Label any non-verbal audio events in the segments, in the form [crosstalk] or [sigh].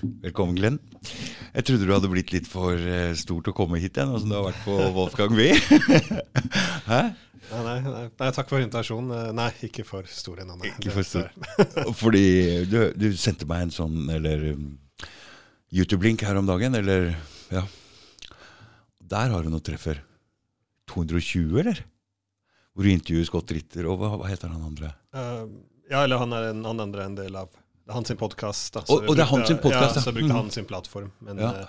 Velkommen, Glenn. Jeg trodde du hadde blitt litt for stort å komme hit igjen, som du har vært på Wolfgang. [laughs] Hæ? Nei, nei, nei, nei, takk for invitasjonen. Eh, Nei, ikke for stor ennå. Ikke for stor. [laughs] Fordi du, du sendte meg en sånn eller um, YouTube-link her om dagen, eller ja. Der har du noe treffer. 220, eller? Hvor du intervjuer Scott Ritter, og hva, hva heter han andre? Uh, ja, eller han er en, han andre en del av Det er hans sin podkast. Og- og det er hans podkast, podcast, ja. Så jeg brukte han hans sin plattform. Men Ja. eh,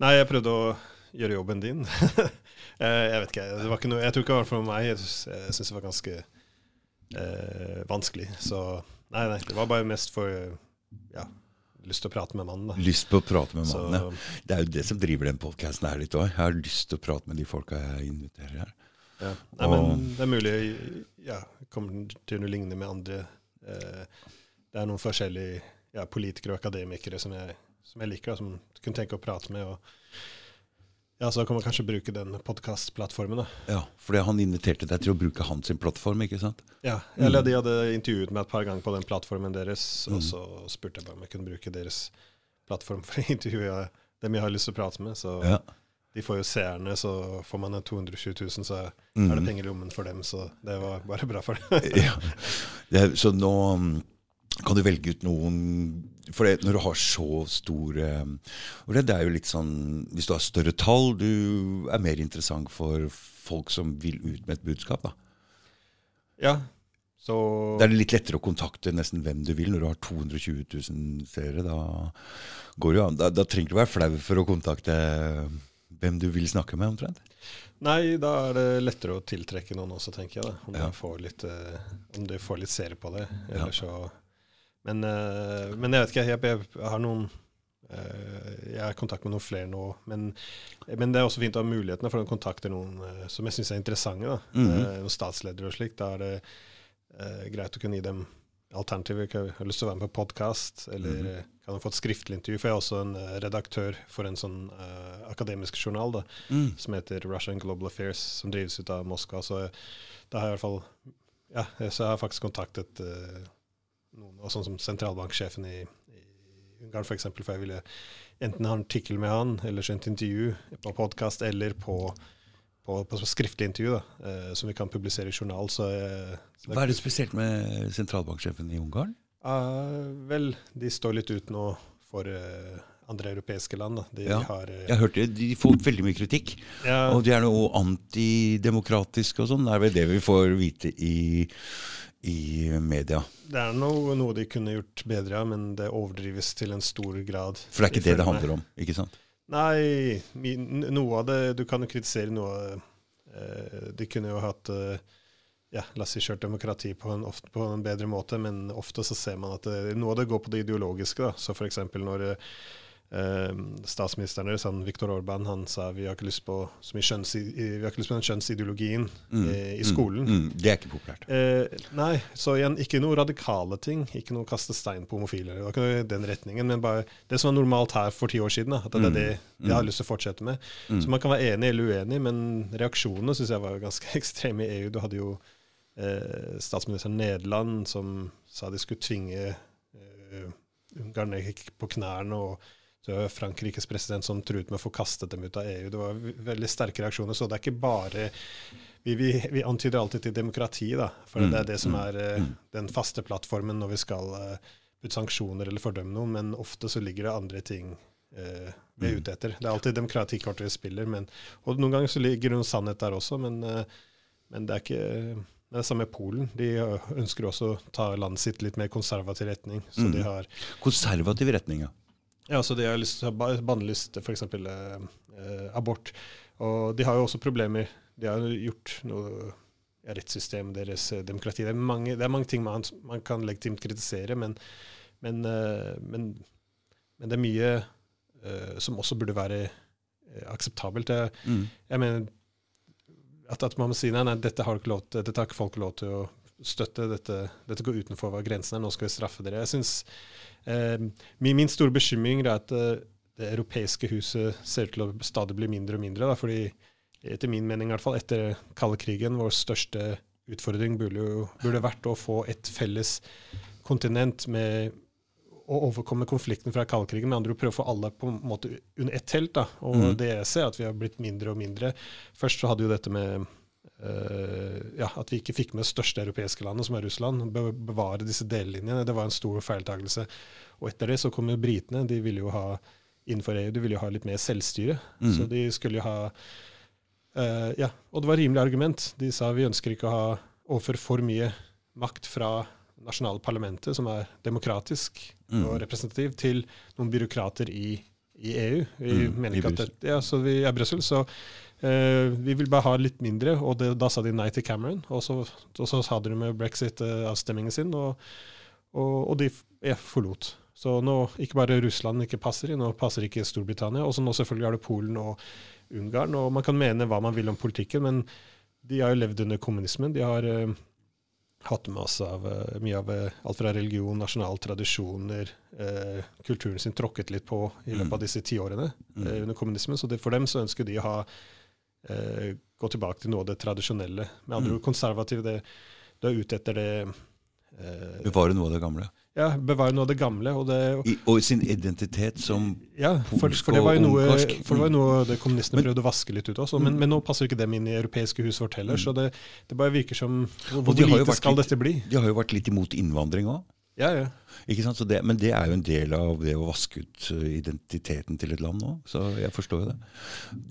nei, jeg prøvde å gjøre jobben din. [laughs] Eh, jeg vet ikke. Det var ikke noe, jeg tror ikke det var for meg. Jeg syns synes det var ganske eh, vanskelig. Så nei, nei. Det var bare mest for eh, ja, lyst til å prate med mannen. da. Lyst på å prate med mannen. Ja. Det er jo det som driver den podkasten her litt òg. Jeg har lyst til å prate med de folka jeg inviterer her. Ja. Nei, men det er mulig ja, kommer til å ligne med andre. Eh, det er noen forskjellige ja, politikere og akademikere som jeg, som jeg liker, da, som kunne tenke å prate med. Og, ja, så kan man kanskje bruke den podkastplattformen. Ja, fordi han inviterte deg til å bruke hans plattform, ikke sant? Ja, eller de hadde intervjuet meg et par ganger på den plattformen deres, Mm. og så spurte jeg bare om jeg kunne bruke deres plattform for å [laughs] intervjue dem jeg har lyst til å prate med. Så Ja. de får jo seerne, så får man 220 000, så er Mm. det penger i lommen for dem. Så det var bare bra for dem. ja. Så nå mm, kan du velge ut noen For det, når du har så store og det, det er jo litt sånn Hvis du har større tall, du er mer interessant for folk som vil ut med et budskap. da. Ja, så Det er litt lettere å kontakte nesten hvem du vil når du har 220 000 seere. Da går det jo. Da, da trenger du være flau for å kontakte hvem du vil snakke med, omtrent. Nei, da er det lettere å tiltrekke noen også, tenker jeg. da. Om, Ja. du, får litt, eh, om du får litt seere på det. Ja. Eller så men, uh, men jeg vet ikke, jeg, jeg, jeg har noen uh, Jeg er i kontakt med noen flere nå. Men, men det er også fint å ha mulighetene for å kontakte noen uh, som jeg syns er interessante. Eh, noen statsledere og slikt. Da er det greit å kunne gi dem alternativer. Kan jeg har lyst til å være med på podkast, eller mm -hmm. kan ha få et skriftlig intervju? For jeg er også en redaktør for en sånn akademisk journal. da som heter Russian Global Affairs, som drives ut av Moskva. Så da har jeg i hvert fall Ja, så jeg har faktisk kontaktet noen, og sånn som sentralbanksjefen i, i Ungarn, f.eks., for, for jeg ville enten ha en artikkel med han, eller skjønt intervju på podkast, eller på, på, på skriftlig intervju, da, eh, som vi kan publisere i journal. Så, eh, så Hva er det spesielt med sentralbanksjefen i Ungarn? Ah, vel, de står litt ut nå for eh, andre europeiske land. Da. De Ja. har eh, Jeg hørte De får veldig mye kritikk. ja, Og de er noe antidemokratiske og sånn. Det er vel det vi får vite i, i media. Det er noe, noe de kunne gjort bedre, men det overdrives til en stor grad. For det er ikke det det handler om, ikke sant? Nei, noe av det Du kan jo kritisere noe av det. Eh, De kunne jo hatt eh, ja, la oss si kjørt demokrati på en, ofte, på en bedre måte, men ofte så ser man at det, noe av det går på det ideologiske. Da. Så f.eks. når eh, statsministeren deres, han Viktor Orban, han sa vi har ikke lyst på kjønns, ikke lyst på den kjønnsideologien Mm, i skolen. Mm, mm, det er ikke populært. Eh, nei, så igjen, ikke noe radikale ting. Ikke noe kaste stein på homofile. Det var ikke noe i den retningen, men bare det som var normalt her for ti år siden. Da, at det er det jeg har lyst til å fortsette med. Så man kan være enig eller uenig, men reaksjonene syns jeg var ganske [laughs] ekstreme i EU. Du hadde jo eh, statsministeren Nederland som sa de skulle tvinge eh, Ungarn på knærne. og så var Frankrikes president som truet med å få kastet dem ut av EU. Det var veldig sterke reaksjoner. Så det er ikke bare Vi, vi, vi antyder alltid til demokrati, da. For det er det som er eh, den faste plattformen når vi skal uh, ut sanksjoner eller fordømme noen. Men ofte så ligger det andre ting uh, vi er ute etter. Det er alltid demokratikortet vi spiller. Men, og noen ganger så ligger det noen sannhet der også, men, eh, men det er ikke det er det samme med Polen. De eh, ønsker også å ta landet sitt litt mer konservativ retning. Så de har Konservativ retning, ja. Ja, så de har lyst til å bannlyste f.eks. Eh, abort. Og de har jo også problemer. De har jo gjort noe ja, rettssystemet deres, eh, demokrati. Det er mange, det er mange ting man, man kan legitimt kritisere, men, men, eh, men, men det er mye eh, som også burde være eh, akseptabelt. Jeg, Mm. jeg mener at, at man må si nei, nei, dette har, lov dette har ikke folk lov til å støtte. Dette, dette går utenfor hva grensen er. Nå skal vi straffe dere. Jeg synes, eh, min, min store bekymring er at eh, det europeiske huset ser ut til å stadig bli mindre og mindre. Da, fordi etter min mening, i hvert fall etter kalde krigen, vår største utfordring burde, jo, burde vært å få et felles kontinent med å overkomme konflikten fra kaldkrigen. Med andre ord prøve å få alle på en måte under ett telt. da, Og mm. det jeg ser, at vi har blitt mindre og mindre. Først så hadde jo dette med ja, at vi ikke fikk med det største europeiske landet, som er Russland. Be bevare disse dellinjene. Det var en stor feiltagelse. Og etter det så kom jo britene. De ville jo ha innenfor EU de ville jo ha litt mer selvstyre. Mm. Så de skulle jo ha uh, Ja, og det var rimelig argument. De sa vi ønsker ikke å ha overfor for mye makt fra nasjonale parlamentet, som er demokratisk mm. og representativ, til noen byråkrater i, i EU. Vi mm, mener ikke at det, ja, så vi er Brussel, så uh, vi vil bare ha litt mindre. Og det, da sa de nei til Cameron, og så, og så hadde de med brexit-avstemmingen sin, og, og, og de ja, forlot. Så nå ikke bare Russland ikke passer inn, nå passer ikke Storbritannia. Og så nå selvfølgelig er det Polen og Ungarn. Og man kan mene hva man vil om politikken, men de har jo levd under kommunismen. De har uh, hatt med oss av uh, mye av uh, alt fra religion, nasjonale tradisjoner, uh, kulturen sin tråkket litt på i løpet av mm. disse ti årene under kommunismen. Så det, for dem så ønsker de å ha, gå tilbake til noe av det tradisjonelle. Med andre mm. ord konservative. Det, du er ute etter det Bevare noe av det gamle? Ja, bevare noe av det gamle. Og, det, og, I, og sin identitet som ja, for, for det var jo noe, for det var jo noe det kommunistene men, prøvde å vaske litt ut også. Men, mm. men, nå passer ikke dem inn i europeiske hus vårt heller. Mm. Så det, det, bare virker som Hvor lite skal litt, dette bli? De har jo vært litt imot innvandring òg. Ja, ja. Ikke sant? Det, men det er jo en del av det å vaske ut uh, identiteten til et land nå. Så jeg forstår jo det.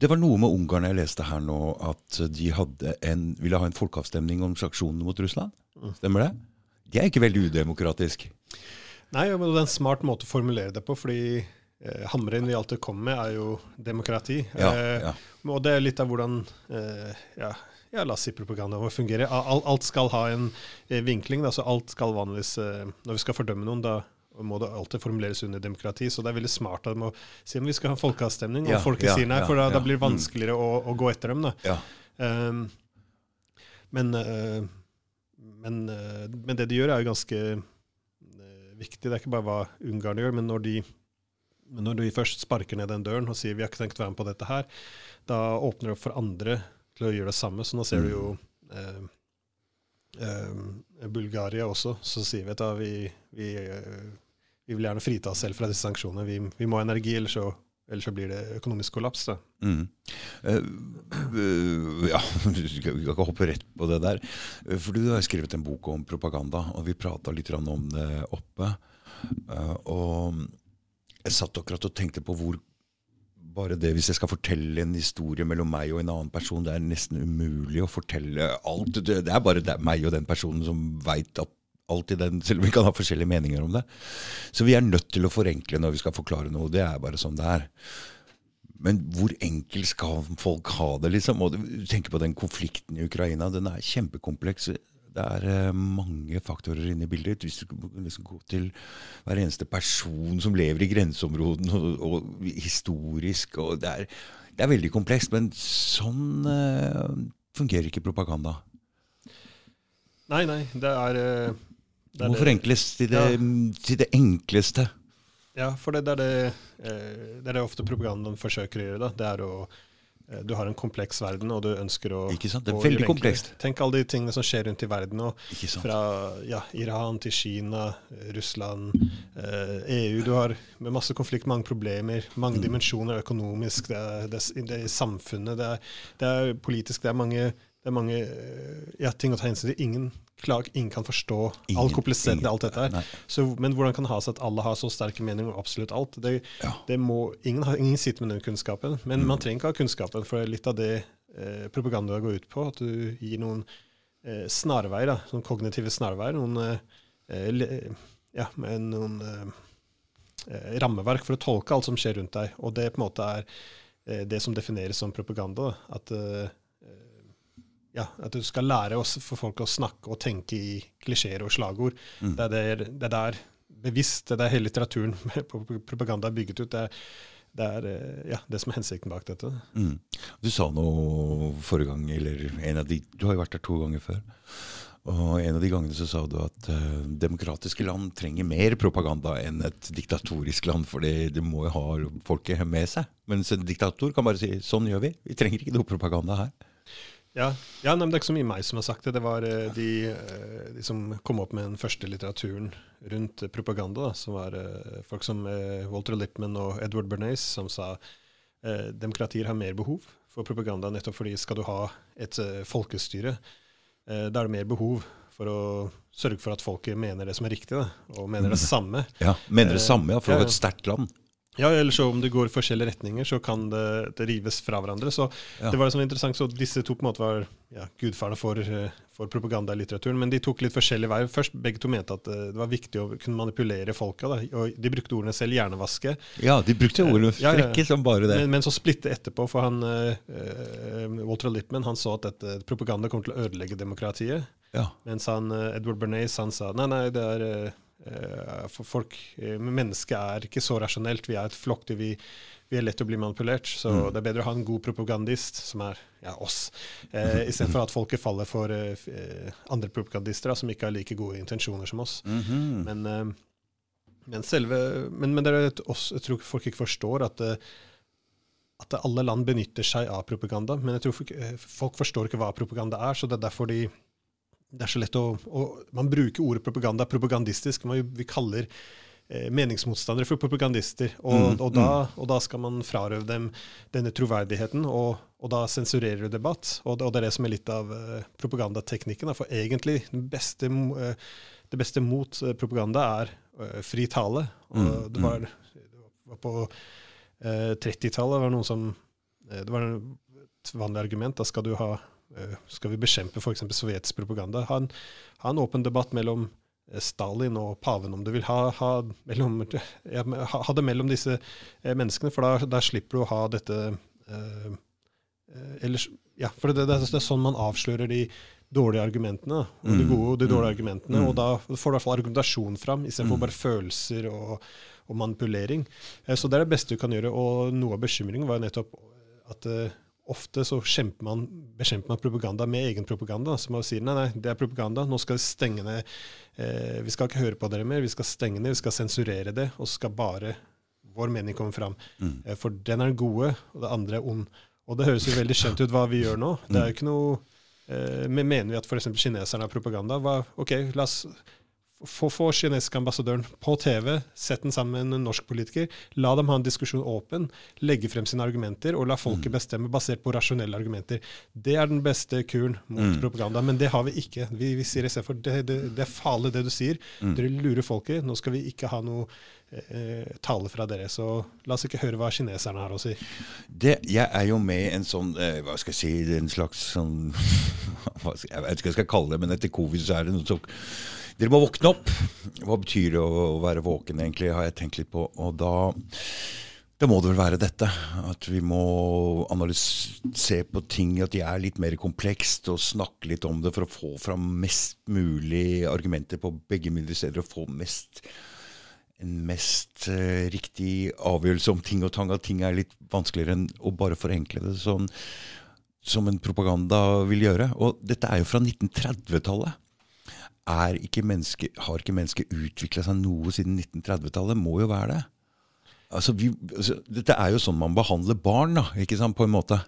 Det var noe med Ungarn jeg leste her nå, at de en, ville ha en folkeavstemning om sanksjonene mot Russland. Mm. Stemmer det? Det er ikke veldig udemokratisk. Nei, men det er en smart måte å formulere det på. fordi eh, Hamren vi alltid kommer med, er jo demokrati. Ja, eh, ja. Og det er litt av hvordan eh, ja, ja, la oss si propaganda fungerer. Alt, alt skal ha en eh, vinkling. Da, så alt skal vanligvis eh, Når vi skal fordømme noen, da må det alltid formuleres under demokrati. Så det er veldig smart at de må si om vi skal ha folkeavstemning, og folket sier nei, for da, da, blir det vanskeligere å, å, gå etter dem. Da. Um, men uh, men, uh, men, det de gjør, er jo ganske uh, viktig. Det er ikke bare hva Ungarn gjør, men når de, når de først sparker ned den døren og sier vi har ikke tenkt å være med på dette her, da åpner det opp for andre til å gjøre det samme. Så nå ser du jo eh, eh, Bulgaria også, så sier vi at da, vi, vi, eh, vi, vil gjerne frita oss selv fra disse sanksjonene. Vi, vi må ha energi, ellers så Ellers så blir det økonomisk kollaps. da. Mm. Uh, uh, ja, [laughs] Vi kan ikke hoppe rett på det der. For du har skrevet en bok om propaganda, og vi prata litt om det oppe. Uh, og jeg satt akkurat og tenkte på hvor bare det Hvis jeg skal fortelle en historie mellom meg og en annen person, det er nesten umulig å fortelle alt. Det, det er bare det meg og den personen som veit at i den, selv om vi kan ha forskjellige meninger om det. Så vi er nødt til å forenkle når vi skal forklare noe. Det er bare sånn det er. Men hvor enkelt skal folk ha det? liksom? Og du tenker på den konflikten i Ukraina. Den er kjempekompleks. Det er uh, mange faktorer inne i bildet. Hvis du liksom går til hver eneste person som lever i grenseområdene, og, og, historisk og det er, det er, veldig komplekst. Men sånn uh, fungerer ikke propaganda. Nei, nei. Det er uh det må forenkles til det, ja. til det, enkleste. Ja, for det, det, er det, eh, det er det ofte propagandaen forsøker å gjøre. Da. Det er å eh, du har en kompleks verden, og du ønsker å Ikke sant? Det er veldig komplekst. Tenk alle de tingene som skjer rundt i verden nå. Fra ja, Iran til Kina, Russland, eh, EU. Du har med masse konflikt, mange problemer, mange mm. dimensjoner økonomisk. Det er, det, det er samfunnet, det er, det er, politisk. Det er mange, det er mange ja, ting å ta hensyn til. Ingen klar, ingen kan forstå ingen, all komplisert alt dette her. Så, men hvordan kan det ha seg at alle har så sterke meninger om absolutt alt? Det, ja. det må, ingen, har, ingen, sitter med den kunnskapen. Men mm. man trenger ikke ha kunnskapen, for litt av det eh, propaganda går ut på, at du gir noen eh, snarveier, sånn kognitive snarveier, noen, eh, ja, noen eh, rammeverk for å tolke alt som skjer rundt deg. Og det på en måte er eh, det som defineres som propaganda. Da. At eh, ja, at du skal lære oss for folk å snakke og tenke i klisjeer og slagord. Mm. Det, er der, det er der bevisst, det er der hele litteraturen [laughs] på propaganda er bygget ut. Det er, det er eh, ja, det som er hensikten bak dette. Mm. Du sa noe forrige gang, eller en av de, du har jo vært der to ganger før. Og En av de gangene så sa du at uh, demokratiske land trenger mer propaganda enn et diktatorisk land, for det må jo ha folket med seg. Mens en diktator kan bare si sånn gjør vi. Vi trenger ikke noe propaganda her. Ja, ja nei, men Det er ikke så mye meg som har sagt det. Det var uh, de, uh, de, som kom opp med den første litteraturen rundt uh, propaganda. Da, som var folk som Walter Lippmann og Edward Bernays, som sa demokratier har mer behov for propaganda nettopp fordi skal du ha et folkestyre, da er det mer behov for å sørge for at folket mener det som er riktig, da, og mener det mm. samme. Ja, Mener det samme, ja, for å ha et sterkt land. Ja, eller så om det går forskjellige retninger, så kan det, det rives fra hverandre. Så ja. det var det som var interessant, så disse to på en måte var ja, gudfarene for, eh, for propaganda i litteraturen. Men de tok litt forskjellig vei. Først begge to mente at eh, det var viktig å kunne manipulere folka. Da. Og de brukte ordene selv 'hjernevaske'. Ja, de brukte ordene frekke ja, som bare det. Men, men, så splitte etterpå, for han uh, Walter Lippmann han så at dette propaganda kommer til å ødelegge demokratiet. Mens han, Edward Bernays han sa nei, nei, det er Eh, for folk, eh, Mennesket er ikke så rasjonelt. Vi er et flokkdyr. Vi, vi, er lett å bli manipulert. Så mm. det er bedre å ha en god propagandist, som er ja, oss, eh, istedenfor at folket faller for eh, andre propagandister da, som ikke har like gode intensjoner som oss. Mm -hmm. Men, eh, men, selve, men, men det er et, oss, jeg tror folk ikke forstår at eh, at alle land benytter seg av propaganda. Men jeg tror folk, folk forstår ikke hva propaganda er, så det er derfor de det er så lett å, å, Man bruker ordet propaganda propagandistisk. Man, vi kaller eh, meningsmotstandere for propagandister. Og, mm, og, da, mm. og, da, skal man frarøve dem denne troverdigheten, og, og da sensurerer du debatt. Og, det er det som er litt av eh, propagandateknikken. For egentlig beste, eh, det beste mot uh, propaganda er fri tale. Mm, det, var, mm. det, var, på 30-tallet var det noen som Det var et vanlig argument. Da skal du ha Eh, skal vi bekjempe f.eks. sovjetisk propaganda? Ha en, ha en, åpen debatt mellom eh, Stalin og paven, om du vil. Ha, ha, mellom, [laughs] ja, ha det mellom disse eh, menneskene, for da, da, slipper du å ha dette eh, ellers, ja, for det, det, det, er sånn man avslører de dårlige argumentene. Og de mm. gode og de dårlige mm. argumentene. Mm. Og da får du i hvert fall argumentasjon fram, istedenfor mm. bare følelser og, og manipulering. Så det er det beste du kan gjøre. Og noe av bekymringen var jo nettopp at ofte så man, bekjemper man propaganda med egen propaganda. Så man sier nei, nei, det er propaganda, nå skal vi stenge ned. Eh, vi skal ikke høre på dere mer, vi skal stenge ned, vi skal sensurere det. Og så skal bare vår mening komme fram. Mm. Eh, for den er den gode, og det andre er ond. Og det høres jo veldig kjent ut hva vi gjør nå. Det er jo ikke noe eh, Mener vi at f.eks. kineserne har propaganda? Hva, ok, la oss få, få kinesiske ambassadøren på TV, sett den sammen med en norsk politiker. La dem ha en diskusjon åpen, legge frem sine argumenter og la folket mm. bestemme basert på rasjonelle argumenter. Det er den beste kuren mot mm. propaganda, men det har vi ikke. Vi, vi sier istedenfor det, det, det er farlig det du sier. Mm. Dere lurer folket. Nå skal vi ikke ha noe eh, tale fra dere. Så la oss ikke høre hva kineserne har å si. Det, jeg er jo med i en sånn eh, Hva skal jeg si En slags sånn [laughs] Jeg vet ikke hva jeg skal kalle det, men etter covid så er det noe sånn dere må våkne opp. Hva betyr det å være våken, egentlig, har jeg tenkt litt på. Og da, da må det vel være dette. At vi må se på ting, at de er litt mer komplekst, og snakke litt om det for å få fram mest mulig argumenter på begge mulige steder. Og få mest, en mest uh, riktig avgjørelse om ting og tang. At ting er litt vanskeligere enn å bare forenkle det sånn som en propaganda vil gjøre. Og dette er jo fra 1930-tallet ikke menneske, har ikke mennesket utvikla seg noe siden 1930-tallet? Må jo være det. Altså, vi, altså, dette er jo sånn man behandler barn, da, ikke sant, på en måte.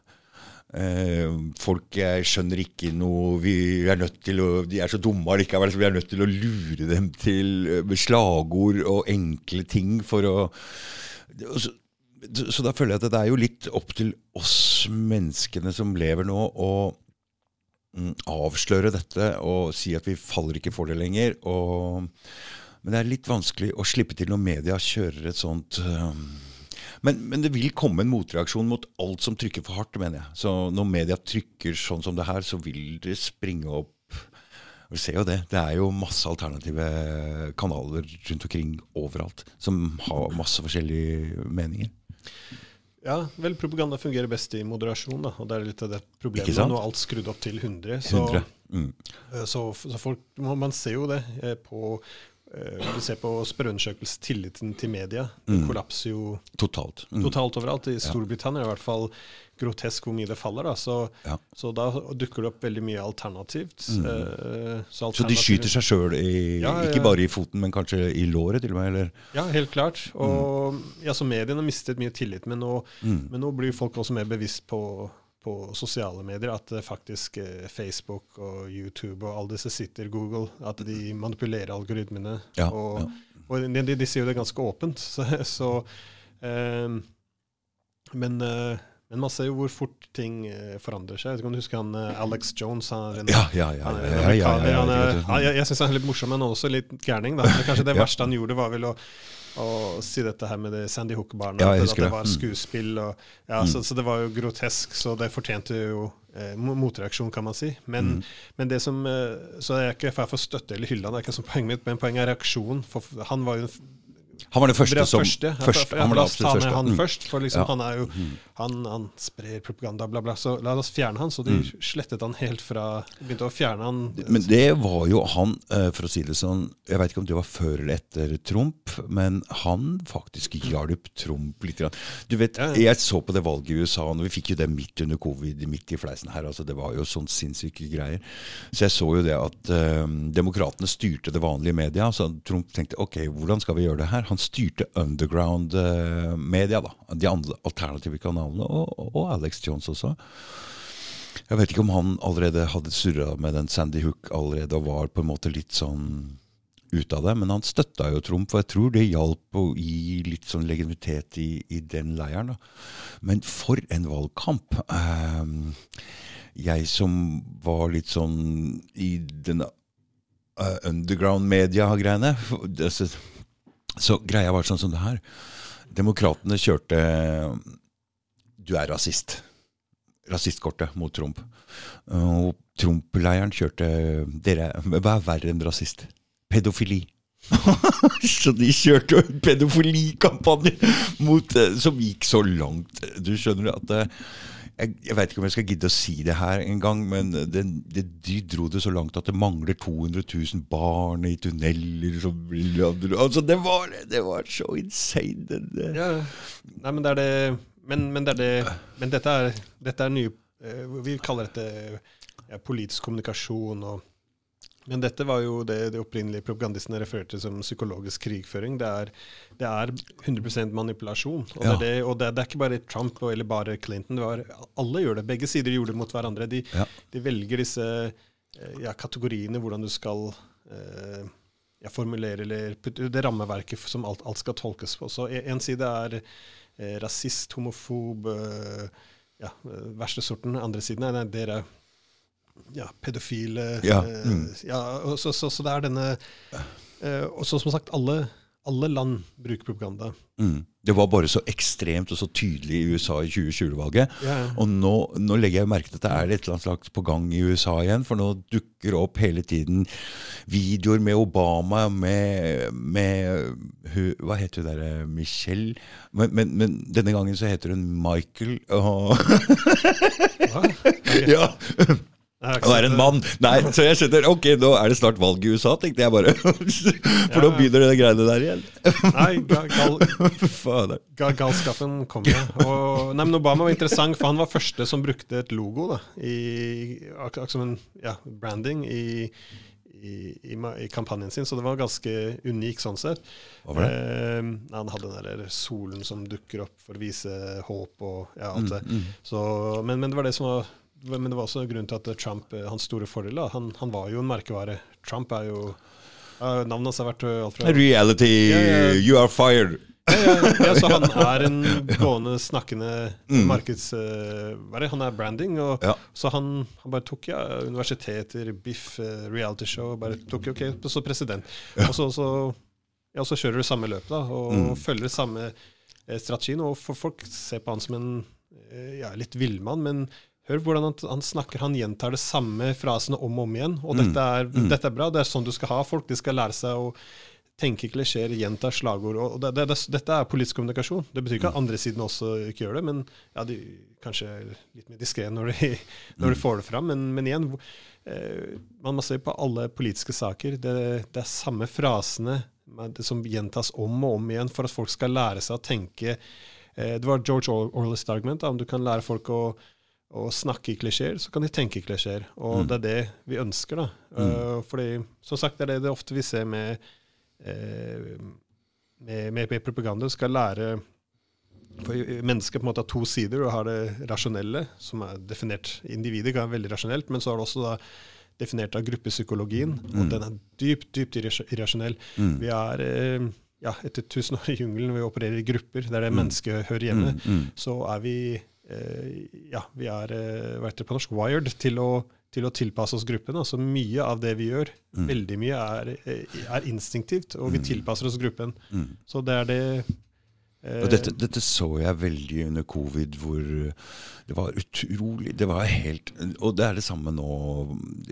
Eh, folk skjønner ikke noe vi er nødt til å, De er så dumme allikevel, så vi er nødt til å lure dem til eh, slagord og enkle ting for å så, så da føler jeg at det er jo litt opp til oss menneskene som lever nå, å avsløre dette og si at vi faller ikke for det lenger. Og, men det er litt vanskelig å slippe til når media kjører et sånt um, men, men, det vil komme en motreaksjon mot alt som trykker for hardt, mener jeg. Så når media trykker sånn som det her, så vil det springe opp Vi ser jo det. Det er jo masse alternative kanaler rundt omkring overalt som har masse forskjellige meninger. Ja, vel, propaganda fungerer best i moderasjon, da, og det er litt av det problemet. Nå er alt skrudd opp til 100. Så, 100. Mm. Eh, så, så folk, man ser jo det eh, på Eh, du ser på spørreundersøkelsen, tilliten til media. Den mm. kollapser jo totalt. Mm. totalt overalt. I Storbritannia i hvert fall grotesk hvor mye det faller. Da. Så, ja. så da dukker det opp veldig mye alternativt. Mm. Uh, så, så, de skyter seg sjøl, ja, ikke bare i foten, men kanskje i låret til og med? Eller? Ja, helt klart. Og mm. ja, så mediene har mistet mye tillit, men nå, mm. men nå blir folk også mer bevisst på på sosiale medier at eh, faktisk eh, Facebook og YouTube og alle disse sitter, Google, at de manipulerer algoritmene. Og og de, de, de sier jo det ganske åpent. [laughs] Så, så eh, men, eh, men man ser jo hvor fort ting eh, forandrer seg. Jeg vet ikke om du husker han eh, Alex Jones? Han Ja, ja, ja. jeg jeg syns han er litt morsom, men også litt gærning. Da. Kanskje det [laughs] Ja. verste han gjorde, var vel å, å si dette her med det Sandy Hook-barna. Ja, jeg at, det var Mm. skuespill. Og, ja, så, så det var jo grotesk, så det fortjente jo eh, motreaksjon, kan man si. Men, Mm. men det som Så Så jeg er ikke her for å støtte eller hylle han, det er ikke som poenget mitt, men poenget er reaksjon. For han var jo en Han var den første som første. Ja, først, ja, Han var la oss ta med første. han Mm. først, for liksom, Ja. han er jo han, han sprer propaganda, bla, bla. Så la oss fjerne han. Så de Mm. slettet han helt fra Begynte å fjerne han. Men det var jo han, eh, for å si det sånn Jeg vet ikke om det var før eller etter Trump, men han faktisk hjalp Trump litt. grann. Du vet. Jeg så på det valget i USA, og vi fikk jo det midt under covid, midt i fleisen her. altså Det var jo sånn sinnssyke greier. Så jeg så jo det at uh, demokratene styrte det vanlige media. Så Trump tenkte ok, hvordan skal vi gjøre det her? Han styrte underground eh, media, da. De andre alternative kanalene, og, og Alex Jones også. Jeg vet ikke om han allerede hadde surra med den Sandy Hook allerede og var på en måte litt sånn ut av det, men han støtta jo Trump, for jeg tror det hjalp å gi litt sånn legitimitet i, i den leiren. da. Men for en valgkamp! Ehm, jeg som var litt sånn i denne uh, underground-media-greiene det- så, greia var sånn som det her. Demokratene kjørte Du er rasist rasistkortet mot Trump. Og Trump-leiren kjørte dere, Hva er verre enn rasist? Pedofili. [laughs] så de kjørte jo en pedofilikampanje mot, eh, som gikk så langt. Du skjønner at eh, jeg, jeg vet ikke om jeg skal gidde å si det her en gang, men det, det, de dro det så langt at det mangler 200 000 barn i tunneler som Altså, det var, det var så insane. Det, det. Ja, nei, men det er det Men, men, det er det, men dette, er, dette er nye eh, Vi kaller dette ja, politisk kommunikasjon. Og, men dette var jo det de opprinnelige propagandistene refererte som psykologisk krigføring. Det er, det er 100 manipulasjon. Og, Ja. det, er det, og det, det er ikke bare Trump og- eller bare Clinton. Det var, alle gjør det. Begge sider gjorde det mot hverandre. De, Ja. de velger disse eh, ja, kategoriene, hvordan du skal eh, formulere eller det rammeverket som alt, alt skal tolkes på. Så en side er eh, rasist, homofob, eh, ja, eh, verste sorten. Andre siden er nei, dere ja, pedofile. Ja, eh, mm. ja, så, så, så det er denne eh, Og så som sagt, alle, alle land bruker propaganda. Mm. Det var bare så ekstremt og så tydelig i USA i 2020-valget. Ja. Og nå, nå legger jeg merke til at det er et eller annet slags på gang i USA igjen. For nå dukker opp hele tiden videoer med Obama, med, med Hva heter hun derre Michelle? Men, men, men denne gangen så heter hun Michael. Og, [laughs] ja, Er sett en mann. Nei, så jeg skjønner. Ok, nå er det snart valg i USA, tenkte jeg bare. [laughs] For nå begynner det greiene der igjen. Nei, gal, [laughs] gal. Ga galskapen kom jo. Og, nei, men Obama var interessant, for han var første som brukte et logo da, i, ak som en ja, branding i, i, i, kampanjen sin, så det var ganske unik sånn sett. Hva var det? Eh, han hadde den der solen som dukker opp for å vise håp og ja, alt det. Mm, Så, men, men det var det som var men det var også grunnen til at Trump, eh, hans store fordel, da, han, han var jo en merkevare. Trump er jo Navnet hans har vært eh, alt fra Reality, Ja, ja. you are fired. ja, ja, så han [laughs] er en gående, snakkende Mm. markeds... Uh? Han er branding. Og, Ja. Så han, han bare tok ja, universiteter, biff, uh, realityshow bare tok ok, så president. Og så, så, så kjører du samme løpet da, og Mm. følger samme strategien. Og folk ser på han som en ja, litt villmann, men hør hvordan han, han snakker. Han gjentar det samme frasene om og om igjen. Og Mm. dette, er, Mm. dette er bra. Det er sånn du skal ha folk. De skal lære seg å tenke klisjeer, gjenta slagord. og det, det, det, Dette er politisk kommunikasjon. Det betyr ikke at andre siden også ikke gjør det, men ja, de kanskje er litt mer diskré når, de, når de får det fram. Men, men igjen, eh, man må se på alle politiske saker. Det, det er samme frasene det som gjentas om og om igjen for at folk skal lære seg å tenke. Eh, det var George Or- Orwells argument. Da, om du kan lære folk å, å snakke i klisjeer, så kan de tenke i klisjeer. Og Mm. det er det vi ønsker. da. Mm. fordi, som sagt, det er det, det ofte vi ser med, eh, med, med, med propaganda. Du skal lære for Mennesket på en måte har to sider. Du har det rasjonelle, som er definert individet, kan være veldig rasjonelt, men så har du også da definert av gruppepsykologien, og Mm. den er dypt, dypt irrasjonell. Mm. Vi er eh, ja, etter tusen år i jungelen, vi opererer i grupper, der det mennesket hører hjemme, Mm, mm. så er vi eh, ja, vi er eh, det på norsk, wired til å, til å tilpasse oss gruppen. Altså mye av det vi gjør, Mm. veldig mye, er, eh, er instinktivt, og vi tilpasser oss gruppen. Mm. Så det er det eh, Og dette, dette så jeg veldig under covid, hvor det var utrolig Det var helt Og det er det samme nå.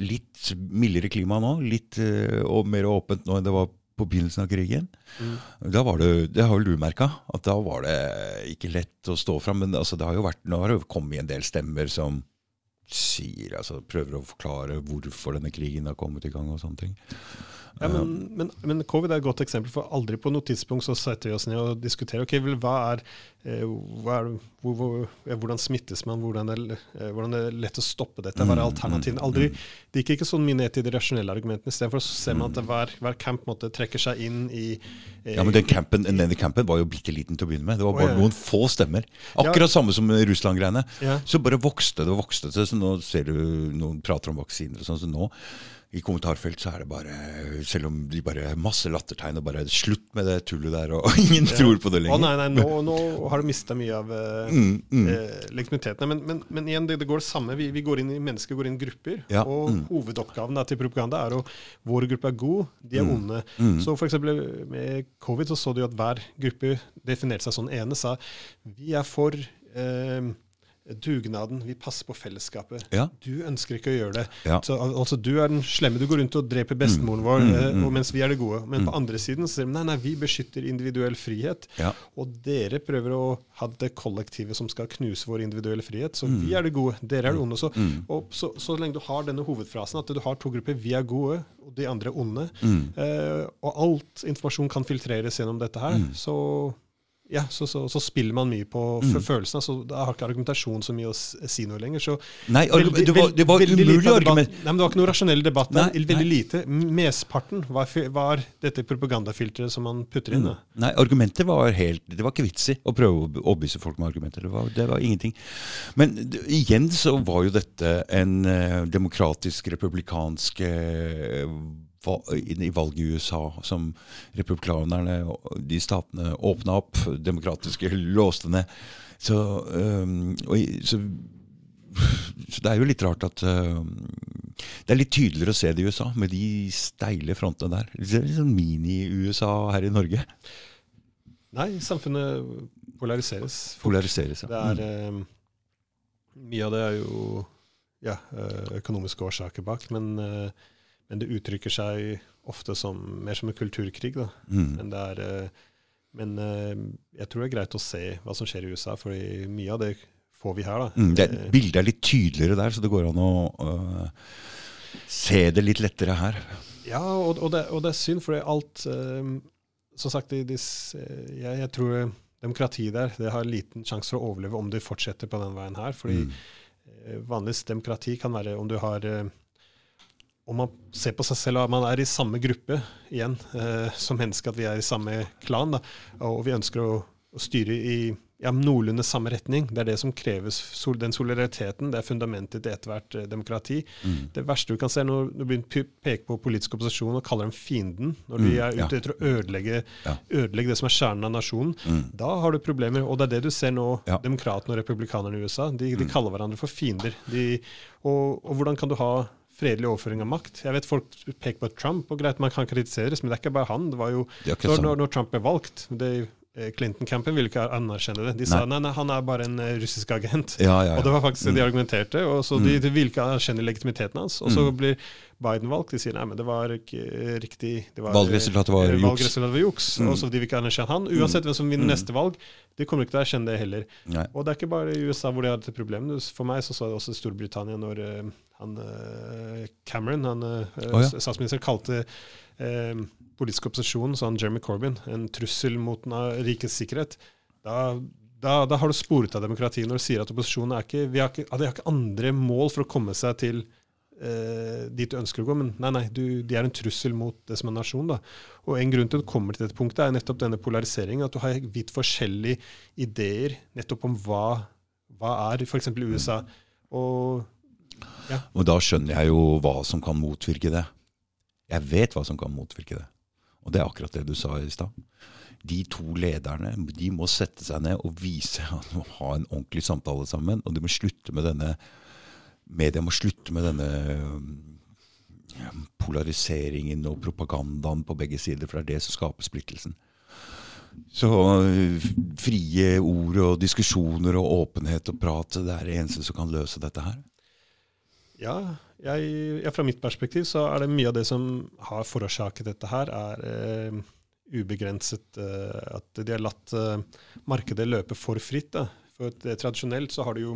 Litt mildere klima nå, litt eh, og mer åpent nå enn det var på begynnelsen av krigen. Mm. Da var det, Det har vel du merka, at da var det ikke lett å stå fram. Men altså, det har jo vært, nå har det jo kommet en del stemmer som sier, altså prøver å forklare hvorfor denne krigen har kommet i gang og sånne ting. Ja, men, men, men covid er et godt eksempel, for aldri på noe tidspunkt så setter vi oss ned og diskuterer ok, vel, hva er, eh, hva er hvor, hvor, hvordan smittes man, hvordan er, eh, hvordan er det lett å stoppe dette, hva er alternativene? Aldri, Det gikk ikke sånn mye ned til de rasjonelle argumentene. Istedenfor ser man at hver, hver camp måtte trekker seg inn i eh, Ja, men den campen, denne campen var jo bitte liten til å begynne med. Det var bare Å, ja. noen få stemmer. Akkurat samme som Russland-greiene. Ja. Så bare vokste det og vokste det. Så nå ser du noen prater om vaksiner og sånn. Så nå i kommentarfelt så er det bare Selv om de bare masse lattertegn og bare Slutt med det tullet der, og [laughs] ingen tror på det lenger. Å nei, nei, nå, [laughs] nå har du mista mye av eh, Mm, mm. eh, legitimiteten. Men, men, men igjen, det, det går det samme. Vi, vi går inn i mennesker går inn i grupper. Ja, Og mm. hovedoppgaven til propaganda er å Vår gruppe er god, de er Mm, onde. mm. Så eksempel med covid så så du at hver gruppe definerte seg sånn. ene sa vi er for eh, dugnaden, vi passer på fellesskapet. Ja. Du ønsker ikke å gjøre det. Ja. Så altså Du er den slemme, du går rundt og dreper bestemoren vår, mm, eh, mm. og mens vi er det gode. Men på andre siden så sier de nei, nei, vi beskytter individuell frihet. Ja. Og dere prøver å ha det kollektivet som skal knuse vår individuelle frihet. Så Mm. vi er det gode, dere er det onde. Så, og så, så lenge du har denne hovedfrasen, at du har to grupper, vi er gode, og de andre er onde, Mm. eh, og alt informasjon kan filtreres gjennom dette her, så, ja, så, så, så spiller man mye på Mm. følelsene. Så da har ikke argumentasjon så mye å si noe lenger. Så Nei, veldig, det var, det var umulig å argumentere argument. Nei, men Det var ikke noe rasjonell debatt. Nei, veldig nei. lite. Mesteparten var, var dette propagandafilteret som man putter inn. Mm. Nei, argumenter var helt Det var ikke vits i å prøve å overbevise folk med argumenter. Det var, det var ingenting. Men igjen så var jo dette en eh, demokratisk, republikansk va- i valget i USA som republikanerne, og de statene, åpna opp, demokratiske låste ned. Så, og, så så det er jo litt rart at eh, Det er litt tydeligere å se det i USA, med de steile frontene der. Det er litt sånn mini-USA her i Norge. Nei, samfunnet polariseres. Polariseres. Det er eh, Mye av det er jo ja, økonomiske årsaker bak, men, eh, men det uttrykker seg ofte som, mer som en kulturkrig. Mm. Men, det er, eh, men eh, jeg tror det er greit å se hva som skjer i USA, for mye av det får vi her. Mm, det, Eh, bildet er litt tydeligere der, så det går an å uh, se det litt lettere her. Ja, og, og, det, og det er synd, for alt eh, Som sagt, det, det, jeg, jeg tror demokratiet der det har liten sjanse for å overleve om det fortsetter på den veien her. fordi Mm. vanligvis demokrati kan være om du har eh, Om man ser på seg selv at man er i samme gruppe igjen eh, som menneske, at vi er i samme klan, da, og vi ønsker å, å styre i ja, noenlunde samme retning. Det er det som kreves. Sol, den solidariteten det er fundamentet til ethvert eh, demokrati. Mm. Det verste du kan se når du begynner å peke på politisk opposisjon og kaller dem fienden, når de er er ja. ute etter å ødelegge, Ja. ødelegge det som er kjernen av nasjonen, Mm. da har du problemer. Og det er det du ser nå, Ja. demokratene og republikanerne i USA. De, Mm. de kaller hverandre for fiender. De, og, og hvordan kan du ha fredelig overføring av makt? Jeg vet folk peker på Trump, og greit, man kan kritiseres, men det er ikke bare han. Det var jo Det når, sånn. når, Trump ble valgt det, eh, Clinton-campen ville ikke anerkjenne det. De sa Nei. nei, nei, han er bare en eh, russisk agent. Ja, ja, ja. Og det var faktisk det de argumenterte, og så de, Mm. de ville ikke anerkjenne legitimiteten hans. Og så Mm. blir Biden valgt. De sier nei, men det var ikke eh, riktig det var, Valgresultatet var juks. Valgresultatet var juks. Mm. Og så de vil ikke anerkjenne han. Uansett hvem som vinner Mm. neste valg, de kommer ikke til å erkjenne det heller. Nei. Og det er ikke bare i USA hvor de har dette problemet. For meg så så jeg også i Storbritannia når eh, han eh, Cameron, han Å, ja. statsminister, kalte eh, politisk opposisjon, så han Jeremy Corbyn, en trussel mot rikets sikkerhet. Da, da, da har du sporet av demokratiet når du sier at opposisjonen er ikke, vi har ikke, de har ikke andre mål for å komme seg til eh, dit du ønsker å gå, men nei, nei, du, de er en trussel mot det som er nasjon. da. Og En grunn til at du kommer til dette punktet, er nettopp denne polariseringen. At du har vidt forskjellige ideer nettopp om hva, hva er f.eks. USA. Og Og da skjønner jeg jo hva som kan motvirke det. Jeg vet hva som kan motvirke det. Og det er akkurat det du sa i stad. De to lederne de må sette seg ned og vise at de må ha en ordentlig samtale sammen. Og de må slutte med denne Media må slutte med denne polariseringen og propagandaen på begge sider, for det er det som skaper splittelsen. Så øh, frie ord og diskusjoner og åpenhet og prat, det er det eneste som kan løse dette her. Ja, jeg, ja, fra mitt perspektiv så er det mye av det som har forårsaket dette her, er eh, ubegrenset eh, At de har latt eh, markedet løpe for fritt. Da. For det, Tradisjonelt så har du jo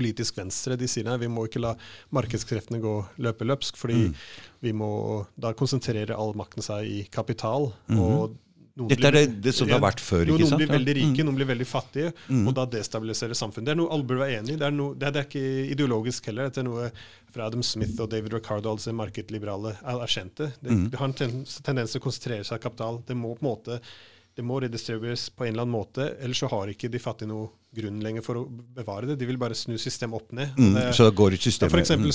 politisk venstre. De sier nei, vi må ikke la markedskreftene gå løpe løpsk, fordi Mm. vi må da konsentrere all makten seg i kapital. Mm. og noen Dette er det, det som det har vært før, noen, ikke noen blir veldig rike, Mm. noen blir veldig fattige, Mm. og da destabiliserer samfunnet. Det er noe alle burde være enig i. Det er, noe, det, er, det er ikke ideologisk heller. Dette er noe fra Adam Smith og David Ricardo, altså markedliberale, er erkjente. Det, Mm. det har en tendens til å konsentrere seg om kapital. Det må på en måte det må redistribueres på en eller annen måte, ellers så har ikke de fattige noe grunn lenger for å bevare det. De vil bare snu systemet opp ned. Mm, Det- så det går ikke systemet. for eksempel,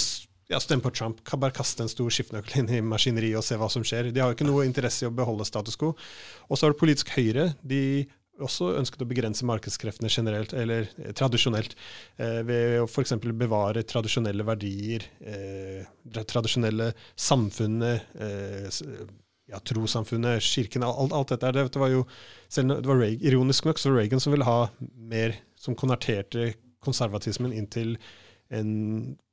ja, stem på Trump. Kan bare kaste en stor skiftenøkkel inn i maskineriet og se hva som skjer. De har jo ikke noe interesse i å beholde status quo. Og så har det politisk høyre. De også ønsket å begrense markedskreftene generelt, eller eh, tradisjonelt, eh, ved å f.eks. bevare tradisjonelle verdier, eh, tradisjonelle samfunnet, eh, ja, trossamfunnet, kirken, alt, alt dette. der. Det, var jo, selv, det var Reagan, Ironisk nok så var Reagan som ville ha mer som konverterte konservatismen inn til en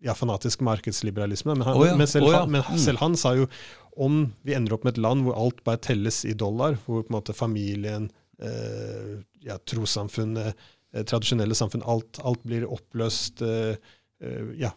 ja, fanatisk markedsliberalisme. Men, han, oh ja, men, selv, oh ja. han, men Mm. selv han sa jo om vi ender opp med et land hvor alt bare telles i dollar, hvor på en måte familien, eh, ja, trossamfunnet, eh, tradisjonelle samfunn, alt, alt blir oppløst eh, eh, ja,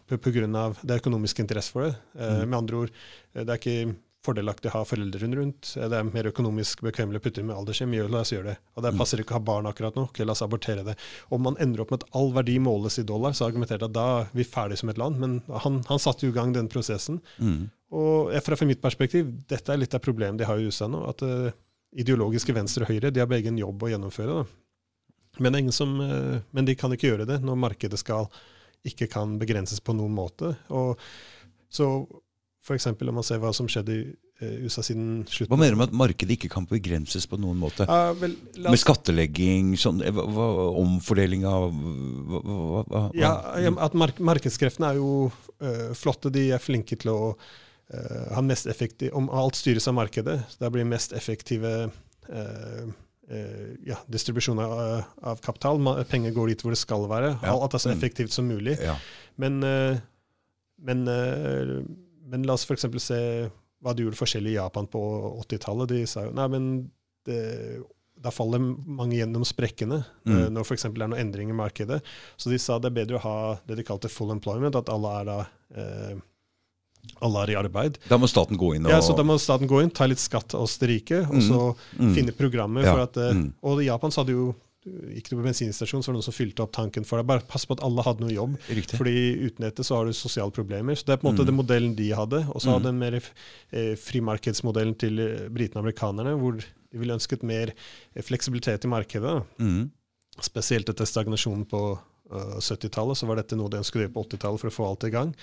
av det økonomiske økonomisk interesse for det. Eh, Mm. Med andre ord, eh, det er ikke fordelaktig å ha foreldrene rundt. Eh, Det er mer økonomisk bekvemmelig å putte inn med alderskjem. Gjør- La oss gjøre det. Og det Mm. passer ikke å ha barn akkurat nå. Ok, la oss abortere det. Om man ender opp med at all verdi måles i dollar, så argumenterte jeg at da er vi ferdige som et land. Men han, han satte jo i gang den prosessen. Mm. Og fra, fra mitt perspektiv, dette er litt av problemet de har i USA nå. At uh, ideologiske venstre og høyre de har begge en jobb å gjennomføre. Men, som, uh, men de kan ikke gjøre det når markedet skal, ikke kan begrenses på noen måte. Og så eksempel om man ser hva som skjedde i eh, USA siden slutten Hva mener du med at markedet ikke kan begrenses på noen måte? Ja, vel, la Med oss, skattlegging, sånn, eh, hva, omfordeling av hva, hva, ja, at mark markedskreftene er jo eh, flotte. De er flinke til å eh, ha mest effektiv Om alt styres av markedet, da blir mest effektive eh, ja, distribusjon av, av kapital. Penger går dit hvor det skal være. Ja. Alt er så Mm. effektivt som mulig. ja. Men, men, men la oss f.eks. se hva de gjorde forskjellig i Japan på 80-tallet. De sa jo nei, men det, da faller mange gjennom sprekkene Mm. eh, når f.eks. det er noen endring i markedet. Så de sa det er bedre å ha det de kalte full employment, at alle er da eh, alle er i arbeid. Da må staten gå inn og Ja, så Da må staten gå inn, ta litt skatt av oss de rike, og Mm. så Mm. finne programmer Ja, for at eh, mm. Og i Japan så hadde jo Gikk du på bensinstasjonen, så var det noen som fylte opp tanken for deg. Bare pass på at alle hadde noe jobb. Riktig. Fordi uten dette så har du sosiale problemer. Så Det er på en måte Mm. den modellen de hadde. Og så Mm. hadde den mer eh, frimarkedsmodellen til eh, britene og amerikanerne, hvor de ville ønsket mer eh, fleksibilitet i markedet. Mm. Spesielt etter stagnasjonen på uh, 70-tallet, så var dette noe de ønsket å gjøre på 80-tallet for å få alt i gang.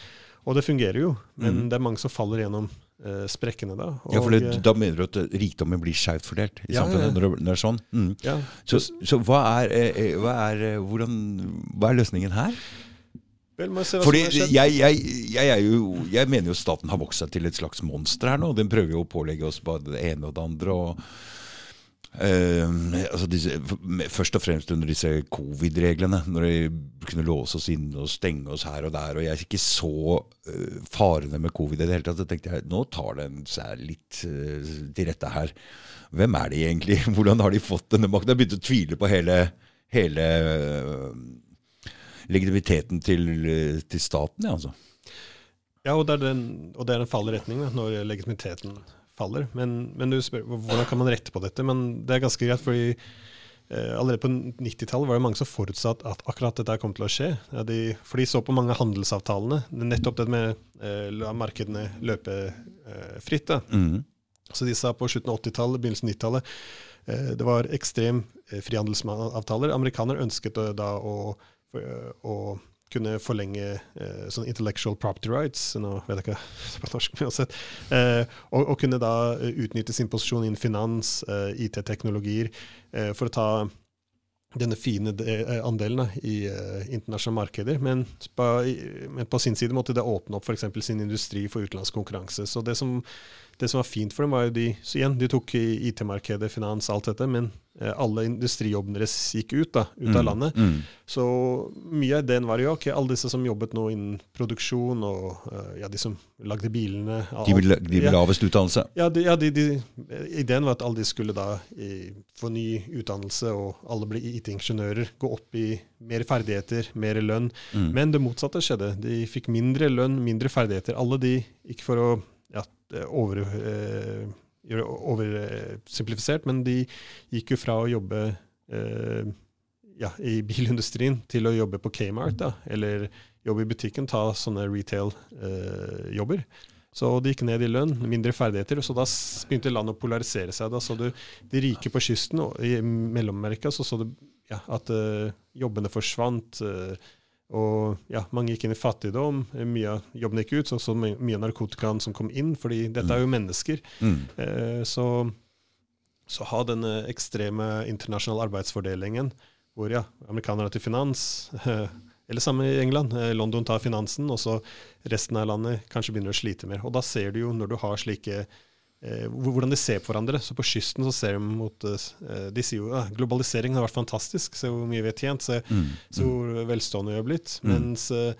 Og det fungerer jo, men Mm. det er mange som faller gjennom eh, sprekkene da. Ja, for det, eh, da mener du at eh, rikdommen blir skjevt fordelt i Ja, samfunnet når det- er sånn? Mm. ja, Så, så hva, er, eh, eh, hva, er, eh, hvordan, hva er løsningen her? vel, Fordi jeg, jeg, jeg, jo, jeg mener jo staten har vokst seg til et slags monster her nå. Den prøver jo å pålegge oss både det ene og det andre. og eh, altså disse, Først og fremst under disse covid-reglene, når de kunne låse oss inne og stenge oss her og der. og Jeg ikke så eh, farene med covid i det hele tatt. Så tenkte jeg nå tar den seg litt eh, til rette her. Hvem er de egentlig? [laughs] Hvordan har de fått denne makten? Jeg begynte å tvile på hele, hele eh, legitimiteten til, til staten, ja, altså. Ja, og det er den, og det er en fall i retning når legitimiteten faller. Men, men du spør hvordan kan man rette på dette? Men det er ganske greit, fordi eh, allerede på 90-tallet var det mange som forutsatt at akkurat dette kom til å skje. Ja, de, for de så på mange av handelsavtalene. Nettopp det med eh, la markedene løpe eh, fritt. da. Mm. Så de sa på slutten av 80-tallet, begynnelsen av 90-tallet eh, Det var ekstrem eh, frihandelsavtaler. Amerikanere ønsket da å, å kunne forlenge eh, sånn intellectual property rights, nå vet jeg ikke [laughs] på norsk, men uansett, eh, og, og kunne da eh, utnytte sin posisjon innen finans, eh, IT-teknologier, eh, for å ta denne fine eh, andelen da, i internasjonale markeder. Men på, men på sin side måtte det åpne opp f.eks. sin industri for utenlandsk konkurranse. Så det som, det som var fint for dem, var jo de så igjen, de tok IT-markedet, finans, alt dette, men eh, alle industrijobbene deres gikk ut, da, ut av landet. Mm. Så mye av ideen var jo ok, alle disse som jobbet nå innen produksjon, og eh, ja, de som lagde bilene alt- de vil ja, lavest utdannelse. ja, de, ja de, de, ideen var at alle de skulle da i, få ny utdannelse, og alle ble IT-ingeniører, gå opp i mer ferdigheter, mer lønn. Mm. Men det motsatte skjedde. De fikk mindre lønn, mindre ferdigheter. Alle de gikk for å over, eh, oversimplifisert, men de gikk jo fra å jobbe eh, ja, i bilindustrien til å jobbe på Kmart, da, eller jobbe i butikken, ta sånne retail-jobber. så de gikk ned i lønn, mindre ferdigheter, og så da begynte landet å polarisere seg. Da så du de rike på kysten og i Mellom-Amerika, så så du ja, at eh, jobbene forsvant. eh, og ja, mange gikk inn i fattigdom. Mye av jobben gikk ut, så så mye av narkotikaen som kom inn, fordi dette er jo mennesker. Mm. Eh, så, så ha denne ekstreme internasjonale arbeidsfordelingen, hvor ja, amerikanerne til finans, eh, [laughs] eller samme i England, eh, London tar finansen, og så resten av landet kanskje begynner å slite mer. Og da ser du jo, når du har slike hvordan de ser på hverandre. Så på kysten så ser de mot eh, De sier jo at globaliseringen har vært fantastisk, se hvor mye vi har tjent, se, Mm. se hvor velstående vi har blitt. Mm. Mens, eh,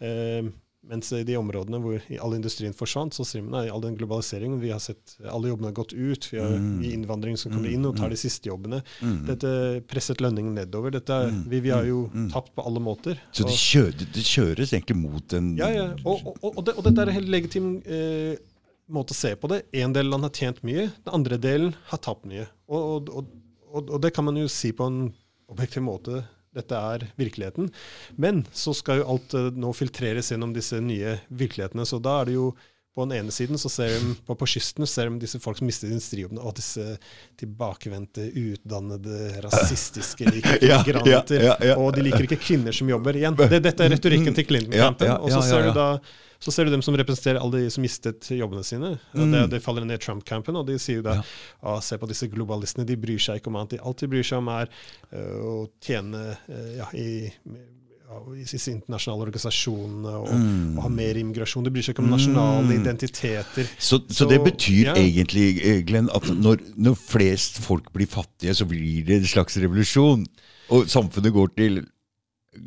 eh, mens i de områdene hvor all industrien forsvant, så sier man nei, all den globaliseringen, vi har sett alle jobbene har gått ut, vi har Mm. innvandring som kommer Mm, inn og tar mm. de siste jobbene. Mm. Dette presset lønningen nedover. Dette, Mm, vi, vi har jo mm, mm. tapt på alle måter. Så det, Og- de kjøres egentlig mot en ja, ja. Og, og, og, det, og dette er en helt legitim eh, måte å se på det. En del land har tjent mye, den andre delen har tapt mye. Og, og, og, og det kan man jo si på en objektiv måte. Dette er virkeligheten. Men så skal jo alt eh, nå filtreres gjennom disse nye virkelighetene. Så da er det jo på den ene siden så ser de på, på kysten ser de disse folk som mistet industrijobbene, og disse tilbakevendte, utdannede, rasistiske [laughs] migranter. ja, ja, ja. Og de liker ikke kvinner som jobber. Igjen, det, dette er retorikken til ja, og så ser du da så ser du dem som representerer alle de som mistet jobbene sine. Mm. det, det faller ned Trump-campen, og de sier jo da ah, se på disse globalistene, de bryr seg ikke om annet. Alt de bryr seg om, er eh, å tjene eh, ja, i, ja, i disse internasjonale organisasjonene og, Mm. og ha mer immigrasjon. De bryr seg ikke om nasjonale identiteter. Så, så, Så, det betyr ja. egentlig, eh, Glenn, at når, når flest folk blir fattige, så blir det en slags revolusjon. Og samfunnet går til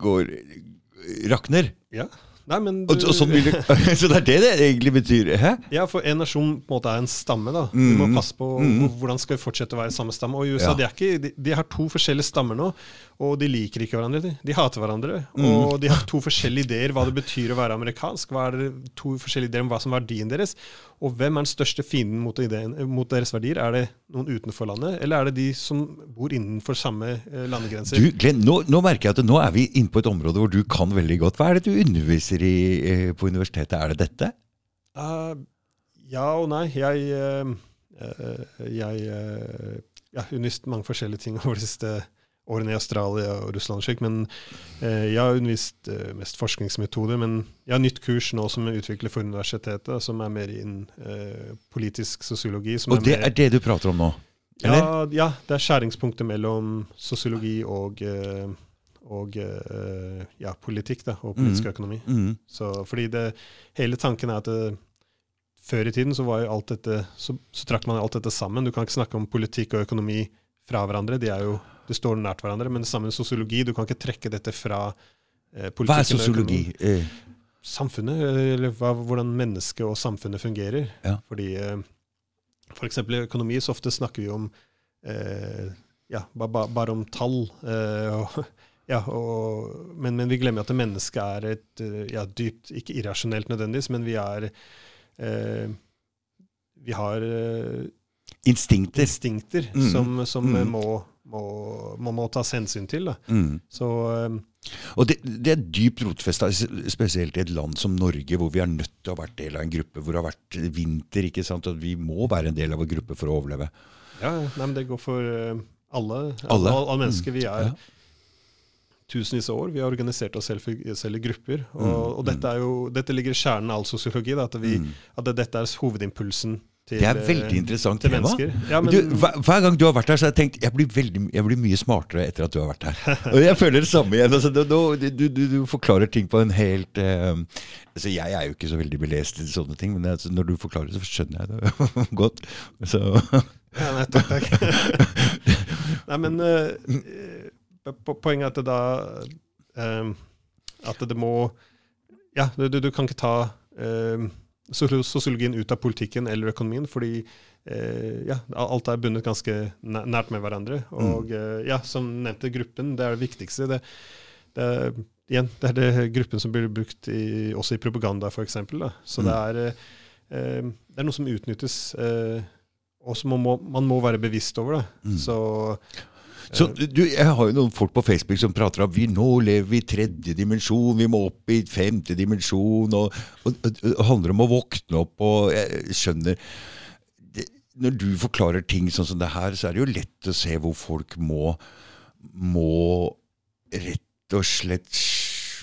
går, rakner. Ja. Nei, men Og, og sånn vil det, [laughs] så det er det det egentlig betyr. Hæ? Ja, for en nasjon på en måte er en stamme. da. Mm. Vi må passe på Mm. hvor- hvordan skal vi fortsette å være samme stamme. Og i USA Ja. de, ikke, de, de har to forskjellige stammer nå, og de liker ikke hverandre. De, de hater hverandre. Mm. Og de har to forskjellige ideer hva det betyr å være amerikansk. hva er det, To forskjellige ideer om hva som er verdien deres. Og hvem er den største fienden mot, ideen, mot deres verdier? Er det noen utenfor landet, eller er det de som bor innenfor samme eh, landegrenser? Du, Glenn, nå, nå merker jeg at nå er vi inne på et område hvor du kan veldig godt. Hva er det du underviser i eh, på universitetet? Er det dette? Uh, ja og nei. Jeg, uh, jeg uh, ja, har undervist mange forskjellige ting over de siste årene i Australia og Russland, og slik, men eh, jeg har undervist eh, mest forskningsmetoder. Men jeg har nytt kurs nå som jeg utvikler for universitetet, som er mer innen eh, politisk sosiologi. og Og det mer, er det du prater om nå? Eller? ja, ja, det er skjæringspunktet mellom sosiologi og, eh, og eh, ja, politikk da, og politisk mm. økonomi. Mm. Så, fordi det, hele tanken er at det, før i tiden så dette, så, så trakk man alt dette sammen. Du kan ikke snakke om politikk og økonomi fra hverandre. De, er jo, det står nært hverandre. Men det samme med sosiologi. Du kan ikke trekke dette fra eh, politikken. Hva er sosiologi? Eh, Samfunnet, eller hva, hvordan mennesket og samfunnet fungerer. Ja. Fordi eh, for eksempel i økonomi så ofte snakker vi om eh, ja, ba, ba, bare om tall. Eh, og, [laughs] ja, og, men, men vi glemmer at mennesket er et eh, ja, dypt, ikke irrasjonelt nødvendigvis, men vi er eh, Vi har eh, instinkter. instinkter Mm. som, som Mm. må, må, må, må tas hensyn til. Mm. Så um, Og det, det er dypt rotfesta, spesielt i et land som Norge, hvor vi er nødt til å ha vært del av en gruppe hvor det har vært vinter. ikke sant? At vi må være en del av en gruppe for å overleve. ja, nei, men det går for eh, alle. Alle. Alle, alle mennesker. Vi er Ja. tusenvis av år. Vi har organisert oss selv, selv i grupper. Og, Mm, og dette, er jo, dette ligger i kjernen av all sosiologi. Da, at, vi, Mm. at dette er hovedimpulsen til, Det er eh, veldig interessant til tema. Ja, men, du, hver, hver gang du har vært her, så har jeg tenkt jeg blir, veldig, jeg blir mye smartere etter at du har vært her. [laughs] Og jeg føler det samme igjen. Altså, du, du, du, du forklarer ting på en helt uh, altså Jeg er jo ikke så veldig belest i sånne ting, men altså, når du forklarer, så skjønner jeg det [laughs] godt. Så [laughs] ja, nei, takk, takk. nei, men uh, poenget er at det da eh, At det må Ja, du, kan ikke ta eh, sosio- sosiologien ut av politikken eller økonomien, fordi eh, ja, alt er bundet ganske nært med hverandre. Og mm. ja, som nevnte, gruppen, det er det viktigste. Det, det, er- igjen, det er det gruppen som blir brukt i, også i propaganda, f.eks. Så det er, eh, det er noe som utnyttes, eh, og som man man må være bevisst over. Mm. Så Så du, Jeg har jo noen folk på Facebook som prater om vi nå lever i tredje dimensjon, vi må opp i femte dimensjon. Og, og det handler om å våkne opp. og Jeg skjønner det, Når du forklarer ting sånn som det her, så er det jo lett å se hvor folk må, må rett og slett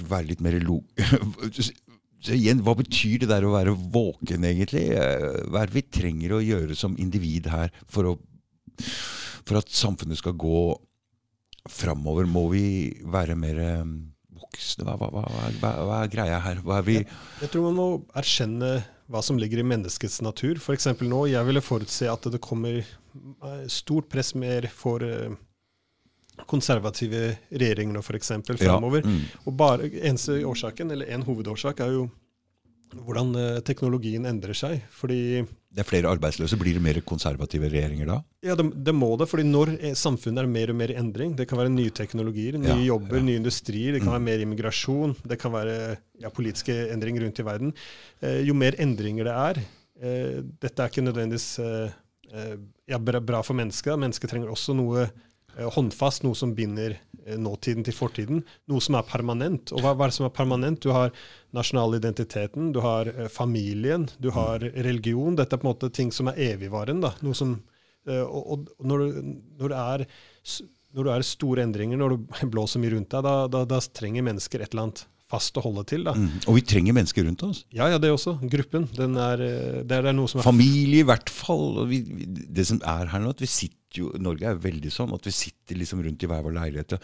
være litt mer lo... [laughs] Så igjen, Hva betyr det der å være våken, egentlig? Eh, Hva er det vi trenger å gjøre som individ her for å for at samfunnet skal gå framover, må vi være mer eh, voksne? Hva, hva, hva, hva, er greia her? Er vi Jeg tror man må erkjenne hva som ligger i menneskets natur. F.eks. nå, jeg ville forutse at det kommer eh, stort press mer for eh, konservative regjeringer nå, f.eks. framover. mm. Og bare eneste årsaken, eller en hovedårsak, er jo hvordan eh, teknologien endrer seg. Fordi Det er flere arbeidsløse. Blir det mer konservative regjeringer da? Ja, det, det må det. fordi når eh, samfunnet er mer og mer i endring, det kan være nye teknologier, nye Ja, jobber, ja. nye industrier, det kan Mm. være mer immigrasjon, det kan være ja, politiske endringer rundt i verden. Eh, jo mer endringer det er eh, Dette er ikke nødvendigvis eh, eh, ja, bra, bra for mennesket. Mennesket trenger også noe håndfast, noe som binder eh, nåtiden til fortiden. Noe som er permanent. Og hva, er det som er permanent? Du har nasjonalidentiteten, du har eh, familien, du har religion. Dette er på en måte ting som er evigvarende. Eh, og, og når, du, når, det er, når det er store endringer, når det [laughs] blåser mye rundt deg, da, da, da trenger mennesker et eller annet fast å holde til. da. Mm. Og vi trenger mennesker rundt oss. Ja, ja, det også. Gruppen. Den er, eh, det er noe som er Familie i hvert fall. Vi, vi, det som er her nå, at vi sitter jo, Norge er veldig sånn at vi sitter liksom rundt i hver vår leilighet.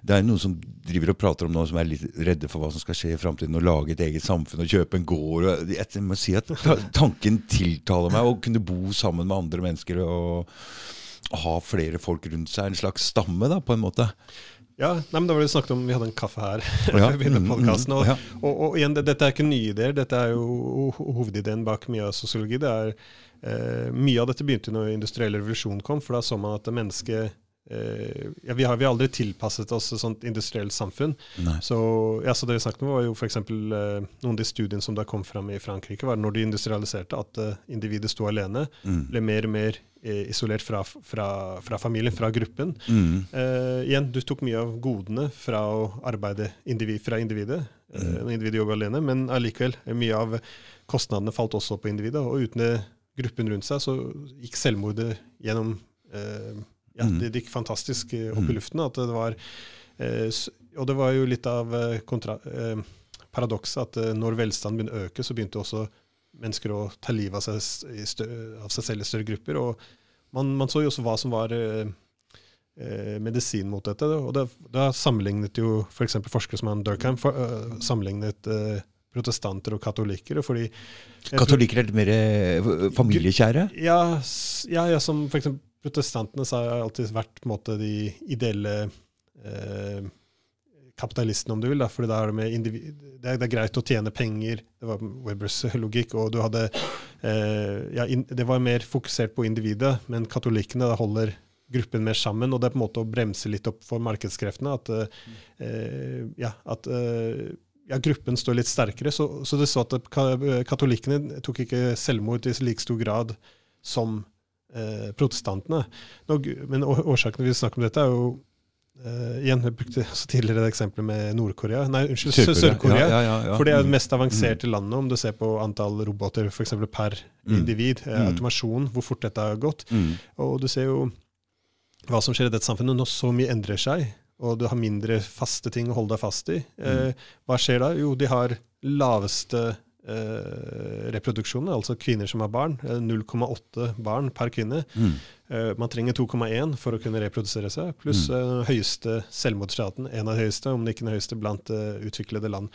Det er noen som driver og prater om noe som er litt redde for hva som skal skje i framtiden. Å lage et eget samfunn og kjøpe en gård. Jeg må si at tanken tiltaler meg. Å kunne bo sammen med andre mennesker og ha flere folk rundt seg. En slags stamme, da, på en måte. Ja, nei, men da var det snakket om, Vi hadde en kaffe her Ja, før [laughs] vi begynte mm, podcasten, og, og, og igjen, det, Dette er ikke nye ideer. Dette er jo hovedideen bak mye av sosiologi. det er eh, Mye av dette begynte når industriell revolusjon kom, for da så man at mennesket ja, vi, har, vi har aldri tilpasset oss et sånt industrielt samfunn. Nei. Så, ja, så det vi snakket om var jo f.eks. Eh, noen av de studiene som da kom fram i Frankrike, var når de industrialiserte, at eh, individet sto alene. Mm. Ble mer og mer eh, isolert fra, fra, fra familien, fra gruppen. Mm. Eh, igjen, du tok mye av godene fra å arbeide individ, fra individet. Uh, når individet jobber alene, men allikevel, eh, mye av kostnadene falt også på individet. Og uten gruppen rundt seg, så gikk selvmordet gjennom eh, Ja, Mm. det, gikk fantastisk eh, opp Mm. i luften. At det var, eh, og det var jo litt av eh, paradokset at når velstanden begynte å øke, så begynte også mennesker å ta livet av seg, av seg selv i større grupper. og man, man så jo også hva som var eh, medisin mot dette. Og da, sammenlignet jo f.eks. For forskere som han Durkheim for, uh, sammenlignet uh, protestanter og katolikker. fordi Katolikker er litt mer familiekjære? Ja, ja, ja som f.eks. protestantene har alltid vært måte de ideelle eh, kapitalistene, om du vil. da, fordi da er det, individ, det, er, det er greit å tjene penger. Det var Webbers logikk. og du hadde, eh, ja, in, Det var mer fokusert på individet, men katolikkene holder gruppen mer sammen. og Det er på en måte å bremse litt opp for markedskreftene. At, eh, ja, at eh, ja, gruppen står litt sterkere. Så, så det så at ka- katolikkene tok ikke selvmord i like stor grad som eh, protestantene. Nå, men årsaken vi snakker om dette, er jo Uh, Igjen, jeg brukte tidligere et eksempelet med Nord-Korea. Nei, unnskyld, Sør- Sør-Korea. Ja, ja, ja. For det er det Mm. mest avanserte landet, om du ser på antall roboter for eksempel per Mm. individ. Eh, Mm. automasjon, hvor fort dette har gått. Mm. Og du ser jo hva som skjer i dette samfunnet når så mye endrer seg, og du har mindre faste ting å holde deg fast i. Eh, hva skjer da? Jo, de har laveste eh, reproduksjonen, altså kvinner som har barn. Eh, 0,8 barn per kvinne. Mm. Eh, man trenger 2,1 for å kunne reprodusere seg, pluss eh, høyeste selvmordsraten, en av de høyeste, om det ikke den høyeste, blant eh, utviklede land.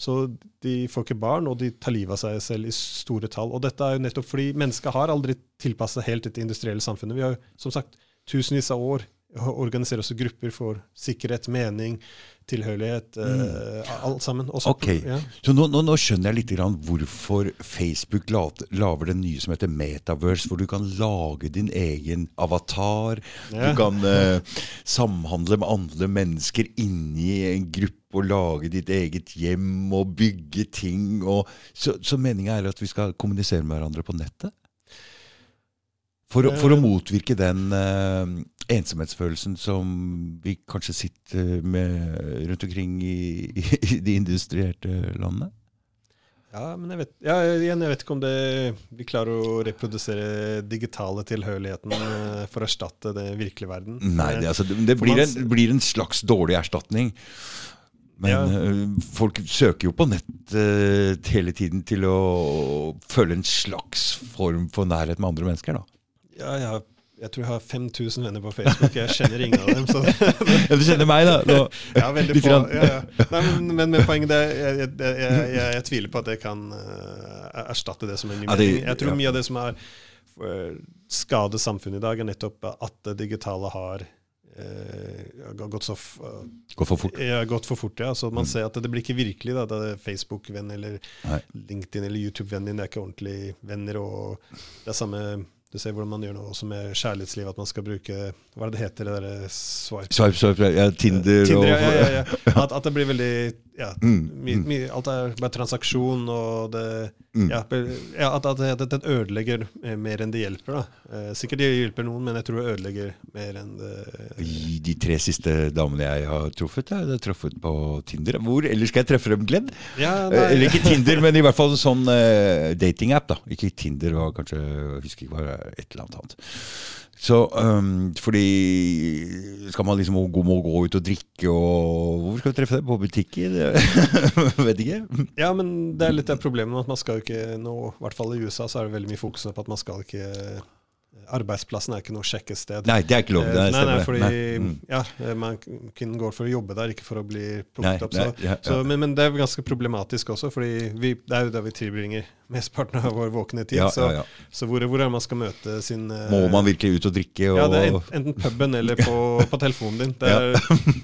Så de får ikke barn, og de tar livet av seg selv i store tall. Og dette er jo nettopp fordi mennesket har aldri tilpasset helt dette industrielle samfunnet. Vi har jo som sagt tusenvis av år organiserer også grupper for sikkerhet, mening, tilhørighet, eh, alt sammen. Også, Ok. ja. Så nå, nå, nå skjønner jeg litt grann hvorfor Facebook la- lager det nye som heter Metaverse, hvor du kan lage din egen avatar. Ja. Du kan eh, samhandle med andre mennesker inni en gruppe og lage ditt eget hjem og bygge ting. Og, så så meninga er at vi skal kommunisere med hverandre på nettet? For, for å Eh. motvirke den uh, ensomhetsfølelsen som vi kanskje sitter med rundt omkring i, i de industrierte landene? Ja, men jeg vet, ja, igjen, jeg vet ikke om det, vi klarer å reprodusere digitale tilhørigheten eh, for å erstatte det virkelige verden. Nei, Eh, det, altså, det, det blir, en, blir en slags dårlig erstatning. Men Ja. eh, folk søker jo på nett uh, hele tiden til å føle en slags form for nærhet med andre mennesker. da. Ja, jeg, har, jeg tror jeg har 5000 venner på Facebook, jeg kjenner ingen av dem. Så [laughs] Ja, du kjenner meg, da. Nå, ja, veldig få. Ja, ja. Nei, men, men, men poenget er jeg, jeg, jeg, jeg, tviler på at jeg kan eh, erstatte det som en ny mening. Jeg tror mye av det som har uh, skadet samfunnet i dag, er nettopp at det digitale har eh, gått så f- Går for fort. Ja, gått for fort, ja. Så man ser at det blir ikke virkelig. da, det er Facebook-venn eller Nei. LinkedIn eller YouTube-venn din. Det er ikke ordentlig venner. og det er samme, Du ser hvordan man gjør noe også med kjærlighetsliv, at man skal bruke Hva er det det heter? det der swipe? Swipe, swipe, ja, Tinder, Tinder, og ja, ja, ja. [laughs] At, at det blir veldig ja, Mm, my, my, Alt er bare transaksjon, og det Mm. ja, At, at, det- at det ødelegger eh, mer enn det hjelper. da. Eh, sikkert det hjelper noen, men jeg tror det ødelegger mer enn det I De tre siste damene jeg har truffet, jeg har truffet på Tinder. Hvor ellers skal jeg treffe dem, Glenn? ja, Eh, Eller ikke Tinder, [laughs] men i hvert fall en sånn uh, datingapp. da. Ikke Tinder, var kanskje jeg husker ikke var et eller annet annet. Så um, fordi Skal man liksom gå, må gå ut og drikke og Hvor skal du treffe deg? På butikken? [laughs] Vet ikke. Ja, men det er litt det problemet med at man skal jo ikke nå, i hvert fall i USA, så er det veldig mye fokus på at man skal ikke Arbeidsplassen er ikke noe sjekkested. Nei, det er ikke lov. Det Det nei, nei, fordi Nei. Mm. ja, eh, man kun går for å jobbe der, ikke for å bli Nei, plukket opp. Så, nei, ja, så, men, men det er ganske problematisk også, fordi vi, det er jo der vi tilbringer [laughs] mesteparten av vår våkne tid. Ja, så ja, ja. så hvor, hvor er man skal møte sin eh, Må man virkelig ut og drikke? Og, Ja, det er enten, puben eller på, [laughs] på telefonen din. Det er,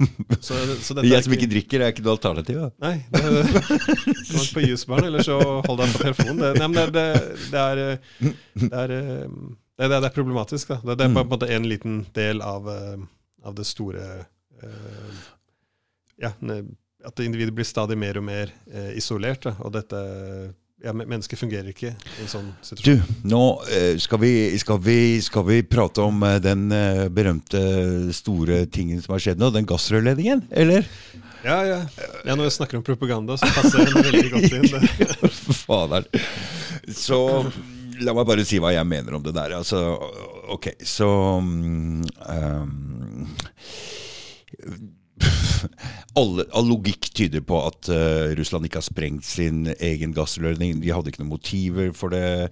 [laughs] er jeg som ikke drikker, er ikke noe alternativ. Da. Nei. Det, det var på jusbaren, eller så hold deg på telefonen. Det, nei, men det, det, det er, eh, det, er, det, er, det er problematisk. Da. Det, det er Mm. på en måte en liten del av, eh, av det store uh, Ja, at individet blir stadig mer og mer uh, isolert. Da. Og dette ja, Mennesket fungerer ikke i en sånn Du, nå skal vi, skal, vi, skal vi prate om den berømte store tingen som har skjedd nå, den gassrørledningen, eller? Ja, ja. ja, Når jeg snakker om propaganda, så passer den veldig godt inn. Det. [laughs] Faderen. Så la meg bare si hva jeg mener om det der. Altså, ok, så um, All, all logikk tyder på at uh, Russland ikke har sprengt sin egen gassrørledning. De hadde ikke noen motiver for det.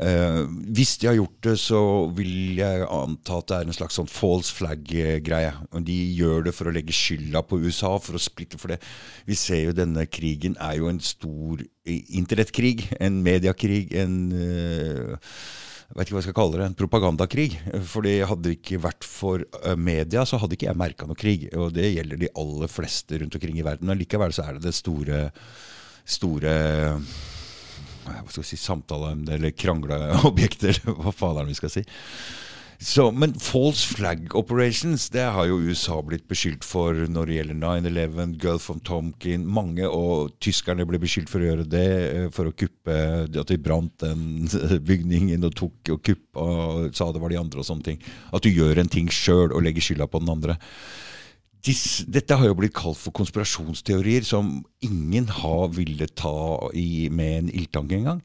Eh, hvis de har gjort det, så vil jeg anta at det er en slags sånn false flag-greie. De gjør det for å legge skylda på USA, for å splitte for det. Vi ser jo denne krigen er jo en stor internettkrig, en mediekrig, en eh, jeg vet ikke hva jeg skal kalle det, en propagandakrig. Fordi hadde det ikke vært for eh, media, så hadde ikke jeg merka noe krig. Og det gjelder de aller fleste rundt omkring i verden. Men likevel så er det det store, store [laughs] hva skal si, samtaleemne eller krangleobjekter, eller hva det vi skal si. Så, men false flag operations det har jo USA blitt beskyldt for når det gjelder 9-11, Gulf of Tomkin. Mange, og tyskerne ble beskyldt for å gjøre det, eh, for å kuppe At de brant den [laughs] bygningen og tok og kuppa og sa det var de andre og sånne ting. At du gjør en ting sjøl og legger skylda på den andre. Dette har jo blitt kalt for konspirasjonsteorier som ingen har villet ta i med en ildtang engang.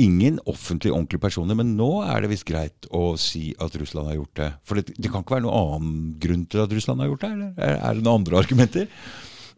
Ingen offentlig ordentlige personer. Men nå er det visst greit å si at Russland har gjort det. For det, det kan ikke være noen annen grunn til at Russland har gjort det? Eller er, er det noen andre [laughs] argumenter?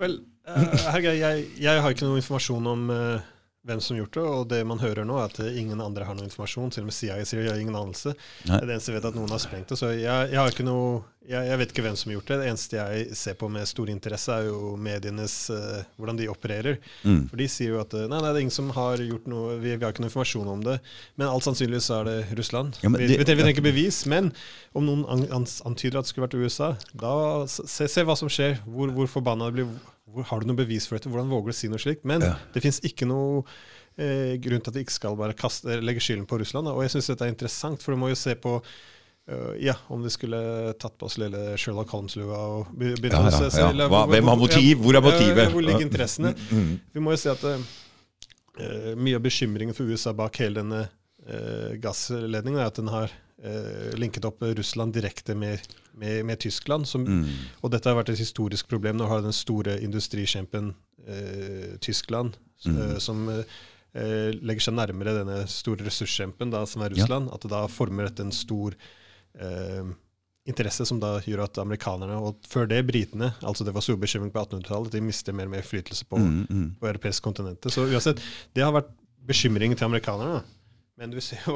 Vel, uh, jeg, jeg, har ikke noe informasjon om uh, hvem som gjort det, og det man hører nå, er at ingen andre har noe informasjon. Til og med CIA sier de har ingen anelse. Nei. Det er eneste jeg vet at noen har sprengt det. Så jeg, jeg har ikke noe jeg, jeg, vet ikke hvem som har gjort det. Det eneste jeg ser på med stor interesse, er jo medienes uh, hvordan de opererer. Mm. For de sier jo at nei, nei, det er ingen som har gjort noe, vi, vi har ikke noe informasjon om det. Men alt sannsynligvis er det Russland. Ja, vi, det, vi, trenger ikke bevis, men om noen an, an, antyder at det skulle vært USA, da se, se hva som skjer. Hvor, hvor forbanna det blir Har du noe bevis for dette? Hvordan våger du å si noe slikt? Men ja. det fins ikke noe eh, grunn til at vi ikke skal bare kaste, legge skylden på Russland. Og jeg syns dette er interessant, for du må jo se på Uh, ja, om vi skulle tatt på oss lille Sherlock Holmes-lua og begynt ja, ja, ja. Eller, Hva, Hvem har motiv? Hvor er motivet? hvor ligger interessene? Mm, mm. Vi må jo se at uh, mye av bekymringen for USA bak hele denne uh, gassledningen er at den har linket opp Russland direkte med med, med Tyskland. Som, mm. Og dette har vært et historisk problem. Nå har den store industrikjempen eh, Tyskland, mm. eh, som eh, legger seg nærmere denne store ressurskjempen da, som er Russland, ja. at det da former dette en stor eh, interesse som da gjør at amerikanerne, og før det britene, altså det var stor bekymring på 1800-tallet, de mister mer og mer flytelse på, mm, mm. på europeisk kontinentet. Så uansett, det har vært bekymringen til amerikanerne. Men du ser jo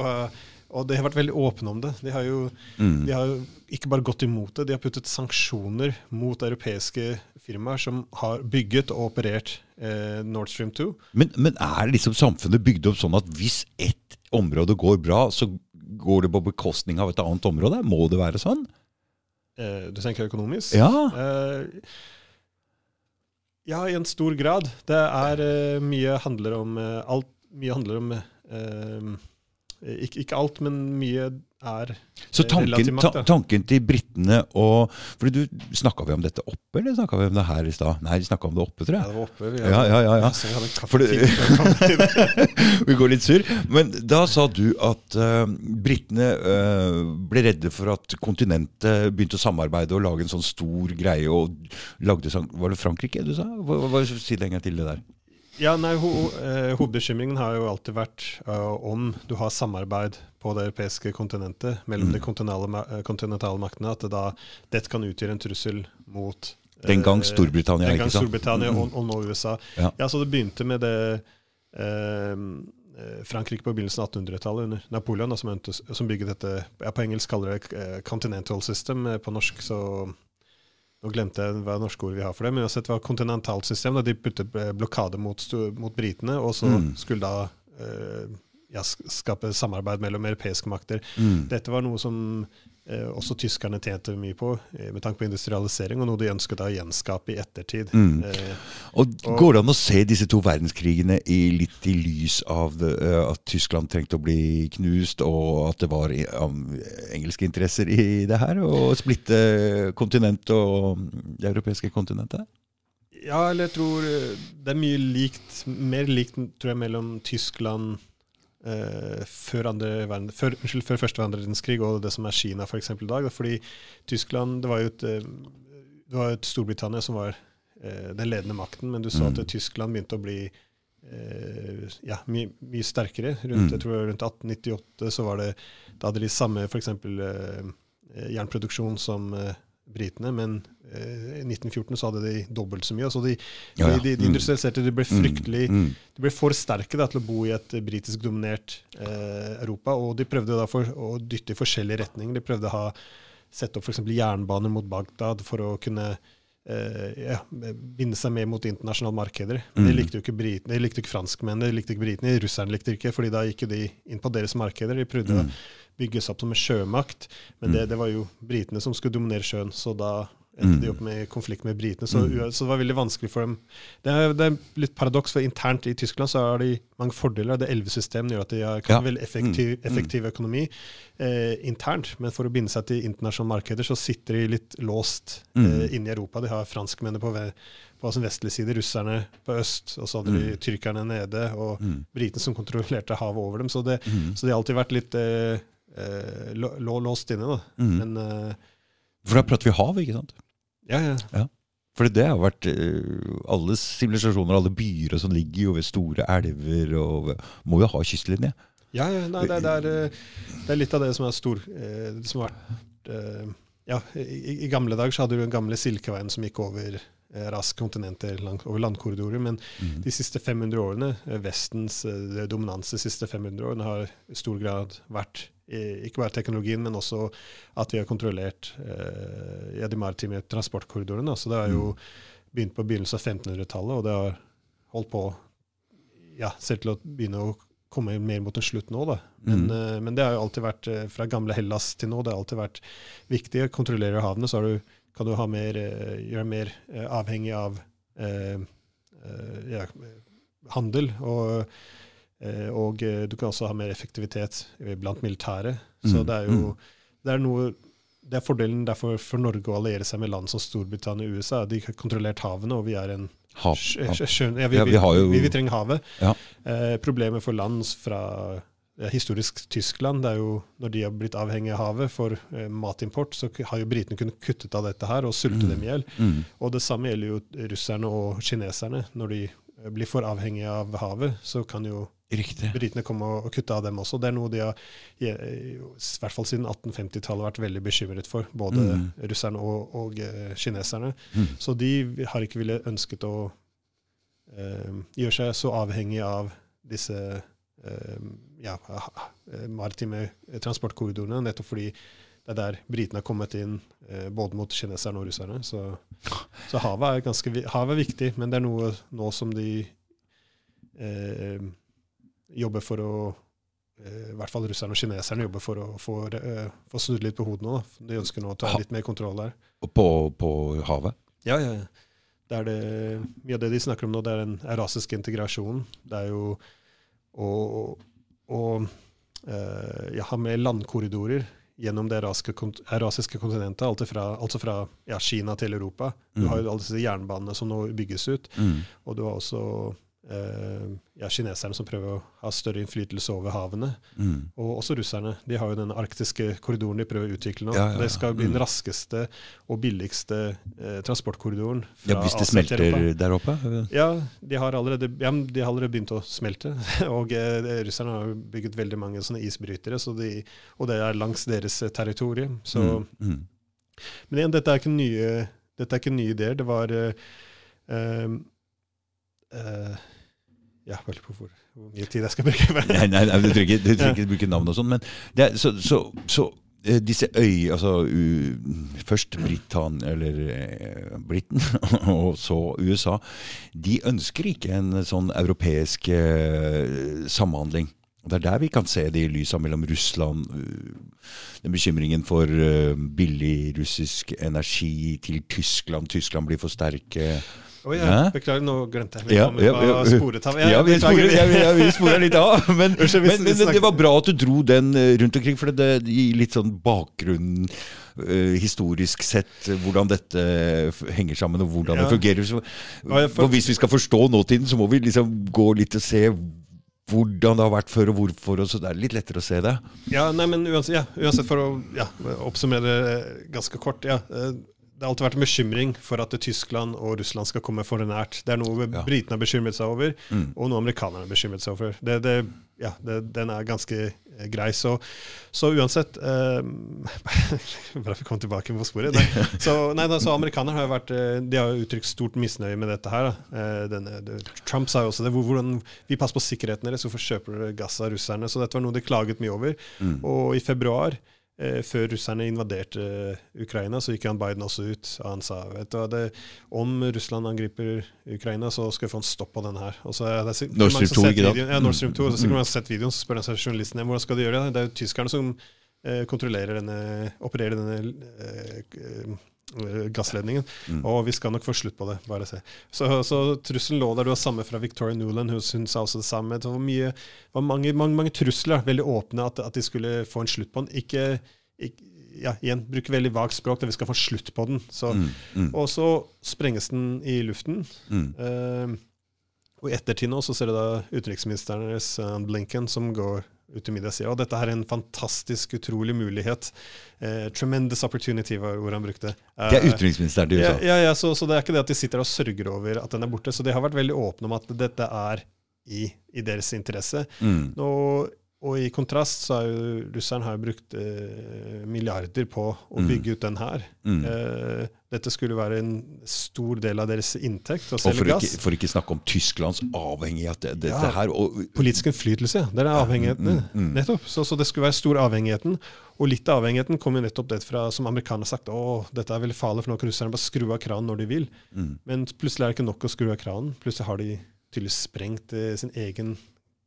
og de har vært veldig åpne om det. De har jo mm. de har ikke bare gått imot det, de har puttet sanksjoner mot europeiske firmaer som har bygget og operert eh, Nord Stream 2. Men, men, er liksom samfunnet bygd opp sånn at hvis ett område går bra, så går det på bekostning av et annet område? Må det være sånn? Eh, du tenker økonomisk? Ja. Eh, ja, i en stor grad. Det er uh, mye handler om uh, alt Mye handler om uh, ikke, ikke, alt, men mye er Så tanken, ta, tanken til britene og fordi du Snakka vi om dette oppe, eller snakka vi om det her i stad? Nei, vi snakka om det oppe, tror jeg. Ja, det var oppe. Vi, ja, ja, ja, ja. Fordi, [laughs] vi går litt sur. Men da sa du at uh, britene uh, ble redde for at kontinentet begynte å samarbeide og lage en sånn stor greie. og lagde sånn, Var det Frankrike du sa? Hva, hva, si det en gang til det der. Ja, nei, ho, eh, Hovedbekymringen har jo alltid vært uh, om du har samarbeid på det europeiske kontinentet mellom mm. de kontinentale, uh, maktene, at det da, dette kan utgjøre en trussel mot uh, Den gang Storbritannia, den gang Storbritannia mm. og, og, nå USA. Ja. ja. så Det begynte med det Frankrike på begynnelsen av 1800-tallet under Napoleon, som, bygget dette ja, På engelsk kaller det Continental System. På norsk så nå glemte jeg hva norske ord vi har for det, men uansett var kontinentalt system. Da de puttet blokade mot, mot britene, og så mm. skulle da uh, ja, skape samarbeid mellom europeiske makter. Mm. Dette var noe som også tyskerne tjente mye på, uh, med tanke på industrialisering, og noe de ønsket å gjenskape i ettertid. Mm. og, og Går det an å se disse to verdenskrigene i, litt i lys av at Tyskland trengte å bli knust, og at det var engelske interesser i det her? Å splitte kontinentet og det europeiske kontinentet? Ja, eller jeg tror det er mye likt, mer likt tror jeg, mellom Tyskland Uh, før, verden, før, unnskyld, før, første verdenskrig og det som er Kina for i dag. Fordi Tyskland Det var jo et, eh, det var et Storbritannia som var uh, den ledende makten, men du så mm. at Tyskland begynte å bli uh, ja, mye, sterkere. Rundt, mm. jeg tror rundt 1898 så var det Da hadde de samme f.eks. Uh, jernproduksjon som britene, men i 1914 så hadde de dobbelt så mye. Altså de, ja, ja. de, de, mm. industrialiserte de ble mm. fryktelig mm. De ble for sterke da, til å bo i et britisk dominert eh, Europa. Og de prøvde da for, å dytte i forskjellige retninger. De prøvde å ha, sette opp f.eks. jernbaner mot Bagdad for å kunne eh, ja, binde seg med mot internasjonale markeder. Men de likte jo ikke britene, de likte ikke franskmennene, de likte ikke britene, russerne likte ikke, fordi da gikk de inn på deres markeder. De prøvde mm. å bygge seg opp som en sjømakt, men det, mm. det var jo britene som skulle dominere sjøen. så da endte de opp med konflikt med britene. Så, Mm. så det var veldig vanskelig for dem. Det er, det er litt paradoks, for internt i Tyskland så har de mange fordeler. Det elvesystemet gjør at de har Ja. veldig effektiv, Mm. effektiv økonomi eh, internt. Men for å binde seg til internasjonale markeder, så sitter de litt låst eh, Mm. inne i Europa. De har franskmennene på, på sin vestlige side, russerne på øst, og så hadde de Mm. tyrkerne nede, og Mm. britene som kontrollerte havet over dem. Så, det, Mm. så de har alltid vært litt eh, eh, lå, lå- låst inne. da. Mm. Men eh, For da prater vi hav, ikke sant? Ja, ja. For det har vært eh, Alle sivilisasjoner, alle byer og sånn ligger jo ved store elver og må jo ha kystlinje. Ja, ja nei, det, det, er, eh, det er litt av det som er stor eh, Det som har vært Ja, i, i gamle dager så hadde du den gamle Silkeveien som gikk over raske raskt kontinenter, lang, over landkorridorer. Men Mm. de siste 500 årene, Vestens dominanse dominans de siste 500 årene, har i stor grad vært ikke bare teknologien, men også at vi har kontrollert eh, ja, de maritime transportkorridorene. Så det har jo begynt på begynnelsen av 1500-tallet, og det har holdt på ja, ser til å begynne å komme mer mot en slutt nå. Da. Men, Mm. eh, men det har jo alltid vært eh, fra gamle Hellas til nå. Det har alltid vært viktig. å Kontrollere havene, så du, kan du ha mer, eh, gjøre mer eh, avhengig av eh, eh, ja, handel. Og, og eh, du kan også ha mer effektivitet blant militære. Så Mm, det er jo mm. det er noe det er fordelen derfor for Norge å alliere seg med land som Storbritannia og USA. De har kontrollert havene, og vi er en Hav. Hav. ja, vi, vi vi, vi trenger havet. Ja. Eh, problemet for land fra ja, historisk Tyskland, det er jo når de har blitt avhengig av havet for eh, matimport, så har jo britene kunnet kuttet av dette her og sulte Mm. dem i hjel. Mm. Og det samme gjelder jo russerne og kineserne. Når de eh, blir for avhengige av havet, så kan jo Riktig. britene kom og, og kutta av dem også. Det er noe de har, i, i hvert fall siden 1850-tallet, vært veldig bekymret for. Både Mm. russerne og, og eh, kineserne. Mm. Så de har ikke ville ønsket å eh, gjøre seg så avhengig av disse eh, ja, eh, maritime transportkorridorene, nettopp fordi det er der britene har kommet inn, eh, både mot kineserne og russerne. Så, så havet, er ganske, havet er viktig, men det er noe nå som de eh, jobber for å eh, I hvert fall russerne og kineserne jobber for å få, eh, få snudd litt på hodet nå. De ønsker nå å ta Ha- litt mer kontroll der. På, på havet? Ja, ja. ja. Det det, mye av det de snakker om nå, det er den erasiske integrasjonen. Det er jo å, å eh, ja, ha med landkorridorer gjennom det erasiske kont- kontinentet, alt fra, altså fra ja, Kina til Europa. Du Mm. har jo alle disse jernbanene som nå bygges ut, Mm. og du har også ja, kineserne som prøver å ha større innflytelse over havene. Mm. Og også russerne. De har jo den arktiske korridoren de prøver å utvikle nå. Ja, ja. Det skal bli den Mm. raskeste og billigste eh, transportkorridoren Ja, hvis det smelter der oppe? Ja, de har allerede, ja, de har allerede begynt å smelte. [laughs] Og eh, russerne har bygget veldig mange sånne isbrytere, så de, og det er langs deres eh, territorium. Så, Mm. Mm. Men igjen, dette er ikke nye, dette er ikke nye ideer. Det var eh, eh, eh, Ja, veldig på hvor, hvor mye tid jeg skal bruke. [laughs] Nei, nei, nei, du trenger ikke, du trenger ikke bruke navn og sånn, men er, så, så, så eh, disse øy, altså u, Først Britann, eller eh, Briten, [laughs] og så USA. De ønsker ikke en sånn europeisk eh, samhandling. Det er der vi kan se det i lysa mellom Russland uh, Den bekymringen for uh, billig russisk energi til Tyskland. Tyskland blir for sterke. Oh, ja, beklager, nå glemte jeg. Ja, Ja, ja, ja. sporet av. Ja, vi sporer, ja, vi- sporer litt av. [laughs] Men, men, men det var bra at du dro den eh, rundt omkring, for det gir litt sånn bakgrunn historisk sett, hvordan dette henger sammen og hvordan det fungerer. For hvis vi skal forstå nåtiden, så må vi liksom gå litt og se hvordan det har vært før og hvorfor, og så det er litt lettere å se det. Ja, nei, men uansett, ja, uansett for å ja, oppsummere ganske kort. Ja, eh, det har alltid vært en bekymring for at Tyskland og Russland skal komme for nært. Det er noe britene har bekymret seg over, Mm. og noe amerikanerne har bekymret seg over. Det, det, ja, det, den er ganske eh, grei. Så, så uansett eh, [laughs] Bare for å komme tilbake på sporet. Nei, så, nei, da, så amerikanerne har jo vært eh, De har jo uttrykt stort misnøye med dette her. Eh, Denne, det, Trump sa jo også det. hvor- Hvordan vi passer på sikkerheten deres, hvorfor kjøper dere gass av russerne? Så dette var noe de klaget mye over. Mm. Og i februar, før russerne invaderte eh, Ukraina, så gikk han Biden også ut. Og han sa vet du, det, om Russland angriper Ukraina, så skal vi få en stopp på den her. Og så er det Nord Stream 2, ikke sant? Ja, Nord Stream 2. Og så Mm. sikkert man har sett videoen, så spør han seg journalisten hvordan skal de gjøre det. Det er jo tyskerne som eh, kontrollerer denne, opererer denne eh, eh, gassledningen. Mm. Og vi skal nok få slutt på det. bare se. Så, så trusselen lå der. Du har samme fra Victoria Nuland, Hun, hun sa også det samme. Det var, mye, var mange, mange, mange trusler, veldig åpne, at, at de skulle få en slutt på den. Ikke, ikke ja, igjen, bruke veldig vagt språk, der vi skal få slutt på den. Så, Mm, mm, Og så sprenges den i luften. Eh, og i ettertid nå så ser du da utenriksministeren deres, eh, Blinken, som går ut i media og dette er en fantastisk, utrolig mulighet. Eh, tremendous opportunity var ordet han brukte. Eh, Det er utenriksministeren til ja, USA. ja, ja så, så det er ikke det at de sitter og sørger over at den er borte. Så de har vært veldig åpne om at dette er i, i deres interesse. Mm. Nå, og i kontrast så har jo russeren har brukt eh, milliarder på å Mm. bygge ut den her. Mm. Eh, dette skulle være en stor del av deres inntekt, å Og selge for gass. ikke, for ikke snakke om Tysklands avhengighet. Det, det, Ja. her, og, Politisk innflytelse. Det er avhengigheten. Mm, mm, mm. Nettopp. Så, så det skulle være stor avhengigheten. Og litt av avhengigheten kom jo nettopp det fra, som amerikanerne har sagt, å, dette er veldig farlig, for nå kan russerne bare skru av kranen når de vil. mm. Men plutselig er det ikke nok å skru av kranen. Plutselig har de tydeligvis sprengt eh, sin egen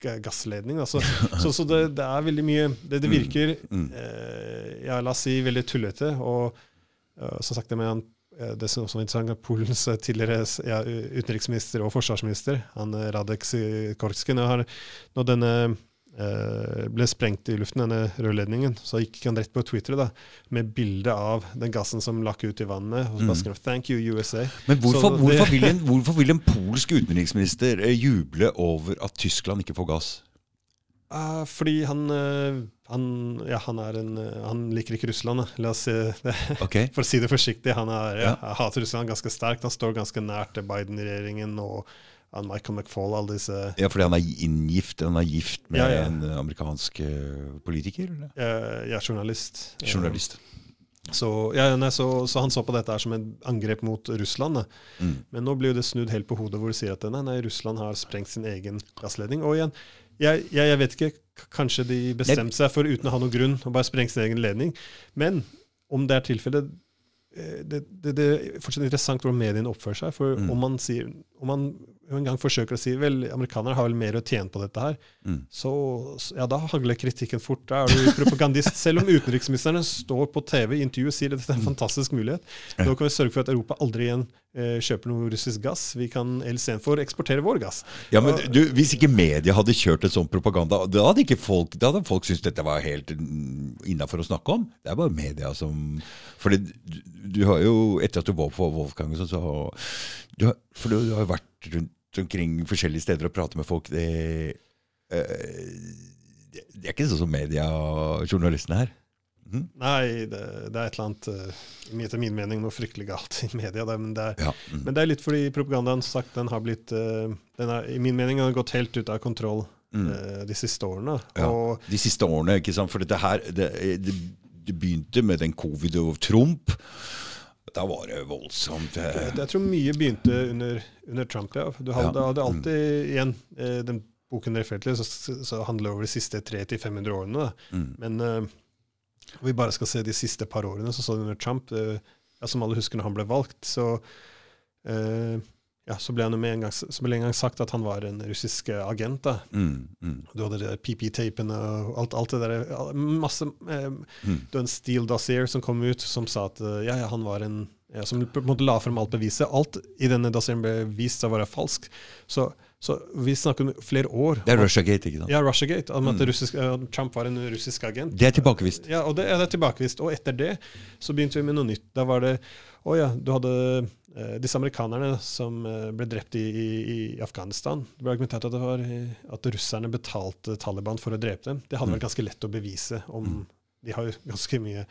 gassledning. Altså. så så det, det er veldig mye Det, det virker, Mm. eh, ja, la oss si, veldig tullete. Og eh, som sagt, det med han eh, det som også var interessant, Polens eh, tidligere ja, utenriksminister og forsvarsminister, han eh, Radek Sikorski, når, nå denne eh, ble sprengt i luften, denne rørledningen, så gikk han rett på Twitter da, med bilde av den gassen som lakk ut i vannet. Og så bare Mm. skrev 'Thank you, USA'. Men hvorfor, det- hvorfor, vil en, hvorfor vil en polsk utenriksminister eh, juble over at Tyskland ikke får gass? Ah, fordi han, eh, han, ja, han, en, eh, han liker ikke Russland, da. la oss si det. Okay. [laughs] For å si det forsiktig. Han er, ja, Ja. hater Russland ganske sterkt. Han står ganske nært Biden-regjeringen og han Michael McFaul, alle disse Ja, fordi han er inngift, han er gift med Ja, ja. en eh, amerikansk eh, politiker? Eller? ja, journalist. Journalist. Så, nei, så, så han så på dette her som et angrep mot Russland. Mm. Men nå blir jo det snudd helt på hodet, hvor de sier at nei, nei, Russland har sprengt sin egen gassledning. Og igjen, jeg, jeg, jeg vet ikke, kanskje de bestemte seg for uten å ha noen grunn å bare sprenge sin egen ledning. Men om det er tilfellet eh, det, det, det er fortsatt interessant hvordan mediene oppfører seg. For Mm. om man sier om man en gang forsøker å si vel, amerikanere har vel mer å tjene på dette her, Mm. så ja, da hagler kritikken fort. Da er du propagandist. [laughs] Selv om utenriksministrene står på TV i intervju og sier at dette er en fantastisk mulighet. Nå kan vi sørge for at Europa aldri igjen eh, kjøper noe russisk gass. Vi kan istedenfor eksportere vår gass. Ja, men du, Hvis ikke media hadde kjørt en sånn propaganda, da hadde ikke folk da hadde folk syntes dette var helt innafor å snakke om. Det er bare media som For du, du har jo, etter at du var på Wolfgang så, så du har, For du, du har vært rundt omkring forskjellige steder og prater med folk. Det, eh, det, det er ikke sånn som mediejournalistene her. Mm. Nei, det, det er et eller annet Mye etter min mening noe fryktelig galt i media. Der, men, det er, Ja. Mm. men det er litt fordi propagandaen sagt, den har blitt eh, den er, I min mening har den gått helt ut av kontroll Mm. eh, de siste årene. Ja. Og De siste årene, ikke sant? For dette her, det, det, det begynte med den covid og Trump. Da var det voldsomt. eh, jeg, tror mye begynte under, under Trump. Ja. Du hadde, Ja. hadde alltid igjen eh, den boken refererte til, så, så handler det over de siste 300-500 årene. Mm. Men uh, vi bare skal se de siste par årene, så så du under Trump, uh, ja, som alle husker når han ble valgt, så, eh, ja, så ble med en gang, en gang sagt at han var en russisk eh, agent. da. Mm, mm, Du hadde de PP-tapene og alt, alt det der. Masse eh, mm. Du var en Steel Dossier som kom ut, som sa at eh, ja, ja, han var en ja, Som på en måte la frem alt beviset. Alt i denne dossieren ble vist å være falsk. Så, så vi snakker om flere år. Det er Russiagate, ikke sant? Ja, Russiagate. Om at Mm. russisk, uh, Trump var en russisk agent. Det er tilbakevist. Ja, og det, ja, det er tilbakevist. Og etter det så begynte vi med noe nytt. Da var det Å ja, du hadde eh, disse amerikanerne som eh, ble drept i, i, i Afghanistan. Det ble argumentert at, det var, eh, at russerne betalte Taliban for å drepe dem. Det hadde Mm. vært ganske lett å bevise om Mm. De har jo ganske mye,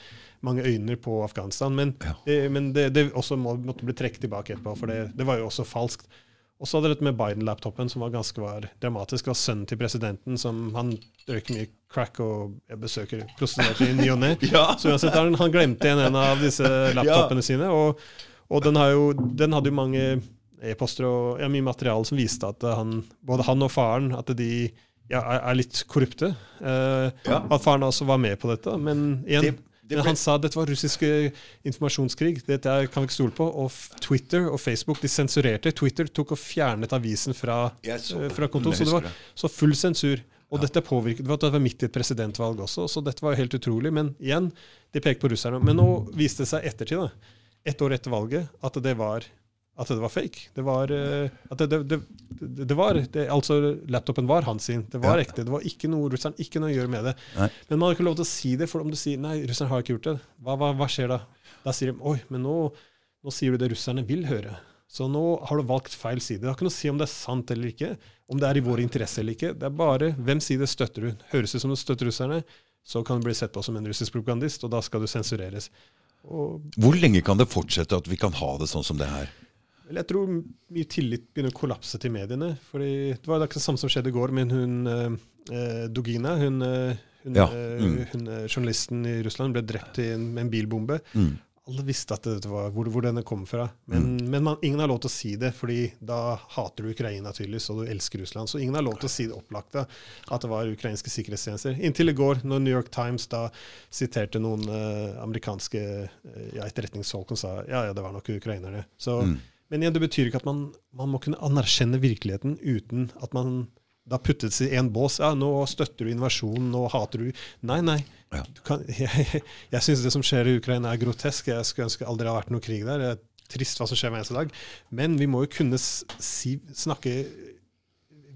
mange øyne på Afghanistan. Men, Ja. det, men det, det også må, måtte bli trukket tilbake etterpå, for det, det var jo også falskt. Og så hadde dette med Biden-laptopen, som var ganske var dramatisk. Det var sønnen til presidenten som Han røyker mye crack og jeg besøker prostituerte i ny og ne. [laughs] Ja. Så uansett, han, han glemte igjen en av disse [laughs] laptopene sine. Og, og den, har jo, den hadde jo mange e-poster og ja, mye materiale som viste at han, både han og faren at de ja, er, litt korrupte. Eh, Ja. At faren også var med på dette. Men igjen, Det- det men ble- han sa at dette var russisk eh, informasjonskrig. Dette kan vi ikke stole på. Og Twitter og Facebook de sensurerte. Twitter tok og fjernet avisen fra, så eh, fra kontoen. Så det var så full sensur. Og Ja. dette påvirket, det var, det var midt i et presidentvalg også, så dette var jo helt utrolig. Men igjen, de pekte på russerne. Men nå viste det seg ettertid, da. Ett år etter valget at det var, at det var fake. Det var, eh, at det, det, det, det var Altså, laptopen var hans sin. Det var Ja. ekte. Det var ikke noe russeren ikke noe å gjøre med det. Nei. Men man har ikke lov til å si det, for om du sier nei, russeren har ikke gjort det, hva, hva, hva skjer da? Da sier de oi, men nå, nå sier du det russerne vil høre. Så nå har du valgt feil side. Det har ikke noe å si om det er sant eller ikke, om det er i vår interesse eller ikke. Det er bare hvem side støtter du. Høres det ut som du støtter russerne, så kan du bli sett på som en russisk propagandist, og da skal du sensureres. Og Hvor lenge kan det fortsette at vi kan ha det sånn som det her? Jeg tror mye tillit begynner å kollapse til mediene. fordi Det var det samme som skjedde i går med hun eh, eh, Dugina. Hun, eh, hun, Ja, eh, mm. hun journalisten i Russland ble drept i en, med en bilbombe. Mm. Alle visste at det var, hvor, hvor denne kom fra. Men, men man, ingen har lov til å si det, fordi da hater du Ukraina tydeligvis, og du elsker Russland. Så ingen har lov til å si det opplagte, at det var ukrainske sikkerhetstjenester. Inntil i går, når New York Times da siterte noen eh, amerikanske eh, ja, etterretningsfolk og sa ja, ja, det var nok ukrainerne. Så, Mm. Men igjen, det betyr ikke at man, man må kunne anerkjenne virkeligheten uten at man da puttes i én bås. Ja, nå støtter du invasjonen, nå hater du Nei, nei. Ja. Du kan, [laughs] jeg jeg syns det som skjer i Ukraina er grotesk. Jeg skulle ønske aldri det hadde vært noe krig der. Det er trist hva som skjer hver eneste dag. Men vi må jo kunne si, snakke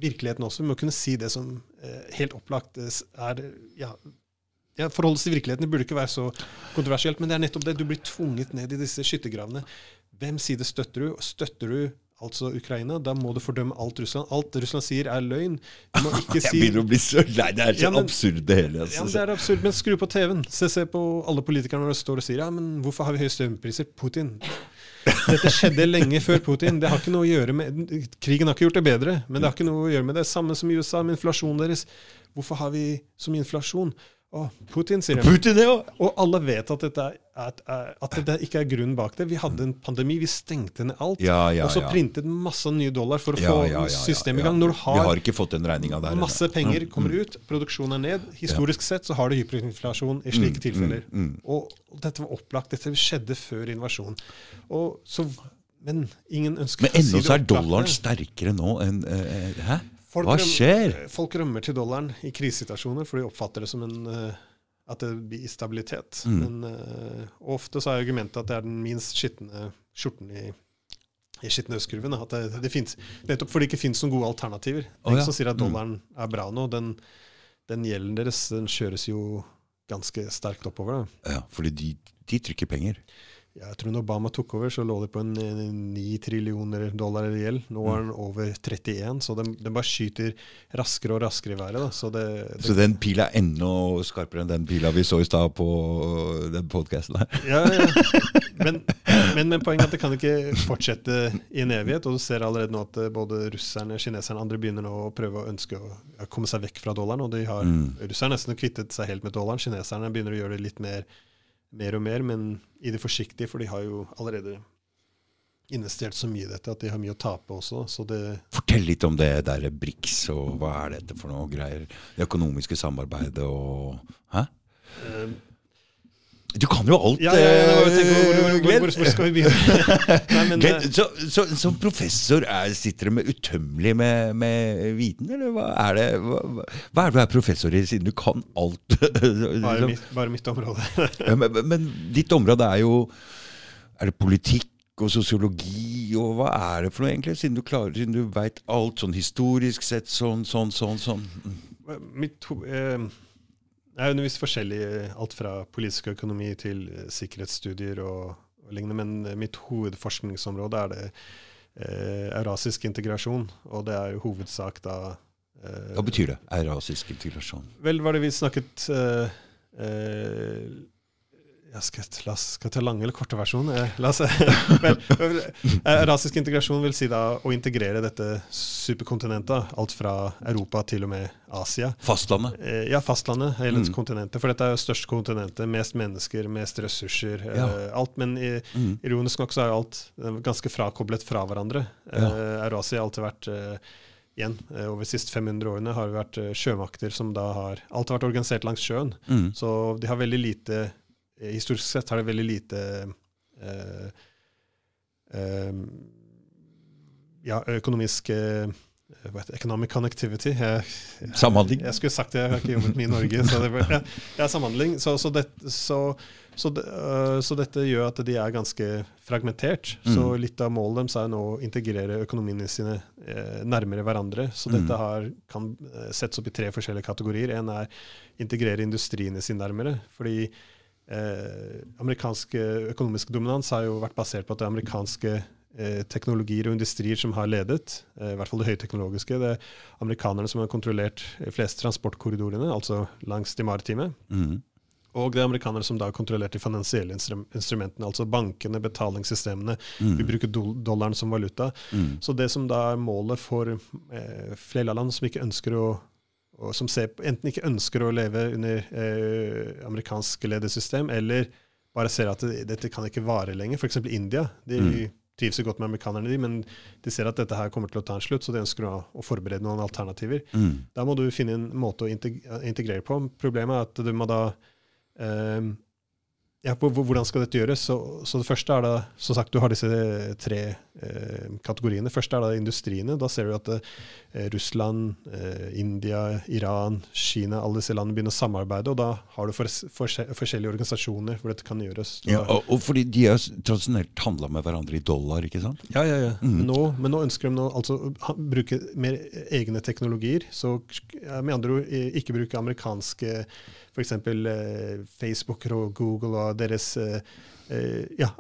virkeligheten også. Vi må kunne si det som eh, helt opplagt eh, er ja, ja, Forholdet til virkeligheten burde ikke være så kontroversielt, men det er nettopp det. Du blir tvunget ned i disse skyttergravene. Hvem side støtter du? Støtter du altså Ukraina, da må du fordømme alt Russland. Alt Russland sier, er løgn. Du må ikke [laughs] Jeg si begynner å bli så lei. Det er så Ja, men- absurd, det hele. ja, Altså. men Det er absurd, men skru på TV-en. Se, se på alle politikerne når de står og sier ja, men hvorfor har vi høye strømpriser? Putin. Dette skjedde lenge før Putin. Det har ikke noe å gjøre med Krigen har ikke gjort det bedre, men det har ikke noe å gjøre med det. Samme som i USA med inflasjonen deres. Hvorfor har vi så mye inflasjon? Å, Putin, sier de. Putin, ja! Og alle vet at, dette er, at, at det ikke er grunnen bak det. Vi hadde en pandemi, vi stengte ned alt. Ja, ja, og så printet masse nye dollar for å få systemet i gang. Når du Vi har har der. Masse penger kommer ut, produksjonen er ned. Historisk sett så har du hyperinflasjon i slike tilfeller. mm, mm. Og dette var opplagt. Dette skjedde før invasjonen. Og så, men ingen ønsker Men ennå så er dollaren sterkere nå enn uh, Hæ? Folk Hva skjer? skjer? Folk rømmer til dollaren i krisesituasjoner, for de oppfatter det som en eh, at det blir stabilitet. Mm. Men uh, ofte så er argumentet at det er den minst skitne skjorten i, i skitnøskurven. At det, det finnes, nettopp fordi det ikke finnes noen gode alternativer. Det er ingen ja. som sier at Mm. dollaren er bra nå. Den, den gjelden deres den kjøres jo ganske sterkt oppover. Da. Ja, fordi de, de trykker penger. Jeg tror når Obama tok over, så lå det på en eh, 9 trillioner dollar i gjeld. Nå er den over 31, så den, den bare skyter raskere og raskere i været. Så det, det Så den pila er enda skarpere enn den pila vi så i stad på den podkasten her. Ja, ja. [laughs] Men, men, men poenget er at det kan ikke fortsette i en evighet. Og du ser allerede nå at eh, både russerne, kineserne og andre begynner nå å prøve å ønske å komme seg vekk fra dollaren. Og de har, Mm. russerne nesten kvittet seg helt med dollaren. Kineserne begynner å gjøre det litt mer, mer og mer, men i det forsiktige, for de har jo allerede investert så mye i dette at de har mye å tape også. Så det, Fortell litt om det der BRICS, og hva er dette for noe greier? Det økonomiske samarbeidet og Hæ? eh, Du kan jo alt, ja, ja, ja, hvor, hvor, eh, hvor, hvor, hvor skal vi begynne? [laughs] Nei, men, eh, så, så, som professor er, sitter du med utømmelig med, med viten, eller hva er det? Hva, hva er det du er professor i, siden du kan alt? [laughs] bare, mitt, bare mitt område. [laughs] Men, men ditt område er jo Er det politikk og sosiologi, og hva er det for noe, egentlig? Siden du klarer, siden du veit alt sånn historisk sett, sånn, sånn, sånn. sånn. Mitt, eh, jeg har undervist forskjellig, alt fra politisk økonomi til eh, sikkerhetsstudier og, og lignende, men eh, mitt hovedforskningsområde er det eh, eurasisk integrasjon, og det er jo hovedsak da eh, Hva betyr det? Eurasisk integrasjon? Vel, var det vi snakket eh, eh, jeg skal, la oss, skal jeg ta lange eller korte versjon? Eh, la oss, [laughs] vel, eh, rasisk integrasjon vil si da å integrere dette superkontinentet, alt fra Europa til og med Asia. Fastlandet? Eh, Ja, fastlandet, hele Mm. kontinentet. For dette er jo største kontinentet. Mest mennesker, mest ressurser. eh, Ja. alt, Men i, Mm. ironisk nok så er jo alt ganske frakoblet fra hverandre. Ja. Eurasia har alltid vært Igjen, over de siste 500 årene har det vært sjømakter som da har Alt har vært organisert langs sjøen. Mm. Så de har veldig lite Historisk sett har det veldig lite eh, eh, ja, økonomisk eh, hva heter economic connectivity. Jeg, jeg, Samhandling. Jeg skulle sagt det, jeg har ikke jobbet mye i Norge. så det, ja, ja, samhandling. Så, så, det, så, så, det, øh, så dette gjør at de er ganske fragmentert. Så Mm. litt av målet deres er nå å integrere økonomiene sine eh, nærmere hverandre. Så Mm. dette har, kan eh, settes opp i tre forskjellige kategorier. En er integrere industriene sine nærmere. fordi eh, amerikansk eh, økonomisk dominans har jo vært basert på at det er amerikanske eh, teknologier og industrier som har ledet, eh, i hvert fall det høyteknologiske. Det er amerikanerne som har kontrollert de fleste transportkorridorene, altså langs de maritime. Mm. Og det er amerikanere som da har kontrollert de finansielle instrumentene, altså bankene, betalingssystemene. Mm. Vi bruker do dollaren som valuta. Mm. Så det som da er målet for eh, flere land som ikke ønsker å og som ser, enten ikke ønsker å leve under eh, amerikansk ledersystem, eller bare ser at det, dette kan ikke vare lenger. F.eks. India. De Mm. trives jo godt med amerikanerne, de, men de ser at dette her kommer til å ta en slutt, så de ønsker å, å forberede noen alternativer. Mm. Da må du finne en måte å integrere på. Problemet er at du må da eh, ja, hvor- Hvordan skal dette gjøres? Så, så det første er da, som sagt, Du har disse tre eh, kategoriene. Først er da industriene. Da ser du at eh, Russland, eh, India, Iran, Kina, alle disse landene begynner å samarbeide. Og da har du for, for, forskjellige organisasjoner hvor dette kan gjøres. Ja, og, og fordi de har tradisjonelt handla med hverandre i dollar, ikke sant? ja, ja, ja. Mm. Nå, men nå ønsker de nå, altså, ha, bruke mer egne teknologier. Så ja, med andre ord eh, ikke bruke amerikanske f.eks. Eh, Facebook og Google og deres eh, eh, ja,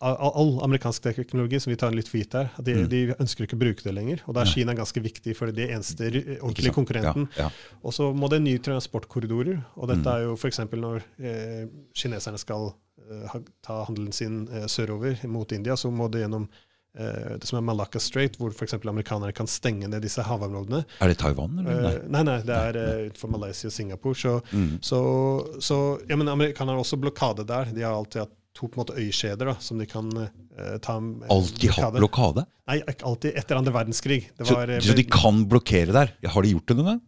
all amerikansk teknologi som vi tar litt for gitt her, de, Mm. de ønsker ikke å bruke det lenger. Og da er Kina ganske viktig, for det er eneste ordentlige konkurrenten. Ja, ja. Og så må det nye transportkorridorer. Og dette Mm. er jo f.eks. når eh, kineserne skal eh, ta handelen sin eh, sørover mot India, så må det gjennom det som er Malacca Strait, hvor f.eks. amerikanere kan stenge ned disse havområdene. Er det Taiwan, eller? Eh, nei, nei, det er eh, utenfor Malaysia og Singapore. Så, Mm. så, så ja, men amerikanerne har også blokade der. De har alltid hatt to på en måte øykjeder da, som de kan uh, ta med. Alltid hatt blokade? Nei, ikke alltid. Etter andre verdenskrig. Det Så, var, eh, så de kan blokkere der? Har de gjort det noen gang?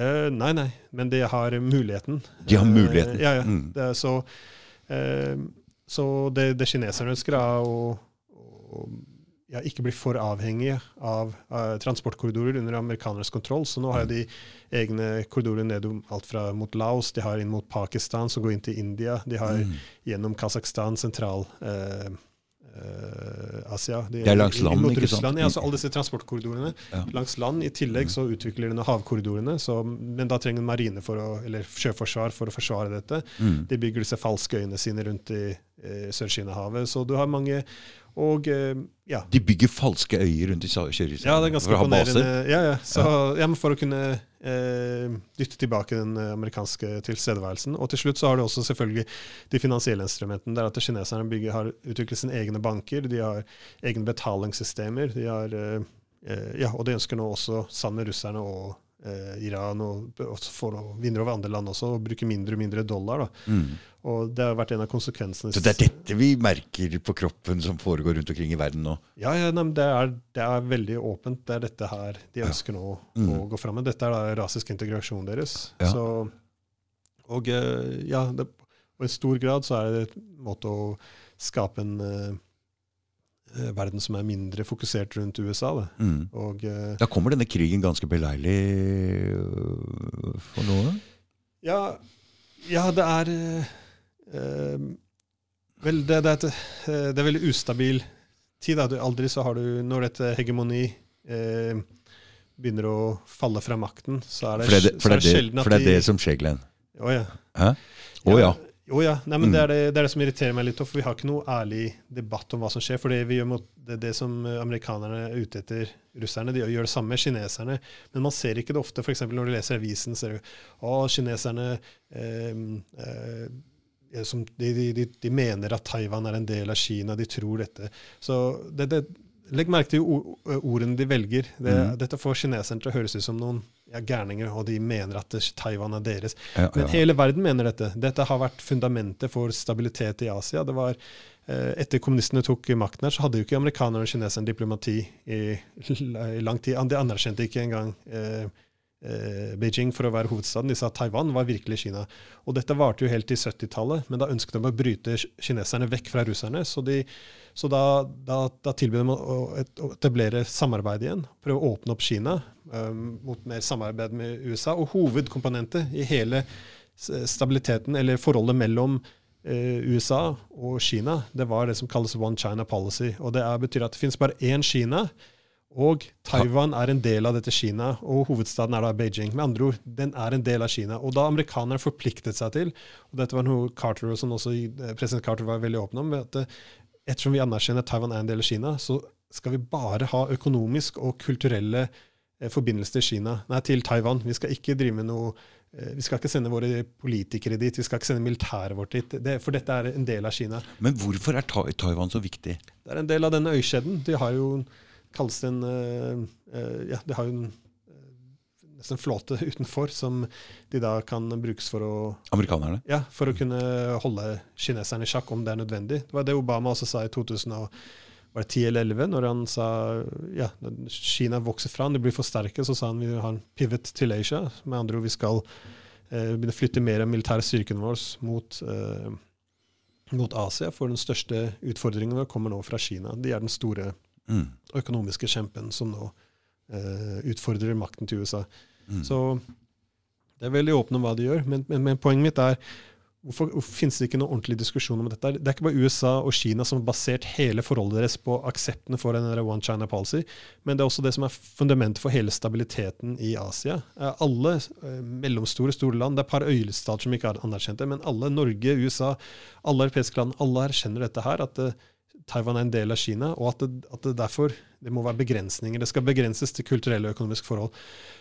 Uh, nei, nei, men de har muligheten. De har muligheten. Uh, ja, ja. Mm. Det så eh, så det, det kineserne ønsker, er å ja, ikke bli for avhengige av uh, transportkorridorer under amerikanernes kontroll. Så nå har de egne korridorer ned alt fra mot Laos, de har inn mot Pakistan, som går inn til India. De har Mm. gjennom Kasakhstan, Sentral-Asia uh, uh, De, Det er langs inn land, mot ikke sant? Ja, altså alle disse transportkorridorene Ja. langs land. I tillegg så utvikler de havkorridorene, så, men da trenger en marine for å, eller sjøforsvar for å forsvare dette. Mm. De bygger disse falske øyene sine rundt i eh, Sør-Kina-havet. Så du har mange Og eh, ja. De bygger falske øyer rundt i kjørehuset? Ja, det er ganske å imponerende. Ja, ja. Så, ja. for å kunne eh, dytte tilbake den eh, amerikanske tilstedeværelsen. Og til slutt så har du også selvfølgelig de finansielle instrumentene. Der at kineserne bygger, har utviklet sine egne banker, de har egne betalingssystemer. De har, eh, eh, ja, og de ønsker nå også, sammen med russerne eh, Iran, og, for vinner over andre land også, og bruker mindre og mindre dollar. Mm. Og det har vært en av konsekvensene. Så det er dette vi merker på kroppen som foregår rundt omkring i verden nå? Ja, ja nei, det, er, det er veldig åpent. Det er dette her de ønsker nå Mm. å gå fram med. Dette er da rasisk integrasjon deres. Ja. Så, og eh, ja, det, og i stor grad så er det en måte å skape en eh, eh, verden som er mindre fokusert rundt USA. Da. Mm. Og eh, Da kommer denne krigen ganske beleilig øh, for noen? ja, ja, det er eh, eh, Vel, det, det, er et, eh, det er veldig ustabil tid. Da. Du, aldri så har du Når dette hegemoni eh, begynner å falle fra makten, så er det, For det, for det- så for det, det sjelden at at for det er det som skjer, Glenn. Å ja. Hæ? Å ja. Å ja. Nei, men Mm. det, er det, det er det som irriterer meg litt, for vi har ikke noe ærlig debatt om hva som skjer. For det vi gjør mot det, det som eh, amerikanerne er ute etter russerne, de gjør det samme med kineserne. Men man ser ikke det ofte. F.eks. når du leser avisen, ser du at kineserne eh, eh, som, de, de, de, de mener at Taiwan er en del av Kina, de tror dette. Så det, det, Legg merke til ordene de velger. Det, mm. Dette får kineserne til å høres ut som noen ja, gærninger, og de mener at Taiwan er deres. ja, Men ja. hele verden mener dette. Dette har vært fundamentet for stabilitet i Asia. Det var, eh, etter kommunistene tok makten her, så hadde jo ikke amerikanerne og kineserne diplomati i, i lang tid. De anerkjente ikke engang eh, eh, Beijing for å være hovedstaden. De sa at Taiwan var virkelig Kina. Og dette varte jo helt til 70-tallet, men da ønsket de å bryte kineserne vekk fra russerne. Så, de, så da, da, da tilbød de å, etablere samarbeid igjen. Prøve å åpne opp Kina um, mot mer samarbeid med USA. Og hovedkomponentet i hele stabiliteten, eller forholdet mellom eh, USA og Kina, det var det som kalles One China Policy. Og Det er, betyr at det finnes bare én Kina, og Taiwan er en del av dette Kina. Og hovedstaden er da Beijing. Med andre ord, den er en del av Kina. Og da amerikanerne forpliktet seg til, og dette var noe Carter og som også eh, president Carter var veldig åpen om, at eh, ettersom vi anerkjenner at Taiwan er en del av Kina, så skal vi bare ha økonomisk og kulturelle eh, forbindelser til Kina, nei, til Taiwan. Vi skal ikke drive med noe vi skal ikke sende våre politikere dit, vi skal ikke sende militæret vårt dit. Det, for dette er en del av Kina. Men hvorfor er Taiwan så viktig? Det er en del av denne øykjeden. De har jo kalles en uh, uh, ja, de har jo en uh, nesten flåte [laughs] utenfor som de da kan brukes for å Amerikanerne? Ja, for å kunne holde kineserne i sjakk om det er nødvendig. Det var det Obama også sa i 2000 var det 10 eller 11, når han sa ja, Kina vokser fra, det blir for sterke, så sa han vi har en pivot til Asia. Med andre ord, vi skal eh, begynne å flytte mer av militære styrkene våre mot, eh, mot, Asia. For den største utfordringen vår kommer nå fra Kina. De er den store mm. økonomiske kjempen som nå eh, utfordrer makten til USA. Mm. Så det er veldig åpne om hva de gjør. Men, men, men poenget mitt er Hvorfor, hvorfor finnes det ikke noen ordentlig diskusjon om dette? Det er ikke bare USA og Kina som har basert hele forholdet deres på akseptene for en One China policy, men det er også det som er fundamentet for hele stabiliteten i Asia. Alle eh, mellomstore store land, det er et par øyestater som ikke har anerkjent det, men alle, Norge, USA, alle europeiske land, alle erkjenner dette her, at eh, Taiwan er en del av Kina, og at det, at det, derfor det må være begrensninger. Det skal begrenses til kulturelle og økonomiske forhold.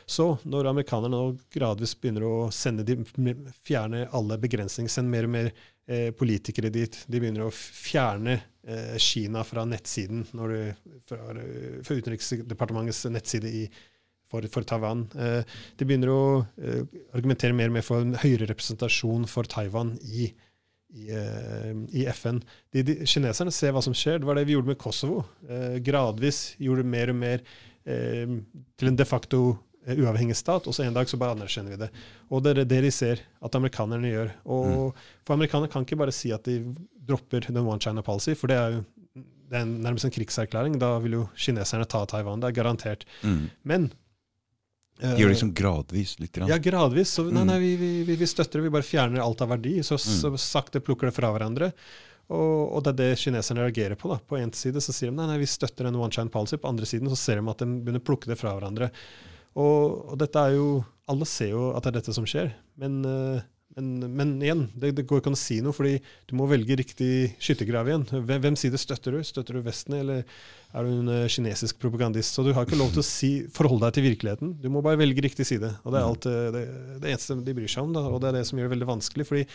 Så når amerikanerne nå gradvis begynner å sende de, fjerne alle begrensninger, sende mer og mer eh, politikere dit, de begynner å fjerne eh, Kina fra nettsiden, det, fra, fra Utenriksdepartementets nettside i, for, for, Taiwan. Eh, de begynner å eh, argumentere mer og mer for en høyere representasjon for Taiwan i Kina i, uh, i FN. De, de, kineserne ser hva som skjer. Det var det vi gjorde med Kosovo. Eh, gradvis gjorde det mer og mer eh, til en de facto uavhengig stat, og så en dag så bare anerkjenner vi det. Og det er det de ser at amerikanerne gjør. Og mm. For amerikanerne kan ikke bare si at de dropper den one China policy, for det er jo det er nærmest en krigserklæring. Da vil jo kineserne ta Taiwan. Det er garantert. Mm. Men gjør det liksom gradvis? litt? Grann. Ja, gradvis. Så, nei, nei, vi, vi, vi, støtter det, vi bare fjerner alt av verdi. Så, mm. så sakte plukker det fra hverandre. Og, og, det er det kineserne reagerer på. da. På én side så sier de nei, nei, vi støtter en one chine policy. På andre siden så ser de at de begynner å plukke det fra hverandre. Og, og dette er jo Alle ser jo at det er dette som skjer. Men uh, men, men, igjen, det, det, går ikke an å si noe, fordi du må velge riktig skyttergrav igjen. Hvem, hvem side støtter du? Støtter du Vesten, eller er du en uh, kinesisk propagandist? Så du har ikke lov til å si, forholde deg til virkeligheten. Du må bare velge riktig side. Og det er alt, eh, det, det eneste de bryr seg om, da, og det er det som gjør det veldig vanskelig. fordi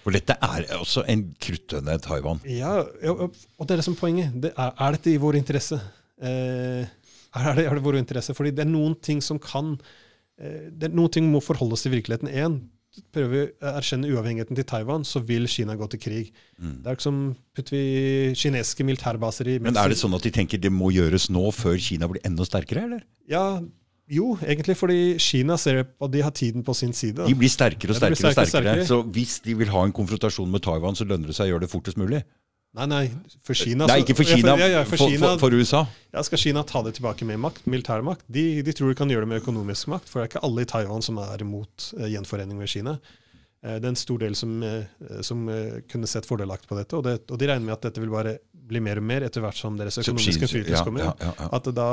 for dette er også en kruttønne, Taiwan. Ja, og det er det som er poenget. Det er, er, dette i vår interesse? Eh, er, det, er det vår interesse? Fordi det er noen ting som kan eh, det er Noen ting må forholde oss til virkeligheten. Én, prøver å erkjenne uavhengigheten til Taiwan, så vil Kina gå til krig. Mm. Det er ikke som putter vi kinesiske militærbaser i Men er det sånn at de tenker det må gjøres nå, før Kina blir enda sterkere, eller? Ja, jo, egentlig fordi Kina ser at de har tiden på sin side. De blir sterkere og sterkere, sterkere, og sterkere. Så hvis de vil ha en konfrontasjon med Taiwan, så lønner det seg å gjøre det fortest mulig? Nei, nei, for Kina Nei, ikke for Kina, for, ja, ja, for, Kina, for, for, USA. Ja, Skal Kina ta det tilbake med makt, militærmakt? De, de, tror de kan gjøre det med økonomisk makt, for det er ikke alle i Taiwan som er imot uh, gjenforening med Kina. Uh, det er en stor del som, uh, som kunne sett fordelaktig på dette, og, det, og, de regner med at dette vil bare bli mer og mer etter hvert som deres økonomiske innflytelse kommer. At da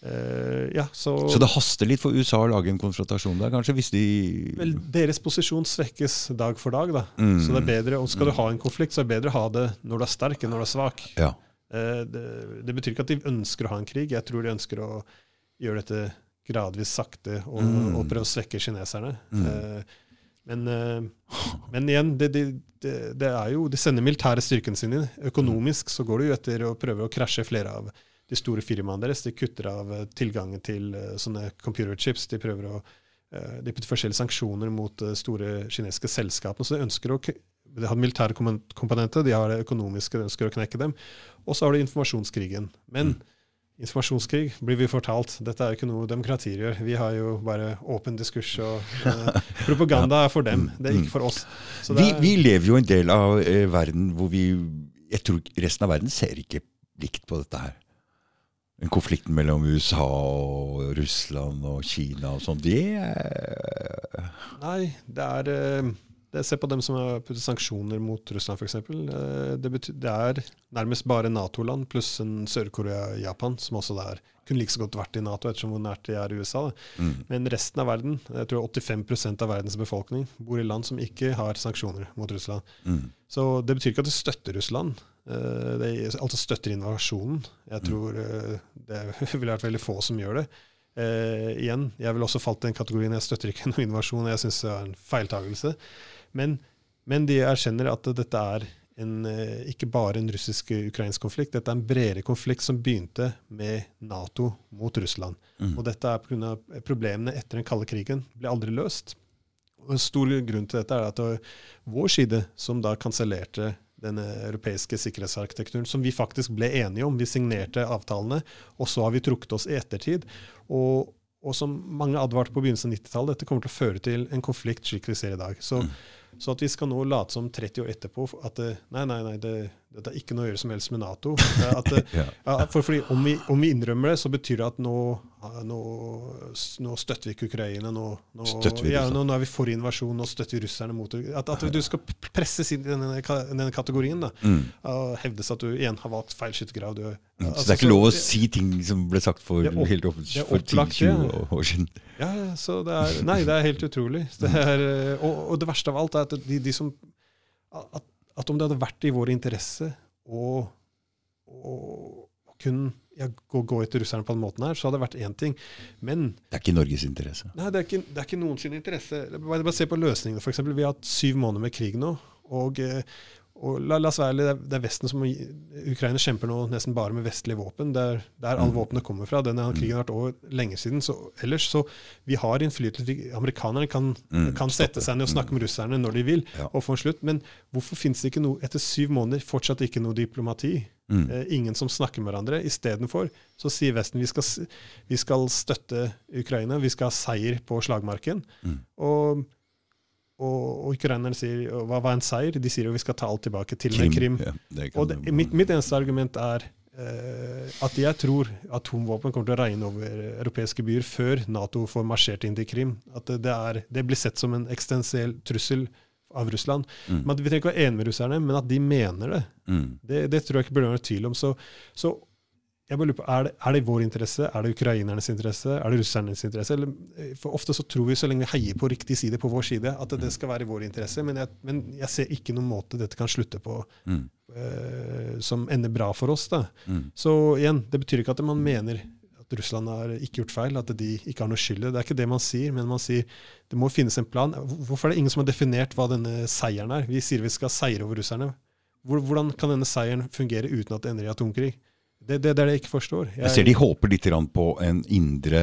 Uh, ja, så, så, det haster litt for USA å lage en konfrontasjon der, kanskje? hvis de... Vel, Deres posisjon svekkes dag for dag. da. Mm. Så det er bedre, og Skal du ha en konflikt, så er det bedre å ha det når du er sterk, enn når du er svak. Ja. Uh, det, det, betyr ikke at de ønsker å ha en krig. Jeg tror de ønsker å gjøre dette gradvis sakte og, mm. og prøve å svekke kineserne. Mm. Uh, men, men, igjen, det, det, det, er jo, de sender militære styrkene sine. Økonomisk så går det jo etter å prøve å krasje flere av de store firmaene deres. De kutter av eh, tilgangen til uh, sånne computerchips. De prøver å uh, de putter forskjellige sanksjoner mot store kinesiske selskapene. Så de ønsker å de har militære komponenter, de har det økonomiske, de ønsker å knekke dem. Og så har du informasjonskrigen. Men mm. informasjonskrig, blir vi fortalt. Dette er jo ikke noe demokratier gjør. Vi har jo bare åpen diskurs, og eh, [laughs] propaganda er for dem, det er ikke for oss. Så det Vi, er, vi lever jo en del av eh, verden hvor vi Jeg tror resten av verden ser ikke likt på dette her. Den konflikten mellom USA og Russland og Kina og sånn, det er Nei, det er eh, det, Se på dem som har puttet sanksjoner mot Russland, f.eks. Det, bety- det er nærmest bare Nato-land pluss en Sør-Korea-Japan, som også der kunne like så godt vært i Nato, ettersom hvor nært de er i USA. Mm, Men resten av verden, jeg tror 85% av verdens befolkning, bor i land som ikke har sanksjoner mot Russland. mm, Så det betyr ikke at de støtter Russland. Eh, De altså støtter invasjonen. Jeg tror eh, det [laughs] ville vært veldig få som gjør det. Eh, igjen, jeg vil også falt i den kategorien. Jeg støtter ikke [laughs] noe innovasjon. Jeg syns det er en feiltagelse. Men, men de erkjenner at dette er en, eh, ikke bare en russisk-ukrainsk konflikt. Dette er en bredere konflikt som begynte med Nato mot Russland. mm. Og dette er pga. problemene etter den kalde krigen ble aldri løst. Og En stor grunn til dette er at det var vår side som da kansellerte den europeiske sikkerhetsarkitekturen, som vi faktisk ble enige om. Vi signerte avtalene, og så har vi trukket oss i ettertid. Og, og som mange advarte på begynnelsen av 90-tallet, dette kommer til å føre til en konflikt slik vi ser i dag. Så, så at vi skal nå late som 30 år etterpå at det, nei, nei, nei, det, dette har ikke noe å gjøre som helst med Nato. At [laughs] Ja. ja, for, fordi om vi, om vi innrømmer det, så betyr det at nå, nå, nå støtter vi ikke Ukraina. Nå, nå, vi ja, nå, er vi for invasjon, nå støtter vi russerne mot At, at du skal presses inn i denne, denne kategorien. da, Mm. og hevdes at du igjen har valgt feil skyttergrav. Du, Mm. altså, Så det er ikke lov å si ting som ble sagt for opp- helt er for 10-20 år siden. Ja, så det er, nei, det er helt utrolig. Det er, eh, og, og det verste av alt er at de, de som at, at om det hadde vært i vår interesse å, å, å kun ja, gå, gå etter russerne på den måten her, så hadde det vært én ting. Men Det er ikke Norges interesse. nei, det er ikke, det er ikke noens interesse. Bare, bare se på løsningene. For eksempel, vi har hatt syv måneder med krig nå. og... eh, og la, la oss være det det er Vesten som Ukraina kjemper nå nesten bare med vestlige våpen. Det er der alle våpenet kommer fra. Denne krigen har vært over lenge siden. Så ellers så vi har innflytelse. Amerikanerne kan, Mm, kan sette seg ned og snakke med russerne når de vil, Ja. og få en slutt. Men hvorfor finnes det ikke noe etter syv måneder fortsatt ikke noe diplomati? Mm. Eh, ingen som snakker med hverandre. Istedenfor så sier Vesten vi skal, vi skal støtte Ukraina, vi skal ha seier på slagmarken. Mm. Og, og, ukrainerne sier hva var en seier? De sier jo vi skal ta alt tilbake til Krim. Krim. Ja, Og det, mitt, mitt eneste argument er eh, at jeg tror atomvåpen kommer til å regne over europeiske byer før Nato får marsjert inn til Krim. At det, er, det blir sett som en eksistensiell trussel av Russland. Mm. Men at Vi trenger ikke være enige med russerne, men at de mener det. Mm. Det, det tror jeg ikke burde være tvil om. Så, så jeg bare lurer på, er det, er det vår interesse? Er det ukrainernes interesse? Er det russernes interesse? Eller, eh, for Ofte så tror vi, så lenge vi heier på riktig side på vår side, at det, det skal være i vår interesse. Men jeg, men jeg ser ikke noen måte dette kan slutte på Mm. uh, som ender bra for oss. da. Mm. Så igjen, det betyr ikke at man mener at Russland har ikke gjort feil, at de ikke har noe skyld. det. Det er ikke det man sier, men man sier det må finnes en plan. Hvorfor er det ingen som har definert hva denne seieren er? Vi sier vi skal seire over russerne. Hvordan kan denne seieren fungere uten at det ender i atomkrig? Det, det, det er det jeg ikke forstår. Jeg ser de håper litt på en indre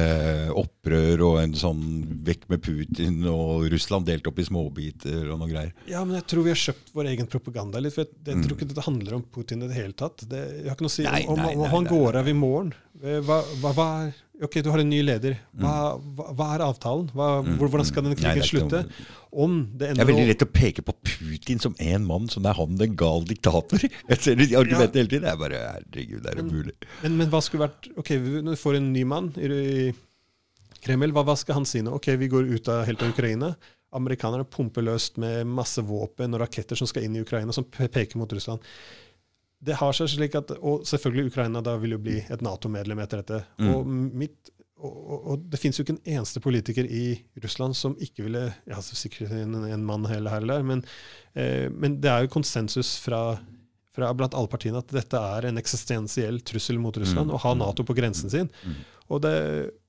opprør og en sånn vekk med Putin og Russland delt opp i småbiter og noe greier. Ja, men jeg tror vi har kjøpt vår egen propaganda litt. for Jeg, jeg tror Mm. ikke dette handler om Putin i det hele tatt. Det, jeg har ikke noe å si Nei, om, om, om nei, han går av i morgen. Eh, Hva, hva, hva er, ok, du har en ny leder. Hva, hva, hva er avtalen? Hva, Mm, hvordan skal denne krigen Nei, det slutte? Om det Det er veldig lett å peke på Putin som én mann, som er han den gal diktator. [laughs] Jeg ser de argumentene hele tiden. Det er bare herregud, det er umulig. Men, men hva skulle vært Ok, når du får en ny mann i, Kreml, hva skal han si nå? Ok, vi går ut av helt av Ukraina. Amerikanerne pumper løst med masse våpen og raketter som skal inn i Ukraina, som peker mot Russland. Det har seg slik at, Og selvfølgelig Ukraina da vil jo bli et Nato-medlem etter dette. Mm. Og, mitt, og, og, det finnes jo ikke en eneste politiker i Russland som ikke ville ja, altså Sikkert en, en mann heller her eller der, men, eh, men det er jo konsensus fra fra blant alle partiene at dette er en eksistensiell trussel mot Russland, Mm. å ha Nato på grensen sin. Mm. Og det,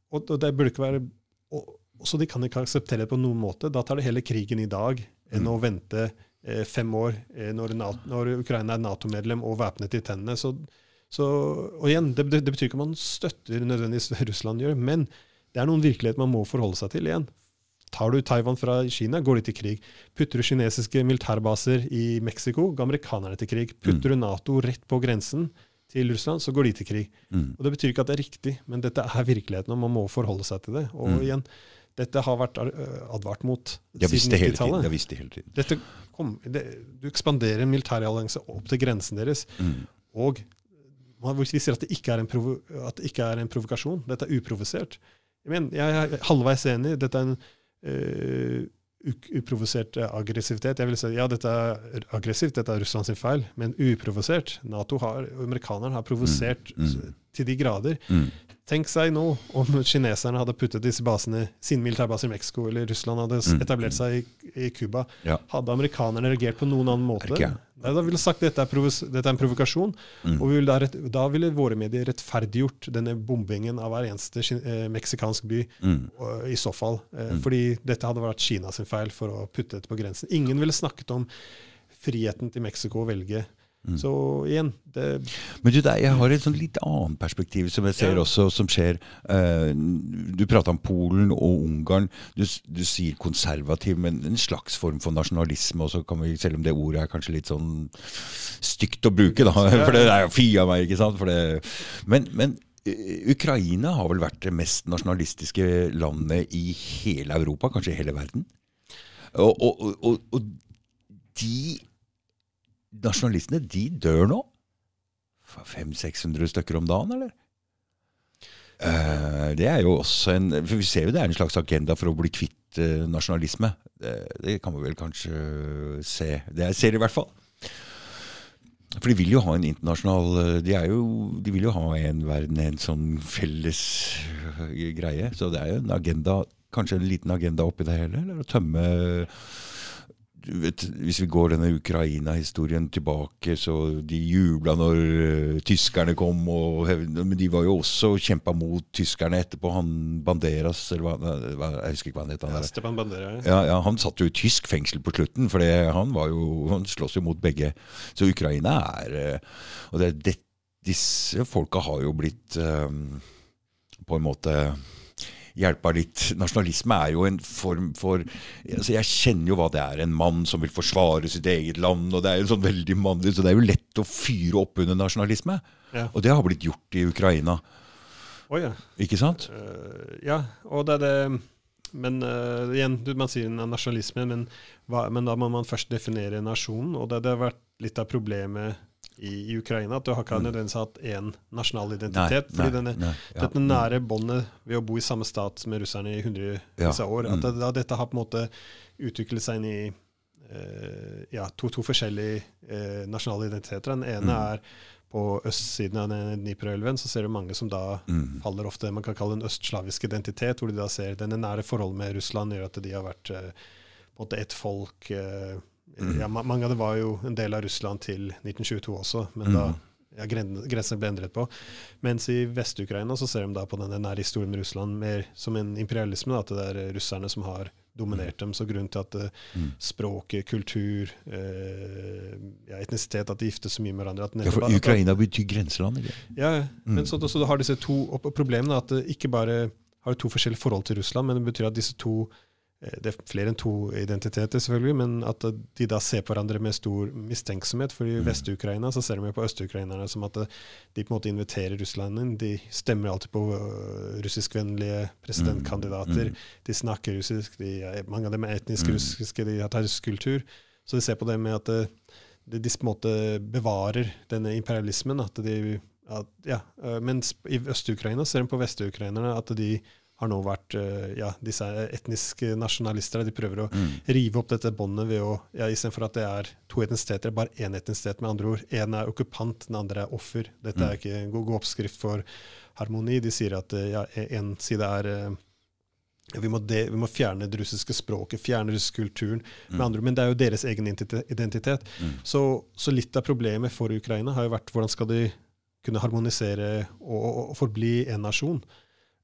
og, det burde ikke være og, Så de kan ikke akseptere det på noen måte. Da tar det hele krigen i dag enn Mm. å vente fem år eh, når, NATO, når Ukraina er Nato-medlem og væpnet i tennene. Så, så, og igjen, det, det, det betyr ikke at man støtter nødvendigvis det Russland gjør, men det er noen virkelighet man må forholde seg til igjen. Tar du Taiwan fra Kina, går de til krig. Putter du kinesiske militærbaser i Mexico, går amerikanerne til krig. Putter du Nato rett på grensen til Russland, så går de til krig. Mm. Og Det betyr ikke at det er riktig, men dette er virkeligheten, og man må forholde seg til det. Og Mm. igjen, dette har vært øh, advart mot De siden det hele tiden. 90-tallet. Jeg visste det hele tiden. Dette kom, det, du ekspanderer en militærallianse opp til grensen deres, Mm. og man viser at det ikke er en, provo at det ikke er en provokasjon. Dette er uprovosert. Jeg, mener, jeg er halvveis enig. Dette er en uh, uprovosert øh, aggressivitet. Jeg vil si ja, dette er aggressivt, dette er Russlands feil, men uprovosert. Nato har, amerikanerne har provosert Mm, mm. til de grader. Mm. Tenk seg nå om kineserne hadde puttet disse basene, sine militærbaser i Mexico, eller Russland hadde Mm, etablert seg i, Cuba. Ja. Hadde amerikanerne reagert på noen annen måte? Nei, da ville sagt sagt dette dette er en provokasjon. Mm. Og vi ville da, rett, da ville våre medier rettferdiggjort denne bombingen av hver eneste eh, meksikansk by, Mm. og, i så fall. Eh, Mm. Fordi dette hadde vært Kinas feil for å putte dette på grensen. Ingen ville snakket om friheten til Mexico å velge. Mm. Så igjen, det, Men du, jeg har et sånn litt annet perspektiv som jeg ser Ja. også som skjer. Eh, du prata om Polen og Ungarn. Du, du sier konservativ, men en slags form for nasjonalisme også, kan vi, selv om det ordet er kanskje litt sånn stygt å bruke, da. [laughs] For det er jo fy av meg, ikke sant. Det, men, men eh, Ukraina har vel vært det mest nasjonalistiske landet i hele Europa, kanskje i hele verden. Og, og, og, og de nasjonalistene, de dør nå? 500-600 stykker om dagen, eller? Eh, det er jo også en For vi ser jo det er en slags agenda for å bli kvitt eh, nasjonalisme. Det, kan vi vel kanskje se. Det ser i hvert fall. For de vil jo ha en internasjonal eh, De, jo, de vil jo ha en verden, en sånn felles greie. Så det er jo en agenda, kanskje en liten agenda oppi det hele. Eller å tømme vet, Hvis vi går denne Ukraina-historien tilbake, så de jubla når uh, tyskerne kom, og, men de var jo også kjempa mot tyskerne etterpå. Han Banderas, eller hva, Jeg husker ikke hva han het. han ja. Stepan Bandera ja. Ja, ja, Han satt jo i tysk fengsel på slutten, for han, var jo, han slåss jo mot begge. Så Ukraina er uh, Og det, det, disse folka har jo blitt eh, på en måte hjelpa litt. Nasjonalisme er jo en form for altså Jeg kjenner jo hva det er. En mann som vil forsvare sitt eget land. og Det er jo sånn veldig mannlig, så det er jo lett å fyre opp under nasjonalisme. Ja. Og det har blitt gjort i Ukraina, Oh, ja. ikke sant? Uh, ja, og det er det Men uh, igjen, du, man sier nasjonalisme, men, hva, men da må man først definere nasjonen. Og det, det har vært litt av problemet i, i Ukraina, at du har ikke nødvendigvis hatt én nasjonal identitet. fordi denne, nei, ja, dette nære båndet ved å bo i samme stat med russerne i hundrevis av år, mm. at det, da dette har på en måte utviklet seg inn i eh, ja, to, to forskjellige eh, nasjonale identiteter. Den ene Mm. er på østsiden av Dnipro-elven, så ser du mange som da Mm. faller ofte det man kan kalle en østslavisk identitet, hvor de da ser denne nære forholdet med Russland gjør at de har vært eh, på en måte ett folk. Eh, Mm. Ja, mange av det var jo en del av Russland til 1922 også, men Mm. da ja, grensene ble endret på. Mens i Vest-Ukraina så ser de da på denne nære historien med Russland mer som en imperialisme, da, at det er russerne som har dominert dem. Så grunnen til at eh, Mm. språket, kultur, eh, ja, etnisitet, at de gifter så mye med hverandre Ja, for at- at- Ukraina betyr grenseland. Ikke? ja, ja. men Mm. så, så du har disse to problemene. At det ikke bare har to forskjellige forhold til Russland, men det betyr at disse to Det er flere enn to identiteter, selvfølgelig, men at de da ser på hverandre med stor mistenksomhet. For i Mm. Vest-Ukraina så ser de på øst-ukrainerne som at de på en måte inviterer Russland inn. De stemmer alltid på øh, russiskvennlige presidentkandidater. Mm. De snakker russisk. De er, mange av dem er etnisk Mm. russiske, de har russisk kultur. Så de ser på det med at eh, de, de på en måte bevarer denne imperialismen. At de, at, ja, mens i Øst-Ukraina ser de på vest-ukrainerne at de har nå vært øh, ja, disse etniske nasjonalister. De prøver å Mm. rive opp dette båndet ved å ja, Istedenfor at det er to etnisiteter, bare én etnisitet, med andre ord. Én er okkupant, den andre er offer. Dette Mm. er ikke en god, oppskrift for harmoni. De sier at eh, ja, en side er eh, vi, må de, vi må fjerne det russiske språket, fjerne russisk kulturen. Med Mm. andre, men det er jo deres egen identitet. Mm. Så, så litt av problemet for Ukraina har jo vært hvordan skal de kunne harmonisere og, og, og forbli en nasjon.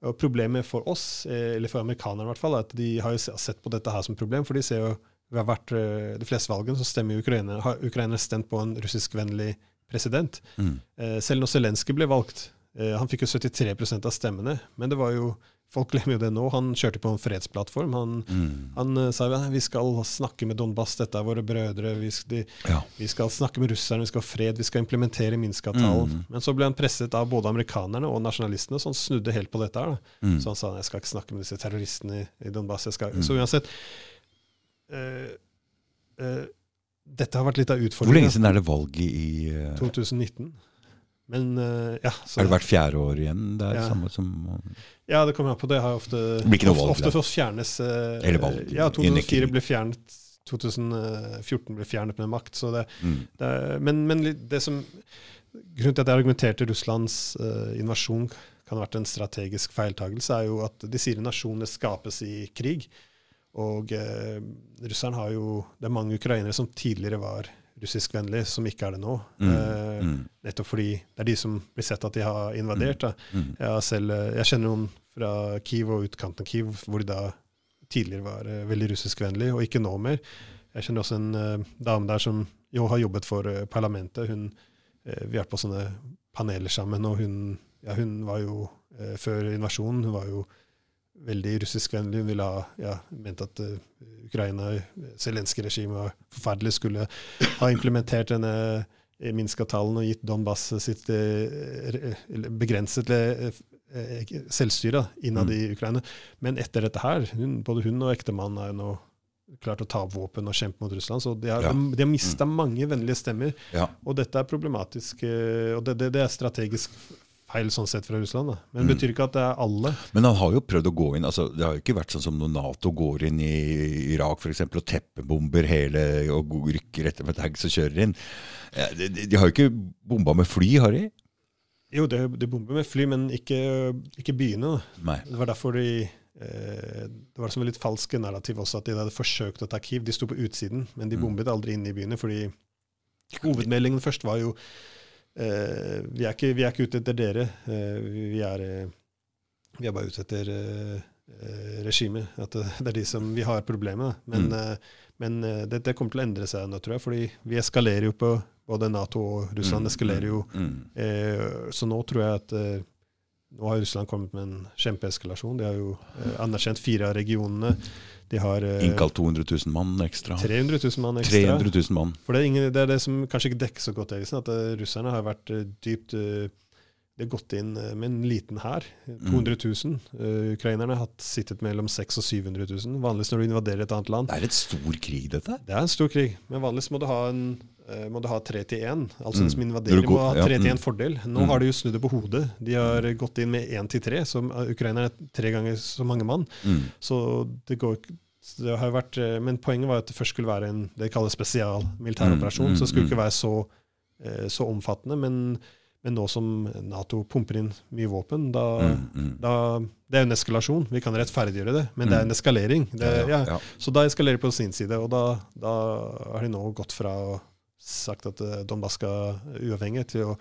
Og Problemet for oss, eh, eller for amerikanerne i hvert fall, er at de har jo sett på dette her som problem. For de ser jo ved hvert, vært de fleste valgene så stemmer jo ukrainere, har ukrainere stemt på en russiskvennlig president. Mm. Eh, selv når Zelenskyj ble valgt, eh, han fikk jo 73% av stemmene, men det var jo Folk glemmer jo det nå. Han kjørte på en fredsplattform. Han, Mm. han eh, sa vi skal snakke med Donbass, dette er våre brødre. Vi, de, Ja. vi skal snakke med russerne, vi skal ha fred, vi skal implementere Minsk-avtalen. Mm. Men så ble han presset av både amerikanerne og nasjonalistene, så han snudde helt på dette. her. Mm. Så han sa jeg skal ikke snakke med disse terroristene i, i Donbass. Jeg skal. Så uansett eh, eh, Dette har vært litt av utfordringen. Hvor lenge siden er det valget i eh, 2019. Men ja, så, Er det hvert fjerde år igjen? Det er Ja. samme som ja, det kommer an på. Det har ofte, blir ikke noe ofte, valg, ofte først fjernes eh, Eller valg, Ja, 2004 ble fjernet. 2014 ble fjernet med makt. Så det, mm. det men, men det som Grunnen til at jeg argumenterte Russlands uh, invasjon kan ha vært en strategisk feiltagelse, er jo at de sier nasjonene skapes i krig. Og uh, russerne har jo Det er mange ukrainere som tidligere var russiskvennlige, som ikke er det nå. Mm. Eh, Mm. Nettopp fordi det er de som blir sett at de har invadert. Da. Mm. Jeg, selv, eh, jeg kjenner noen fra Kiev og utkanten av Kiev hvor de da tidligere var eh, veldig russiskvennlig, og ikke nå mer. Jeg kjenner også en eh, dame der som jo har jobbet for eh, parlamentet. Hun, eh, vi har på sånne paneler sammen, og hun, ja, hun var jo før invasjonen hun var jo veldig russiskvennlig. Hun ville ha, ja, mente at Ukraina, Zelenskyj-regimet, var forferdelig, skulle ha implementert denne eh, Minsk-avtalen og gitt Donbass sitt eh, begrenset eh, selvstyre innad i Ukraina. Men etter dette her, hun, både hun og ektemannen er jo nå klart å ta opp våpen og kjempe mot Russland. Så de har, Ja. de, de har mista mange vennlige stemmer. Ja. Og dette er problematisk, og det, det, det er strategisk feil sånn sett fra Russland. Da. Men Mm. det betyr ikke at det er alle. Men han har jo prøvd å gå inn altså Det har jo ikke vært sånn som når Nato går inn i Irak for eksempel, og teppebomber hele og rykker etter med tanks og kjører inn. De, de, de har jo ikke bomba med fly, har de? Jo, det, de bomber med fly, men ikke, ikke byene. Det var derfor de eh, Det var som et litt falske narrativ også, at de hadde forsøkt å ta Kiev. De sto på utsiden, men de Mm. bombet aldri inn i byene. fordi hovedmeldingen først var jo vi, er ikke, vi er ikke ute etter dere. Eh, vi, er, eh, vi er bare ute etter eh, eh, regimet. At det, er de som vi har problemer med. Men, Mm. eh, men eh, det, det kommer til å endre seg nå, tror jeg. fordi vi eskalerer jo på Både Nato og Russland Mm, eskalerer jo. Mm. Eh, så nå tror jeg at eh, nå har Russland kommet med en kjempeeskalasjon. De har jo eh, anerkjent fire av regionene. De har eh, Innkalt 200 000 mann ekstra. 300 000 mann ekstra. 300 000 mann. For det er, ingen, det er det som kanskje ikke dekker så godt Eriksen, at eh, russerne har vært eh, dypt eh, De har gått inn eh, med en liten hær. 200 000. Uh, ukrainerne har sittet mellom 600 og 700 000. Vanligvis når du invaderer et annet land. Det er et stor krig, dette. Det er en stor krig, men vanligvis må du ha en eh, må du ha tre til én. Altså Mm. den som invaderer, går, må ha ja, tre til mm. én fordel. Nå Mm. har de jo snudd det på hodet. De har gått inn med én til tre, så ukrainerne er tre ganger så mange mann. Mm. Så det går ikke det har jo vært, eh, Men poenget var at det først skulle være en det kalles spesial militæroperasjon. Mm, mm, så det skulle mm. ikke være så, eh, så omfattende. Men, men nå som Nato pumper inn mye våpen, da, Mm. Mm. da Det er jo en eskalasjon. Vi kan rettferdiggjøre det, men det er Mm. en eskalering. Det, Ja, ja, ja. Så da eskalerer det på sin side, og da, da har de nå gått fra å sagt at eh, Donbass skal uavhengig til å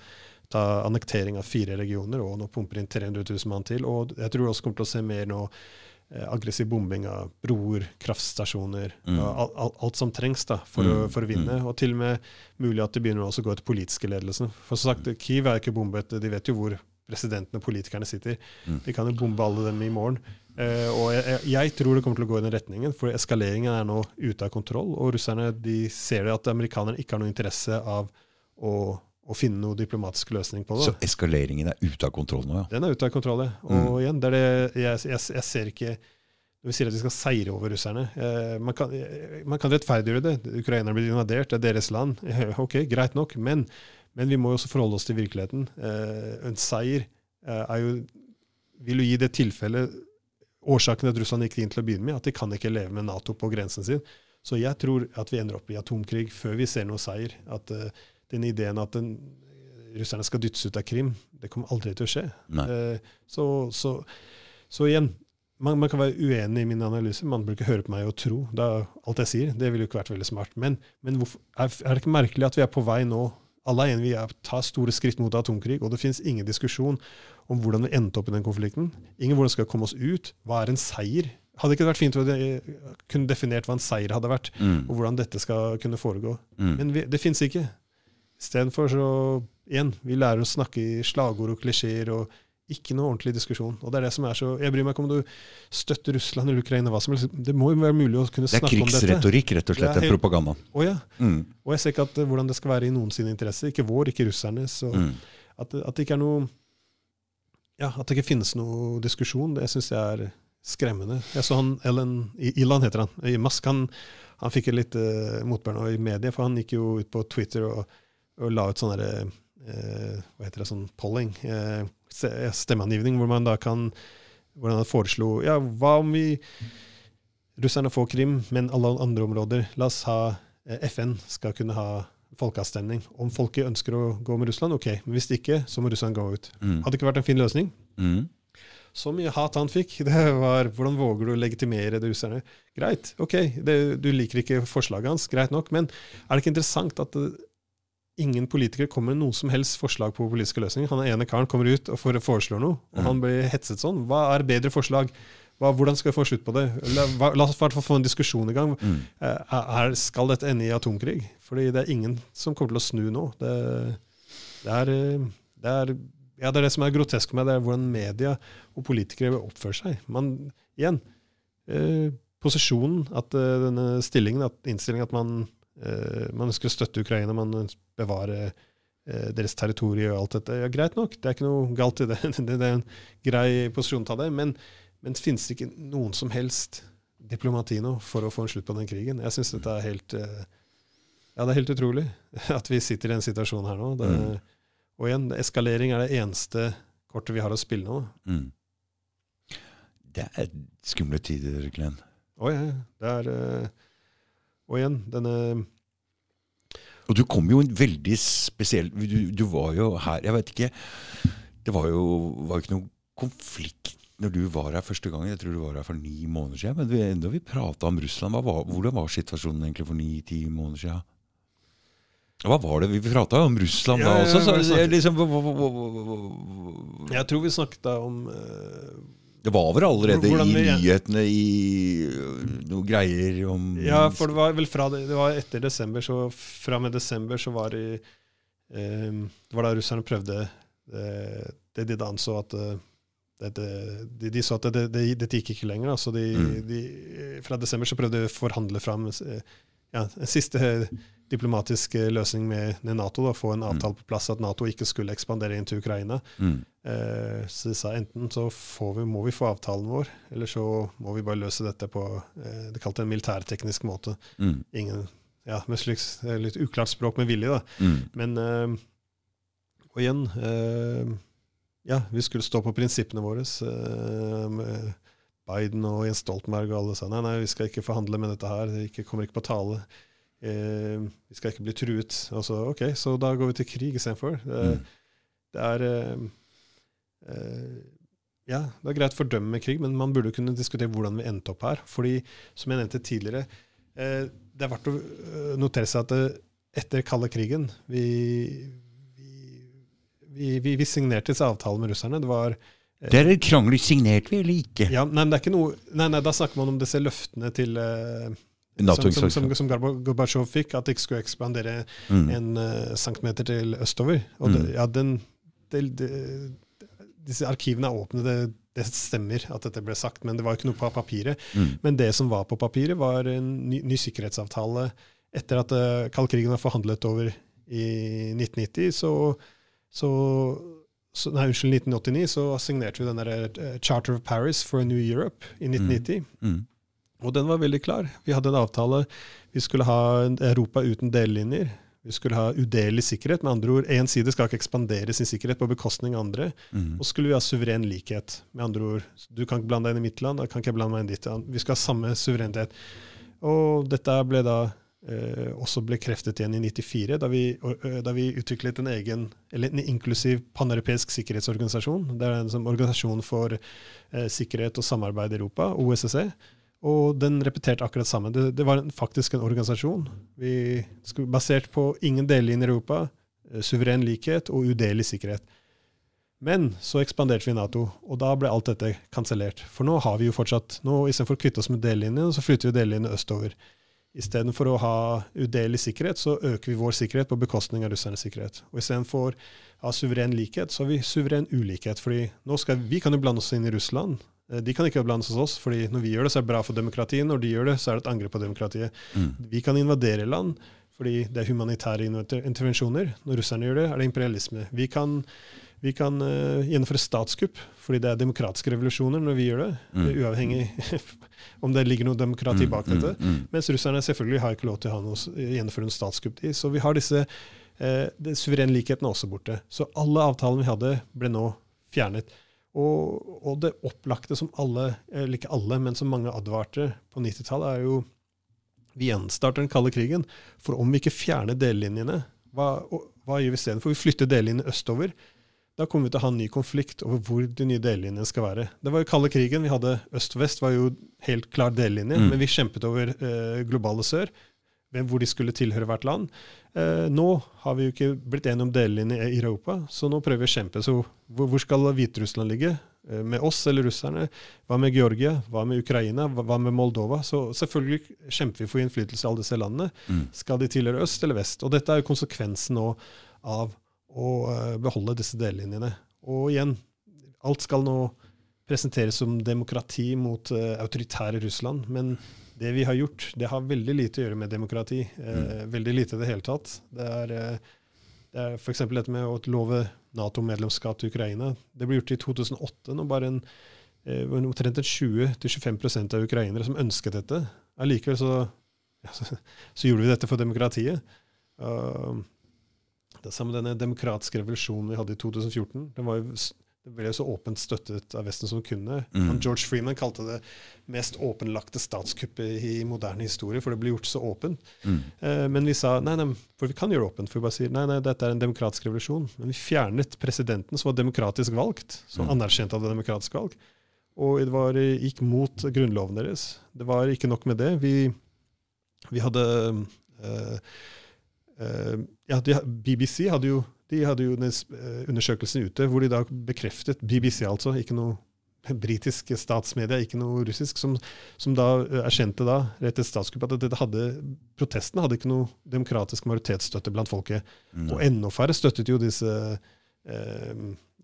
ta annektering av fire regioner, og nå pumper inn 300 000 mann til. Og jeg tror vi også kommer til å se mer nå aggressiv bombing av broer, kraftstasjoner, Mm. og al al alt som trengs da, for, å, Mm, for å vinne. Og til og med mulig at det begynner også å gå til politiske ledelsen. For som sagt, Kyiv er ikke bombet, de vet jo hvor presidenten og politikerne sitter. Mm. De kan jo bombe alle dem i morgen. Eh, og jeg, jeg, jeg tror det kommer til å gå i den retningen, for eskaleringen er nå ute av kontroll. Og russerne de ser det at amerikanerne ikke har noe interesse av å, å finne noe diplomatisk løsning på det. Så eskaleringen er ute av kontroll nå, ja. Den er ute av kontroll, ja. Og igjen, det er det jeg, jeg, jeg ser ikke Når vi sier at vi skal seire over russerne eh, man, kan, eh, man kan rettferdiggjøre det. Ukrainerne blir invadert, det er deres land. [laughs] Ok, greit nok. Men, men vi må jo også forholde oss til virkeligheten. Eh, en seier eh, er jo vil jo gi det tilfellet Årsaken at Russland gikk inn til å begynne med, at de kan ikke leve med Nato på grensen sin. Så jeg tror at vi ender opp i atomkrig før vi ser noe seier. At eh, den ideen at den, russerne skal dyttes ut av Krim, det kommer aldri til å skje. Eh, så, så, så igjen, man, man kan være uenig i min analyse. Man bruker ikke høre på meg og tro. Det er alt jeg sier. Det ville jo ikke vært veldig smart. Men, men hvorfor, er, er det ikke merkelig at vi er på vei nå? Alle er enige, vi er, tar store skritt mot atomkrig, og det finnes ingen diskusjon om hvordan vi endte opp i den konflikten. Ingen hvordan skal komme oss ut. Hva er en seier? Hadde ikke det vært fint å de- kunne definert hva en seier hadde vært, Mm. og hvordan dette skal kunne foregå? Mm. Men vi, det fins ikke. Istedenfor så Igjen, vi lærer å snakke i slagord og klisjeer og ikke noe ordentlig diskusjon. Og det er det som er så, Jeg bryr meg ikke om du støtter Russland eller Ukraina. hva som helst. Det må jo være mulig å kunne snakke om dette. Det er krigsretorikk, rett og slett. Den propagandaen. Å ja. Mm. Og jeg ser ikke at, eh, hvordan det skal være i noens interesse. Ikke vår, ikke russernes. Mm. at, at det ikke er noe Ja, at det ikke finnes noe diskusjon, det syns jeg er skremmende. Jeg så han Ellen Ilan heter han. I Musk, han, han fikk et litt uh, motbør nå i media, for han gikk jo ut på Twitter og, og la ut sånn derre eh, Hva heter det, sånn polling? eh, stemmeangivning, hvor man da kan Hvor han foreslo Ja, hva om vi Russerne får Krim, men alle andre områder La oss ha eh, FN skal kunne ha folkeavstemning. Om folket ønsker å gå med Russland, ok. Men hvis ikke, så må Russland gå ut. Mm. Hadde ikke vært en fin løsning. Mm. Så mye hat han fikk. [laughs] Det var hvordan våger du å legitimere det russerne? Greit, ok, det, du liker ikke forslaget hans, greit nok, men er det ikke interessant at det, ingen politikere kommer med noe som helst forslag på politiske løsninger? Han ene karen kommer ut og foreslår noe, og Mm. han blir hetset sånn. Hva er bedre forslag? Hva, hvordan skal vi få slutt på det? La, la oss i hvert fall få en diskusjon i gang. Mm. Eh, Er, skal dette ende i atomkrig? Fordi det er ingen som kommer til å snu nå. Det, det, er, eh, det, er, ja, det er det som er grotesk med det, er hvordan media og politikere oppfører seg. Man, igjen, eh, posisjonen, at eh, denne stillingen, at innstillingen at man, man ønsker å støtte Ukraina, man ønsker å bevare eh, deres territorium og alt dette. Ja, greit nok, det er ikke noe galt i det. [laughs] det, er en grei posisjon å ta det. Men, men finnes det ikke noen som helst diplomati nå for å få en slutt på den krigen? Jeg syns dette er helt eh, Ja, det er helt utrolig [laughs] at vi sitter i en situasjon her nå. Det, Mm. Og igjen, eskalering er det eneste kortet vi har å spille nå. Mm. Det er skumle tider, Glenn. Å ja, det er eh, Og igjen, denne Og du kom jo en veldig spesiell du, du var jo her Jeg vet ikke Det var jo var ikke noen konflikt når du var her første gang. Jeg tror du var her for ni måneder siden. Men vi, da vi prata om Russland, hva var, hvordan var situasjonen egentlig for ni-ti måneder siden? Hva var det vi prata om Russland da også? Så, jeg liksom, Jeg tror vi snakket om eh, det var vel allerede Hvordan i nyhetene i noen greier om Ja, for det var vel fra det, det var etter desember, så fra med desember så var det eh, Det var da russerne prøvde det, det de da anså at eh, det, det, de, de så at det, det, dette gikk ikke lenger. Da, så de, Mm. de, fra desember så prøvde de å forhandle fram eh, ja, en siste diplomatisk eh, løsning med, Nato. Da, få en avtale på plass at Nato ikke skulle ekspandere inn til Ukraina. Mm. Eh, så de sa enten så får vi, må vi få avtalen vår, eller så må vi bare løse dette på eh, Det kalte en militærteknisk måte. Mm. Ingen, ja, med slikt eh, litt uklart språk med vilje, da. Mm. Men eh, Og igjen Ja, vi skulle stå på prinsippene våre. med Biden og Jens Stoltenberg og alle sa nei, nei, vi skal ikke forhandle med dette her. Det kommer ikke på tale. Eh, vi skal ikke bli truet. Altså, ok, så da går vi til krig istedenfor. Det, Mm. det er eh, eh, Ja, det er greit å fordømme krig, men man burde kunne diskutere hvordan vi endte opp her. Fordi, som jeg nevnte tidligere, eh, det er verdt å eh, notere seg at det, etter kalde krigen vi, vi, vi, vi, signerte disse avtalene med russerne. Det var Det er et krangel. Signerte vi eller ikke? ja, nei, men det er ikke noe Nei, nei, da snakker man om disse løftene til eh, som, som, som, som Gorbatsjov fikk, at det ikke skulle ekspandere Mm. en uh, centimeter til østover. Og det, Mm. ja, den, det, det, disse arkivene er åpne, det, det stemmer at dette ble sagt, men det var ikke noe på papiret. Mm. Men det som var på papiret, var en ny, ny sikkerhetsavtale. Etter at uh, kaldkrigen var forhandlet over i 1990, så, så, så Nei, unnskyld, 1989, så signerte vi den der eh, Charter of Paris for a New Europe i 1990. Mm. Og den var veldig klar. Vi hadde en avtale. Vi skulle ha Europa uten delelinjer. Vi skulle ha udelelig sikkerhet. Med andre ord, én side skal ikke ekspandere sin sikkerhet på bekostning av andre. Mm. Og skulle vi ha suveren likhet. Med andre ord, du kan ikke blande deg inn i mitt land, da kan ikke jeg blande meg inn i ditt land. Vi skal ha samme suverenitet. Og dette ble da eh, også bekreftet igjen i 94, da vi, eh, da vi utviklet en egen, eller en inklusiv paneuropeisk sikkerhetsorganisasjon. Det er en som organisasjon for eh, sikkerhet og samarbeid i Europa, OSSE. Og den repeterte akkurat samme. Det, det var en, faktisk en organisasjon vi skulle, basert på ingen delelinjer i Europa, eh, suveren likhet og udelelig sikkerhet. Men så ekspanderte vi Nato, og da ble alt dette kansellert. For nå har vi jo fortsatt nå Istedenfor å kvitte oss med delelinjene, så flytter vi delelinjene østover. Istedenfor å ha udelig sikkerhet, så øker vi vår sikkerhet på bekostning av russernes sikkerhet. Og istedenfor å ha suveren likhet, så har vi suveren ulikhet. fordi Vi kan jo blande oss inn i Russland. Eh, de kan ikke blande seg hos oss, fordi når vi gjør det, så er det bra for demokratiet. Når de gjør det, så er det et angrep på demokratiet. Mm. Vi kan invadere land fordi det er humanitære intervensjoner. Når russerne gjør det, er det imperialisme. Vi kan vi kan uh, gjennomføre statskupp fordi det er demokratiske revolusjoner når vi gjør det. Mm. Uavhengig [laughs] om det ligger noe demokrati mm, bak dette. Mm, mm, Mens russerne selvfølgelig har ikke lov til å noe, gjennomføre en statskupp. Så vi har disse uh, det suverene likheten er også borte. Så alle avtalene vi hadde, ble nå fjernet. Og, og det opplagte som alle, eller ikke alle, men som mange advarte på 90-tallet, er jo vi gjenstarter den kalde krigen. For om vi ikke fjerner delelinjene, hva, hva gjør vi istedenfor? Vi flytter delelinjene østover da kommer vi til å ha en ny konflikt over hvor de nye delelinjene skal være. Det var jo kalde krigen. Vi hadde øst og vest, var jo helt klar delelinje. Mm. Men vi kjempet over eh, globale sør, hvor de skulle tilhøre hvert land. Eh, nå har vi jo ikke blitt enige om delelinje i Europa, så nå prøver vi å kjempe. Så hvor, hvor skal Hviterussland ligge? Eh, med oss eller russerne? Hva med Georgia? Hva med Ukraina? Hva med Moldova? Så selvfølgelig kjemper vi for innflytelse i alle disse landene. Mm. Skal de tilhøre øst eller vest? Og dette er jo konsekvensen nå av å eh, beholde disse delelinjene. Og igjen, alt skal nå presenteres som demokrati mot uh, autoritære Russland. Men det vi har gjort, det har veldig lite å gjøre med demokrati. Uh, mm. Veldig lite i det hele tatt. Det er, uh, det er f.eks. dette med å love Nato-medlemskap til Ukraina. Det ble gjort i 2008, når bare en, uh, omtrent 20-25% av ukrainere som ønsket dette. Allikevel så, ja, så, [laughs] så, gjorde vi dette for demokratiet. Uh, det samme denne demokratiske revolusjonen vi hadde i 2014. Den var jo det ble jo så åpent støttet av Vesten som kunne. Mm. George Freeman kalte det mest åpenlagte statskuppet i moderne historie, for det ble gjort så åpent. Mm. Eh, men vi sa nei, nei, for vi kan gjøre det åpent. For vi bare sier nei, nei, dette er en demokratisk revolusjon. Men vi fjernet presidenten, som var demokratisk valgt, som mm. anerkjente at det var demokratisk valg. Og det var, gikk mot grunnloven deres. Det var ikke nok med det. Vi, vi hadde eh, Uh, ja, BBC hadde jo, de hadde jo uh, undersøkelsen ute hvor de da bekreftet BBC, altså, ikke noe britisk statsmedia, ikke noe russisk, som, som da uh, erkjente da, rett et statskupp, at dette hadde, protestene hadde ikke noe demokratisk majoritetsstøtte blant folket. Nei. Og enda færre støttet jo disse,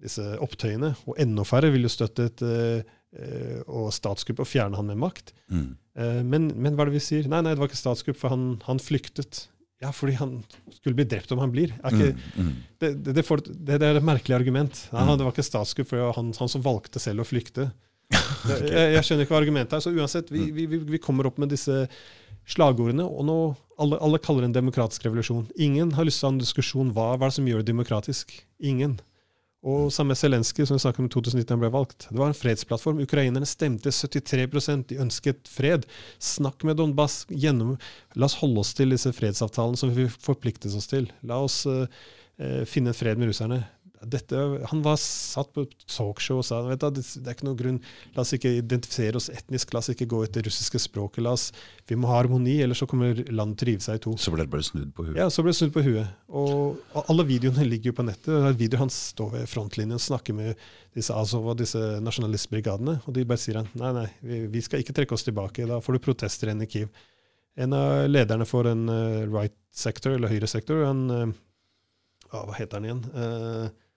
disse opptøyene. Og enda færre ville jo støttet og statskupp og fjerne han med makt. Mm. Men, men, hva er det vi sier? Nei, nei, det var ikke statskupp, for han, han flyktet. Ja, fordi han skulle bli drept om han blir. Ikke, mm, mm. Det, det, det, det, er et merkelig argument. Ja, mm. Det var ikke statskupp for han, han, som valgte selv å flykte. [laughs] okay. jeg, jeg, skjønner ikke hva argumentet er. Så uansett, vi, mm. vi, vi, kommer opp med disse slagordene, og nå alle, alle kaller det en demokratisk revolusjon. Ingen har lyst til å ha en diskusjon hva, hva er det som gjør det demokratisk. Ingen. Og samme Zelenskyj, som vi snakket om i 2019 ble valgt. Det var en fredsplattform. Ukrainerne stemte 73 De ønsket fred. Snakk med Donbass. Gjennom, la oss holde oss til disse fredsavtalene som vi forpliktes oss til. La oss uh, finne fred med russerne dette, han var satt på talkshow og sa vet du, det er ikke noen grunn, la oss ikke identifisere oss etnisk, la oss ikke gå etter russiske språket. la oss, Vi må ha harmoni, ellers så kommer landet til å rive seg i to. Så ble det bare snudd på huet? Ja, så ble det snudd på huet. Og, og alle videoene ligger jo på nettet. Det er videoer han står ved frontlinjen og snakker med disse Azov og disse nasjonalistbrigadene. Og de bare sier han, nei, nei, vi, vi, skal ikke trekke oss tilbake. Da får du protester igjen i Kiev. En av lederne for en uh, right sector, eller høyre sektor, han, uh, hva heter han igjen? Uh,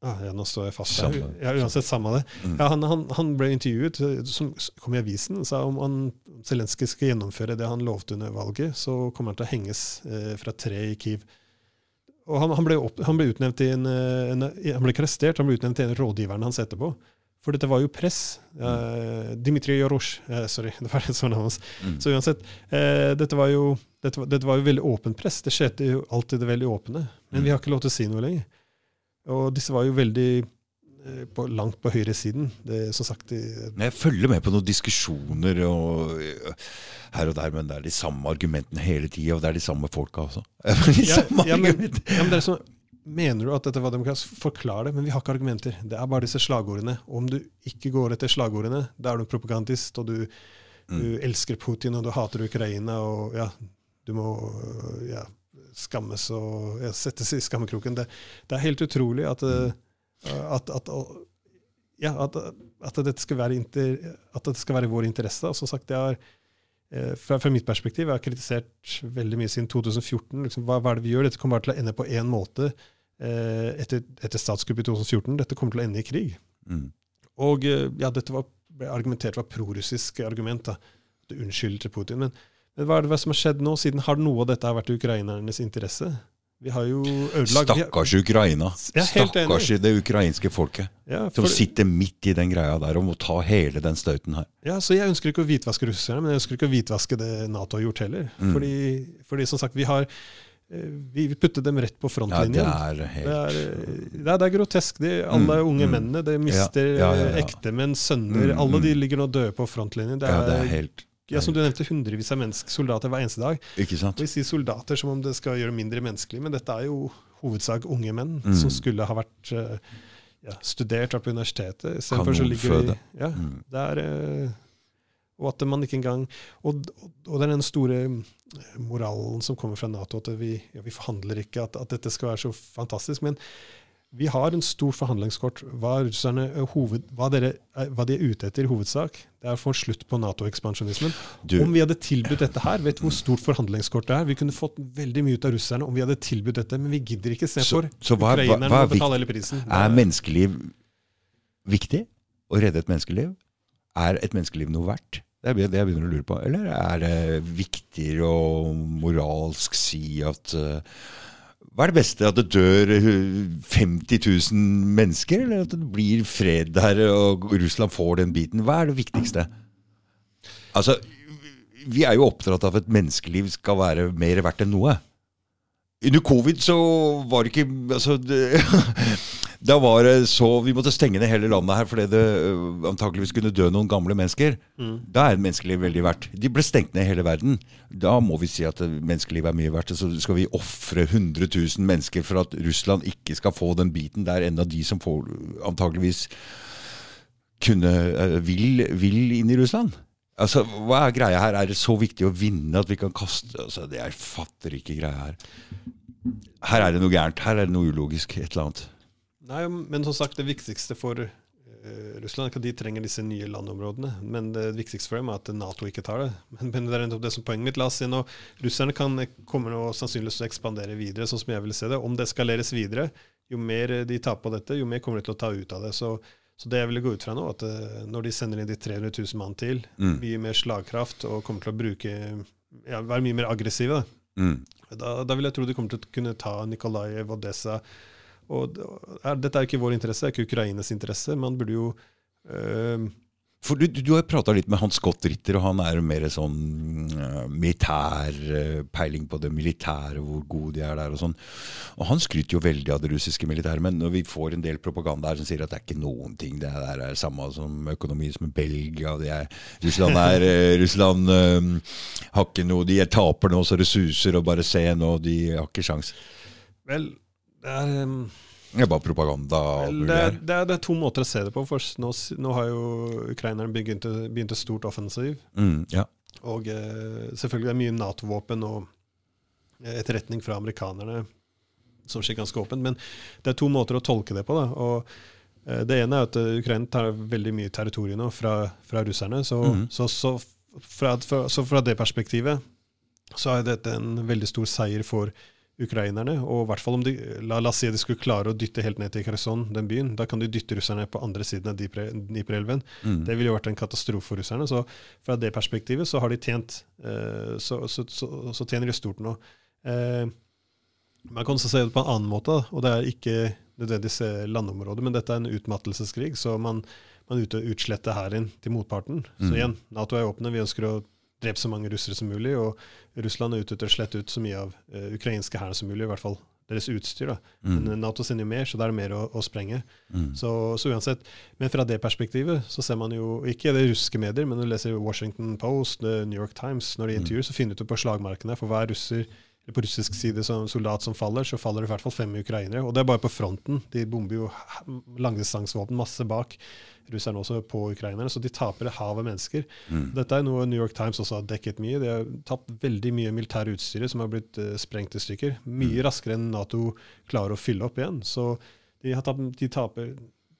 Ah, ja, nå står jeg fast der. Ja, uansett, samme det. Mm. Ja, han, han, han, ble intervjuet, eh, som kom i avisen, sa om han Zelenskyj skal gjennomføre det han lovte under valget, så kommer han til å henges eh, fra tre i Kiev. Og han, han, ble, opp, han ble, utnevnt i en, eh, en, Han ble ikke arrestert, han ble utnevnt til en rådgiveren hans etterpå. For dette var jo press. Eh, Dmitrij Jorosj eh, Sorry, [laughs] det var det som var hans. Mm. Så uansett, eh, dette, var jo, dette, dette, var jo veldig åpen press. Det skjedde jo alltid det veldig åpne. Men mm. vi har ikke lov til å si noe lenger. Og disse var jo veldig eh, på, langt på høyresiden. Det, som sagt, de, jeg følger med på noen diskusjoner og, eh, her og der, men det er de samme argumentene hele tida. Og det er de samme folka også. [laughs] de ja, ja, men, ja, men det er sånn, Mener du at dette var demokratisk? Forklar det, men vi har ikke argumenter. Det er bare disse slagordene. Og om du ikke går etter slagordene, da er du propagandist, og du, mm. du elsker Putin, og du hater Ukraina, og ja, du må ja, skammes og settes i skammekroken. Det, det, er helt utrolig at, mm. eh, at, at, ja, at, at dette skal være inter, at det skal være vår interesse. Og som sagt, det er, eh, fra, fra, mitt perspektiv, jeg har kritisert veldig mye siden 2014. Liksom, hva, hva, er det vi gjør? Dette kommer bare til å ende på én måte eh, etter, etter statskuppet i 2014. Dette kommer til å ende i krig. Mm. Og ja, dette var, ble argumentert var prorussisk argument. da. Det til Putin. Men hva er det som har skjedd nå? Siden Har noe av dette vært i ukrainernes interesse? Vi har jo ødelagt Stakkars Ukraina. Stakkars det ukrainske folket. Ja, for, som sitter midt i den greia der og må ta hele den stauten her. Ja, så Jeg ønsker ikke å hvitvaske russerne, men jeg ønsker ikke å hvitvaske det Nato har gjort heller. Mm. Fordi, fordi, som sagt, vi har eh, vi putter dem rett på frontlinjen. Ja, det, er helt... det, er, det, er, det er grotesk. De, alle mm, unge mm. mennene de mister ja, ja, ektemenn, sønner. Mm, alle de mm. ligger nå døde på frontlinjen. Det er, ja, det er helt ja, Som du nevnte, hundrevis av soldater hver eneste dag. Ikke sant? Og Vi sier soldater som om det skal gjøre mindre menneskelig, men dette er jo hovedsak unge menn mm. som skulle ha vært uh, ja, studert på universitetet. Kanonføde. Ja, mm. uh, og at man ikke engang og, og, det er den store moralen som kommer fra Nato, at vi, ja, vi forhandler ikke, at, at, dette skal være så fantastisk. men vi har en stor forhandlingskort. Hva, hoved, hva, dere, hva, de er ute etter i hovedsak, det er å få slutt på Nato-ekspansjonismen. Om vi hadde tilbudt dette her, vet du hvor stort forhandlingskort det er? Vi kunne fått veldig mye ut av russerne om vi hadde tilbudt dette, men vi gidder ikke se for så, så hva, ukrainerne hva, hva, betale hele prisen. Er menneskeliv viktig? Å redde et menneskeliv? Er et menneskeliv noe verdt? Det er det jeg begynner å lure på. Eller er det viktigere å moralsk si at uh, hva er det beste? At det dør 50 000 mennesker, eller at det blir fred der og Russland får den biten? Hva er det viktigste? Altså, Vi er jo oppdratt av at menneskeliv skal være mer verdt enn noe. Under covid så var det ikke altså, det, [laughs] Da var det så Vi måtte stenge ned hele landet her fordi det øh, antakeligvis kunne dø noen gamle mennesker. Mm. Da er menneskeliv veldig verdt. De ble stengt ned i hele verden. Da må vi si at menneskeliv er mye verdt. Så skal vi ofre 100 000 mennesker for at Russland ikke skal få den biten. Det er en av de som får antakeligvis kunne, øh, vil, vil inn i Russland. Altså, Hva er greia her? Er det så viktig å vinne at vi kan kaste altså, det Jeg fatter ikke greia her. Her er det noe gærent. Her er det noe ulogisk. Et eller annet. Nei, men som sagt, det viktigste for uh, Russland er at de trenger disse nye landområdene. Men det viktigste for dem er at Nato ikke tar det. Men, men det er det som poenget mitt. La oss si nå, Russerne kan komme nå sannsynligvis å ekspandere videre, sånn som jeg vil se det. Om det eskaleres videre, jo mer de tar på dette, jo mer kommer de til å ta ut av det. Så, så det jeg ville gå ut fra nå, at når de sender inn de 300 000 mann til, mm. mye mer slagkraft og kommer til å bruke, ja, være mye mer aggressive, mm. da, da, vil jeg tro de kommer til å kunne ta Nikolajev, Odessa og dette er ikke vår interesse, det er ikke Ukraines interesse. Man burde jo øh, for Du, du har prata litt med Hans Scott Ritter, og han er mer sånn uh, militær uh, peiling på det militære, hvor gode de er der og sånn. Og han skryter jo veldig av det russiske militæret, men når vi får en del propaganda her som sier at det er ikke noen ting, det er, er samme som økonomi som Belgia det er, Russland er uh, Russland har ikke noe De er taper nå så det suser, og bare se nå, de har ikke sjans. Vel, det er um, det er bare propaganda. Det er, det, er, det er, to måter å se det på. For nå, nå har jo ukrainerne begynt, begynt et stort offensiv. Mm, ja. Og eh, selvfølgelig det er mye Nato-våpen og etterretning fra amerikanerne som skjer ganske åpent. Men det er to måter å tolke det på. Da. Og eh, Det ene er at uh, Ukraina tar veldig mye territorium nå fra, fra russerne. Så, mm. så, så, fra, fra, så, fra, det perspektivet så er dette en veldig stor seier for ukrainerne. Og i hvert fall om de, la, la, oss si de skulle klare å dytte helt ned til Kherson, den byen. Da kan de dytte russerne på andre siden av Dniperelven. Mm. Det ville jo vært en katastrofe for russerne. Så fra det perspektivet så har de tjent eh, så, så, så, så, tjener de stort nå. Eh, man kan også se det på en annen måte, og det er ikke nødvendigvis landområdet, men dette er en utmattelseskrig. Så man, man utsletter hæren til motparten. Mm. Så igjen, Nato er åpne. Vi ønsker å drepe så mange russere som mulig. Og Russland er ute etter å slette ut så mye av uh, ukrainske hæren som mulig, i hvert fall deres utstyr. da. Mm. Men eh, Nato sender jo mer, så da er det mer å, å sprenge. Mm. Så, så, uansett, Men fra det perspektivet så ser man jo ikke det russiske medier, men når du leser Washington Post, New York Times, når de mm. intervjuer, så finner du på slagmarkene for hver russer på russisk side som soldat som faller, så faller det i hvert fall fem ukrainere. Og det er bare på fronten. De bomber jo langdistansevåpen masse bak russerne også på ukrainerne, så de taper et hav av mennesker. Mm. Dette er noe New York Times også har dekket mye. De har tapt veldig mye militære utstyr som har blitt uh, sprengt i stykker. Mye mm. raskere enn Nato klarer å fylle opp igjen. Så de, tapt, de, taper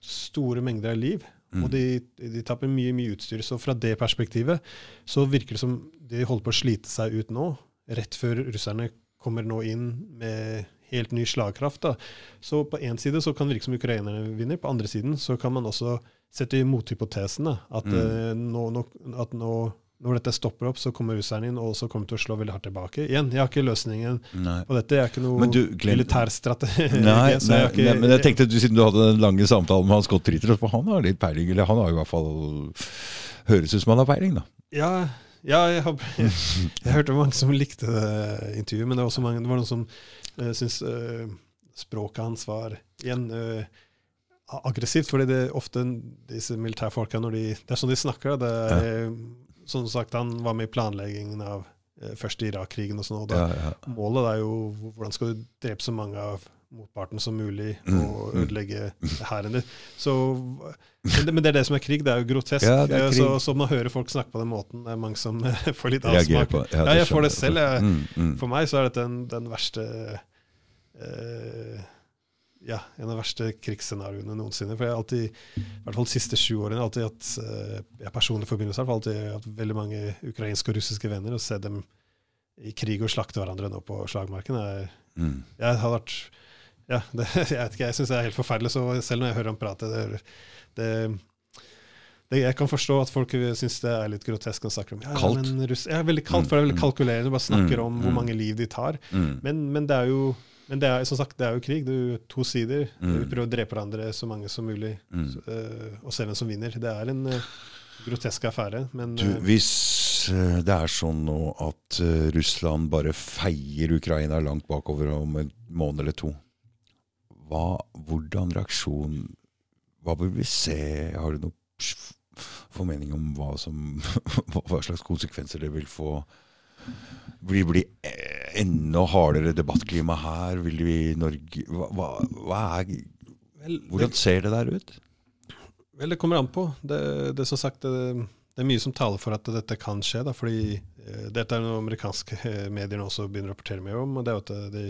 store mengder av liv. Og de, de taper mye mye utstyr. Så fra det perspektivet så virker det som de holder på å slite seg ut nå, rett før russerne kommer nå inn med helt ny slagkraft. Da. Så på én side så kan det virke som ukrainerne vinner, på andre siden så kan man også sette i mothypotesen at, Mm. eh, nå, nå, at nå, når dette stopper opp, så kommer russerne inn og så kommer de til å slå veldig hardt tilbake. Igjen, jeg har ikke løsningen Nei. på dette. Jeg er ikke noe Men du, militærstrategi. Nei, [laughs] nei, ikke- nei, men jeg tenkte, at du, siden du hadde den lange samtalen med Hans Gott Ritter, for han har litt peiling, eller han har i hvert fall Høres ut som han har peiling, da. Ja, ja jeg, har, jeg, [laughs] jeg hørte mange som likte det intervjuet, men det var også mange, det var noen som uh, syntes uh, språket hans var igjen uh, aggressivt. fordi det er ofte disse militærfolka når de, Det er sånn de snakker. Det eh, Som sagt, Han var med i planleggingen av eh, første Irak-krigen. og sånn, og da, Ja, ja. Målet er jo hvordan skal du drepe så mange av motparten som mulig Mm, og mm. ødelegge hæren din. Så, men, det, er det som er krig. Det er jo grotesk. Ja, er Eh, Så, så man hører folk snakke på den måten. Det er mange som [laughs] får litt avsmak. på Ja, jeg får det selv. Jeg, Mm, mm. for meg så er dette den, den verste eh, Ja, en av de verste krigsscenarioene noensinne. For jeg har alltid, i hvert fall de siste sju årene, alltid hatt eh, jeg personlig forbindelse, har alltid hatt veldig mange ukrainske og russiske venner. Og se dem i krig og slakte hverandre nå på slagmarken er Mm. Jeg har vært Ja, det, [laughs] jeg vet ikke, jeg syns det er helt forferdelig. Så selv når jeg hører ham prate det, det, det, Jeg kan forstå at folk syns det er litt grotesk når de snakker om ja, Kaldt. Men russ, ja, veldig kaldt, for det er veldig mm. kalkulerende. Bare snakker Mm, om hvor mm. mange liv de tar. Men, men det er jo men det er, som sagt, det er jo krig. Det er jo to sider. Mm. Vi prøver å drepe hverandre så mange som mulig Mm. så, eh, og se hvem som vinner. Det er en eh, grotesk affære. Men Du, eh, hvis det er sånn nå at Russland bare feier Ukraina langt bakover om en måned eller to, hva, hvordan reaksjon Hva vil vi se? Har du noen formening om hva, som, [laughs] hva slags konsekvenser det vil få? Vil det bli eh, enda hardere debattklima her? Vil vi Norge hva, hva, er, Hvordan ser det der ut? Vel, det kommer an på. Det, det som sagt det, det er mye som taler for at dette kan skje. Da, fordi eh, Dette er noe amerikanske eh, medier også begynner å rapportere mer om. og det er at, det,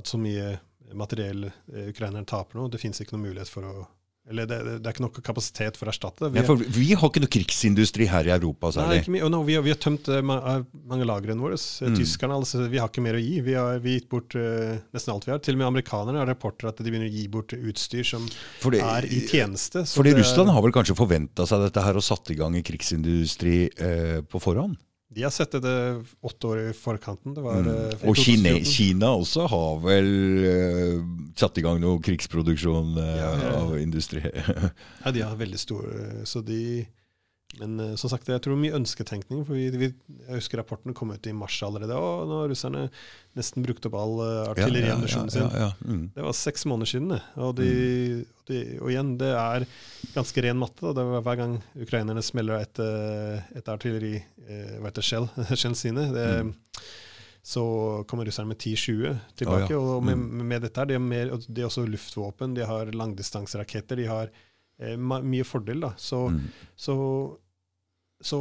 at så mye materiell ukraineren taper noe. Det finnes ikke noen mulighet for å Eller det, det, er ikke nok kapasitet for å erstatte det. Vi Ja, for vi har ikke noe krigsindustri her i Europa Nei, særlig. mye. Og nå, vi, har, vi har tømt uh, mange lagrene våre. Eh, Mm. Tyskerne altså, vi har ikke mer å gi. Vi har vi har gitt bort uh, nesten alt vi har. Til og med amerikanerne har rapporter at de begynner å gi bort utstyr som Fordi, er i tjeneste. så fordi Russland har vel kanskje forventa seg dette her og satt i gang en krigsindustri uh, på forhånd? De har sett det åtte år i forkanten. Det var, Mm. eh, Og Kine, Kina også har vel uh, satt i gang noe krigsproduksjon uh, Ja, ja. av industri. [laughs] Ja, de har veldig store Så de Men eh, som sagt, jeg tror mye ønsketenkning. For vi, vi, jeg husker rapporten kom ut i mars allerede. Og nå har russerne nesten brukt opp all uh, artilleriammunisjonen sin. ja, ja. Mm. Det var seks måneder siden. det. Og, de, de, og igjen, det er ganske ren matte. Da. Det var Hver gang ukrainerne smeller et, eh, et artilleri eh, Hva heter shell, [laughs] sine, det, Mm. så kommer russerne med 10-20 tilbake. Oh, ja. Og med, Mm. med dette her, de har, mer, de har også luftvåpen, de har langdistanseraketter, de har eh, mye fordel. da. Så, Mm. så, så,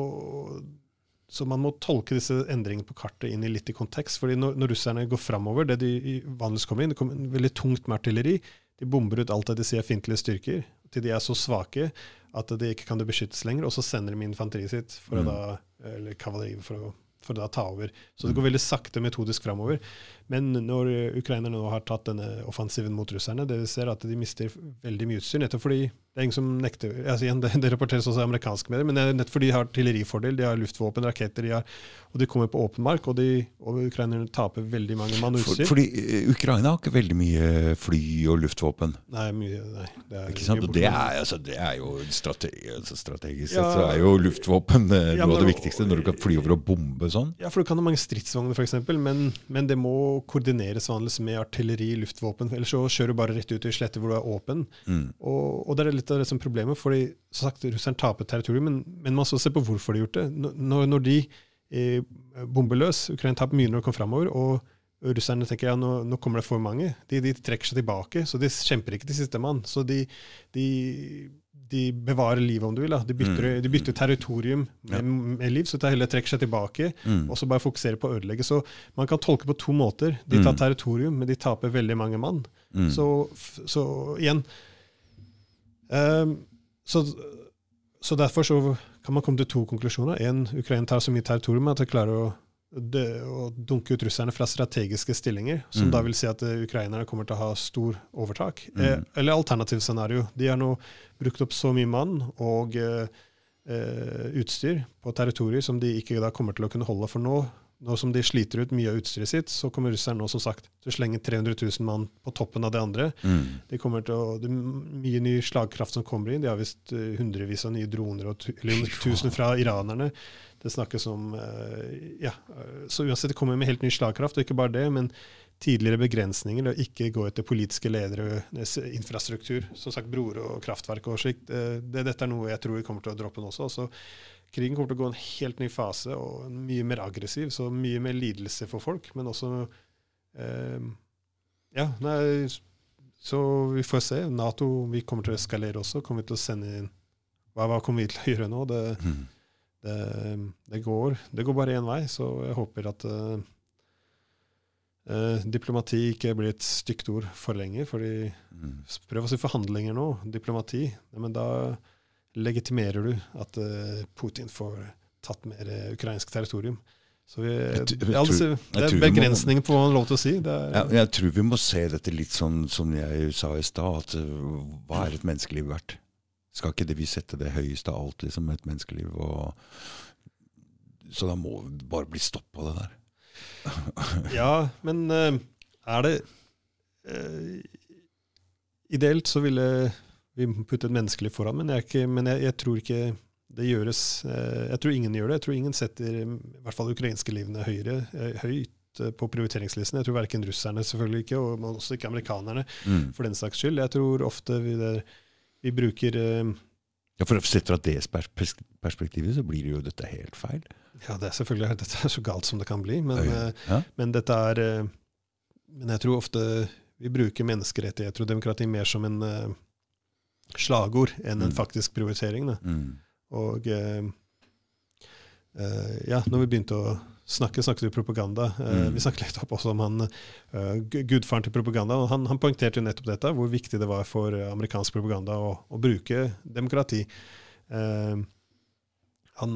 så man må tolke disse endringene på kartet inn i litt i kontekst. fordi når, når russerne går framover, det de vanligvis kommer inn, det kommer inn veldig tungt med artilleri. De bomber ut alt det de sier er fiendtlige styrker, til de er så svake at de ikke kan beskyttes lenger. Og så sender de infanteriet sitt, for Mm. å da, eller kavaleriet, for å, for å da ta over. Så det går veldig sakte metodisk framover. Men når ukrainerne nå har tatt denne offensiven mot russerne, det vi ser er at de mister veldig mye utstyr. Nettopp fordi det er ingen som nekter altså igjen, [laughs] det, det rapporteres også i amerikanske medier, men det nettopp fordi de har artillerifordel, de har luftvåpen, raketter, de har, og de kommer på åpen mark, og, de, og ukrainerne taper veldig mange mann og For, fordi eh, Ukraina har ikke veldig mye fly og luftvåpen. Nei, mye, nei. Det er Ikke sant? Og det er, altså, det er jo strategi, altså, strategisk Ja. sett så er jo luftvåpen eh, Ja, noe av det viktigste når du kan fly over og bombe sånn. Ja, for du kan ha mange stridsvogner, f.eks., men, men det må koordineres vanligvis med artilleri, luftvåpen. Ellers så kjører du bare rett ut i sletter hvor du er åpen. Mm. Og, og det er litt av det som er problemet, fordi som sagt, russerne taper territorium, men, men man skal se på hvorfor de har gjort det. Når, når de eh, bomber løs, Ukraina taper mye når de kommer framover, og russerne tenker ja, nå, nå kommer det for mange. De, de trekker seg tilbake, så de kjemper ikke til siste mann. Så de, de, de bevarer livet, om du vil. Da. De, bytter, Mm. de bytter territorium med, med liv, så de heller trekker seg tilbake Mm. og så bare fokuserer på å ødelegge. Så man kan tolke på to måter. De tar Mm. territorium, men de taper veldig mange mann. Mm. Så, så igjen um, så, så, derfor så kan man komme til to konklusjoner. En, Ukraina tar så mye territorium at de klarer å, de, å dunke ut russerne fra strategiske stillinger, som mm. da vil si at uh, ukrainerne kommer til å ha stor overtak. Mm. Eh, eller alternativt scenario. De har nå brukt opp så mye mann og uh, uh, utstyr på territorier som de ikke da kommer til å kunne holde. For nå nå som de sliter ut mye av utstyret sitt, så kommer russerne nå som sagt til å slenge 300 000 mann på toppen av det andre. Mm. De kommer til å, det er mye ny slagkraft som kommer inn. De har visst uh, hundrevis av nye droner, og tusen fra iranerne. Det snakkes om uh, Ja, så uansett, det kommer med helt ny slagkraft, og ikke bare det. men tidligere begrensninger og ikke gå etter politiske ledere, infrastruktur, som sagt broer og kraftverk og slikt. Det, det, dette er noe jeg tror vi kommer til å droppe nå også. Så krigen kommer til å gå en helt ny fase, og mye mer aggressiv, så mye mer lidelse for folk. Men også eh, Ja, nei, så vi får se. Nato vi kommer til å eskalere også. Kommer vi til å sende inn Hva, hva kommer vi til å gjøre nå? Det, mm. Det, det, går, det går, bare én vei, så jeg håper at uh, uh, diplomati ikke blir et stygt ord for lenge. fordi mm. Prøv å si forhandlinger nå. Diplomati. men da legitimerer du at uh, Putin får tatt mer uh, ukrainsk territorium. Så vi, jeg, jeg, jeg, altså, det er begrensninger på hva han har lov til å si. Er, jeg, tror vi må se dette litt sånn som jeg sa i stad, at uh, hva er et menneskeliv verdt? Skal ikke det vi sette det høyeste av alt, liksom, et menneskeliv? Og, så da må det bare bli stopp på det der. [laughs] ja, men er det Ideelt så ville vi putte et menneskeliv foran. Men, jeg, ikke, men jeg, jeg, tror ikke det gjøres eh, Jeg tror ingen gjør det. Jeg tror ingen setter i hvert fall ukrainske livene høyere, eh, høyt eh, på prioriteringslisten. Jeg tror verken russerne selvfølgelig ikke, og også ikke amerikanerne mm. for den saks skyld. Jeg tror ofte vi, der, vi bruker ja, for Sett fra det perspektivet så blir det jo dette helt feil. Ja, det er selvfølgelig [laughs] dette er så galt som det kan bli. Men, ja. men dette er Men jeg tror ofte vi bruker menneskerettigheter og demokrati mer som en slagord enn en mm. faktisk prioritering. Mm. Og uh, uh, ja, når vi begynte å snakke, snakket vi propaganda. Eh, mm. Vi snakket litt opp også om han uh, gudfaren til propaganda. og han, han, poengterte jo nettopp dette, hvor viktig det var for amerikansk propaganda å, å bruke demokrati. Uh, han,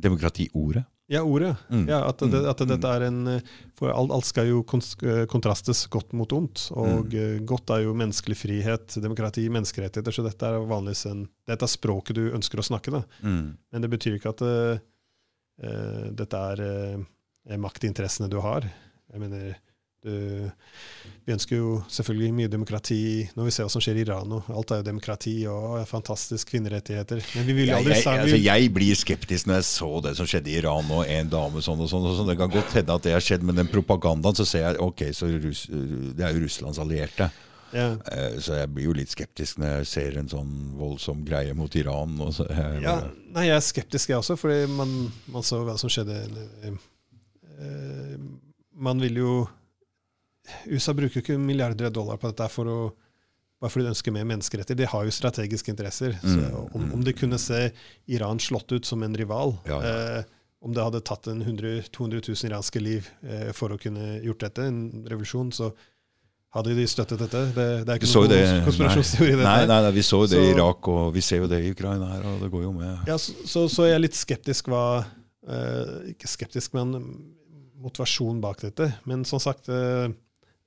Demokratiordet? Ja, ordet. Mm. Ja, at, det, at, dette er en For alt, alt skal jo kontrastes godt mot ondt. Og mm. godt er jo menneskelig frihet, demokrati, menneskerettigheter. Så dette er vanligvis en, dette er språket du ønsker å snakke. da. Mm. Men det betyr ikke at dette er uh, maktinteressene du har. Jeg mener, du, vi ønsker jo selvfølgelig mye demokrati når vi ser hva som skjer i Iran. nå. alt er jo demokrati og fantastisk kvinnerettigheter. Men vi vil aldri jeg, jeg, altså, jeg blir skeptisk når jeg så det som skjedde i Iran, og en dame sånn og sånn. og sånn. Det kan godt hende at det har skjedd, men den propagandaen så ser jeg ok, så Rus, det er jo Russlands allierte. Ja. Eh, så jeg blir jo litt skeptisk når jeg ser en sånn voldsom greie mot Iran. Så, jeg, ja, nei, jeg er skeptisk, jeg også, fordi man, man så hva som skjedde. Eh, man vil jo USA bruker jo ikke milliarder av dollar på dette for å, bare fordi de ønsker mer menneskeretter. De har jo strategiske interesser. Så om, om, de kunne se Iran slått ut som en rival ja, ja. Eh, Om det hadde tatt en 100 200 000 iranske liv eh, for å kunne gjort dette, en revolusjon, så hadde de støttet dette? Det, det er ikke noen det, konspirasjonsteori. Nei, nei, nei, vi så jo det i Irak, og vi ser jo det i Ukraina her. og det går jo med. Ja, Så, så, så jeg er litt skeptisk hva eh, Ikke skeptisk, men motivasjon bak dette. Men som sagt eh,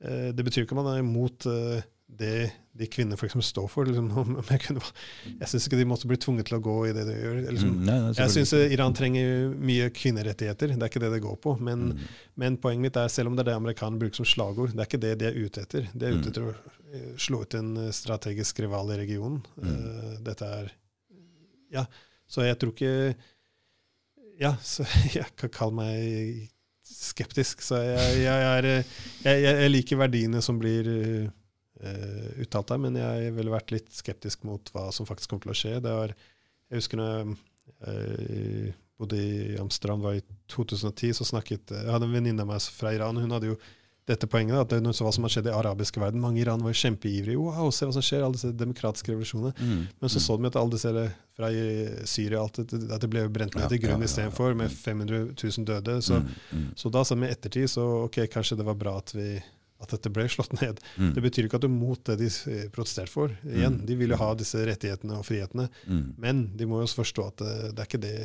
Eh, det betyr ikke at man er imot eh, det de kvinner for eksempel står for. Liksom, [laughs] jeg, kunne, jeg syns ikke de måtte bli tvunget til å gå i det de gjør. Liksom. Mm, nei, nei, jeg syns Iran trenger mye kvinnerettigheter, det er ikke det det går på. Men, mm. men, poenget mitt er, selv om det er det amerikanerne bruker som slagord, det er ikke det de er ute etter. De er ute mm. etter å eh, slå ut en strategisk rival i regionen. Mm. dette er Ja, så jeg tror ikke Ja, så [laughs] jeg kan kalle meg skeptisk. Så jeg, jeg, er, jeg, jeg liker verdiene som blir uh, uttalt deg, men jeg ville vært litt skeptisk mot hva som faktisk kommer til å skje. Var, jeg husker når jeg uh, bodde i Amsterdam, var i 2010, så snakket Jeg hadde en venninne av meg fra Iran. Hun hadde jo dette poenget, at det er noe hva som har skjedd i arabiske verden. Mange i Iran var jo kjempeivrige. Wow, se hva som skjer, alle disse demokratiske revolusjonene. Mm. Men så mm. så de at alle disse fra Syria alt det, at det ble brent ned ja, til grunn ja, istedenfor, med 500 000 døde. Så, mm. Mm. så da, så med ettertid, så ok, kanskje det var bra at vi at dette ble slått ned. Mm. Det betyr ikke at du er mot det de eh, protesterte for. Igjen, De vil jo ha disse rettighetene og frihetene, Mm. men de må jo også forstå at det, det er ikke det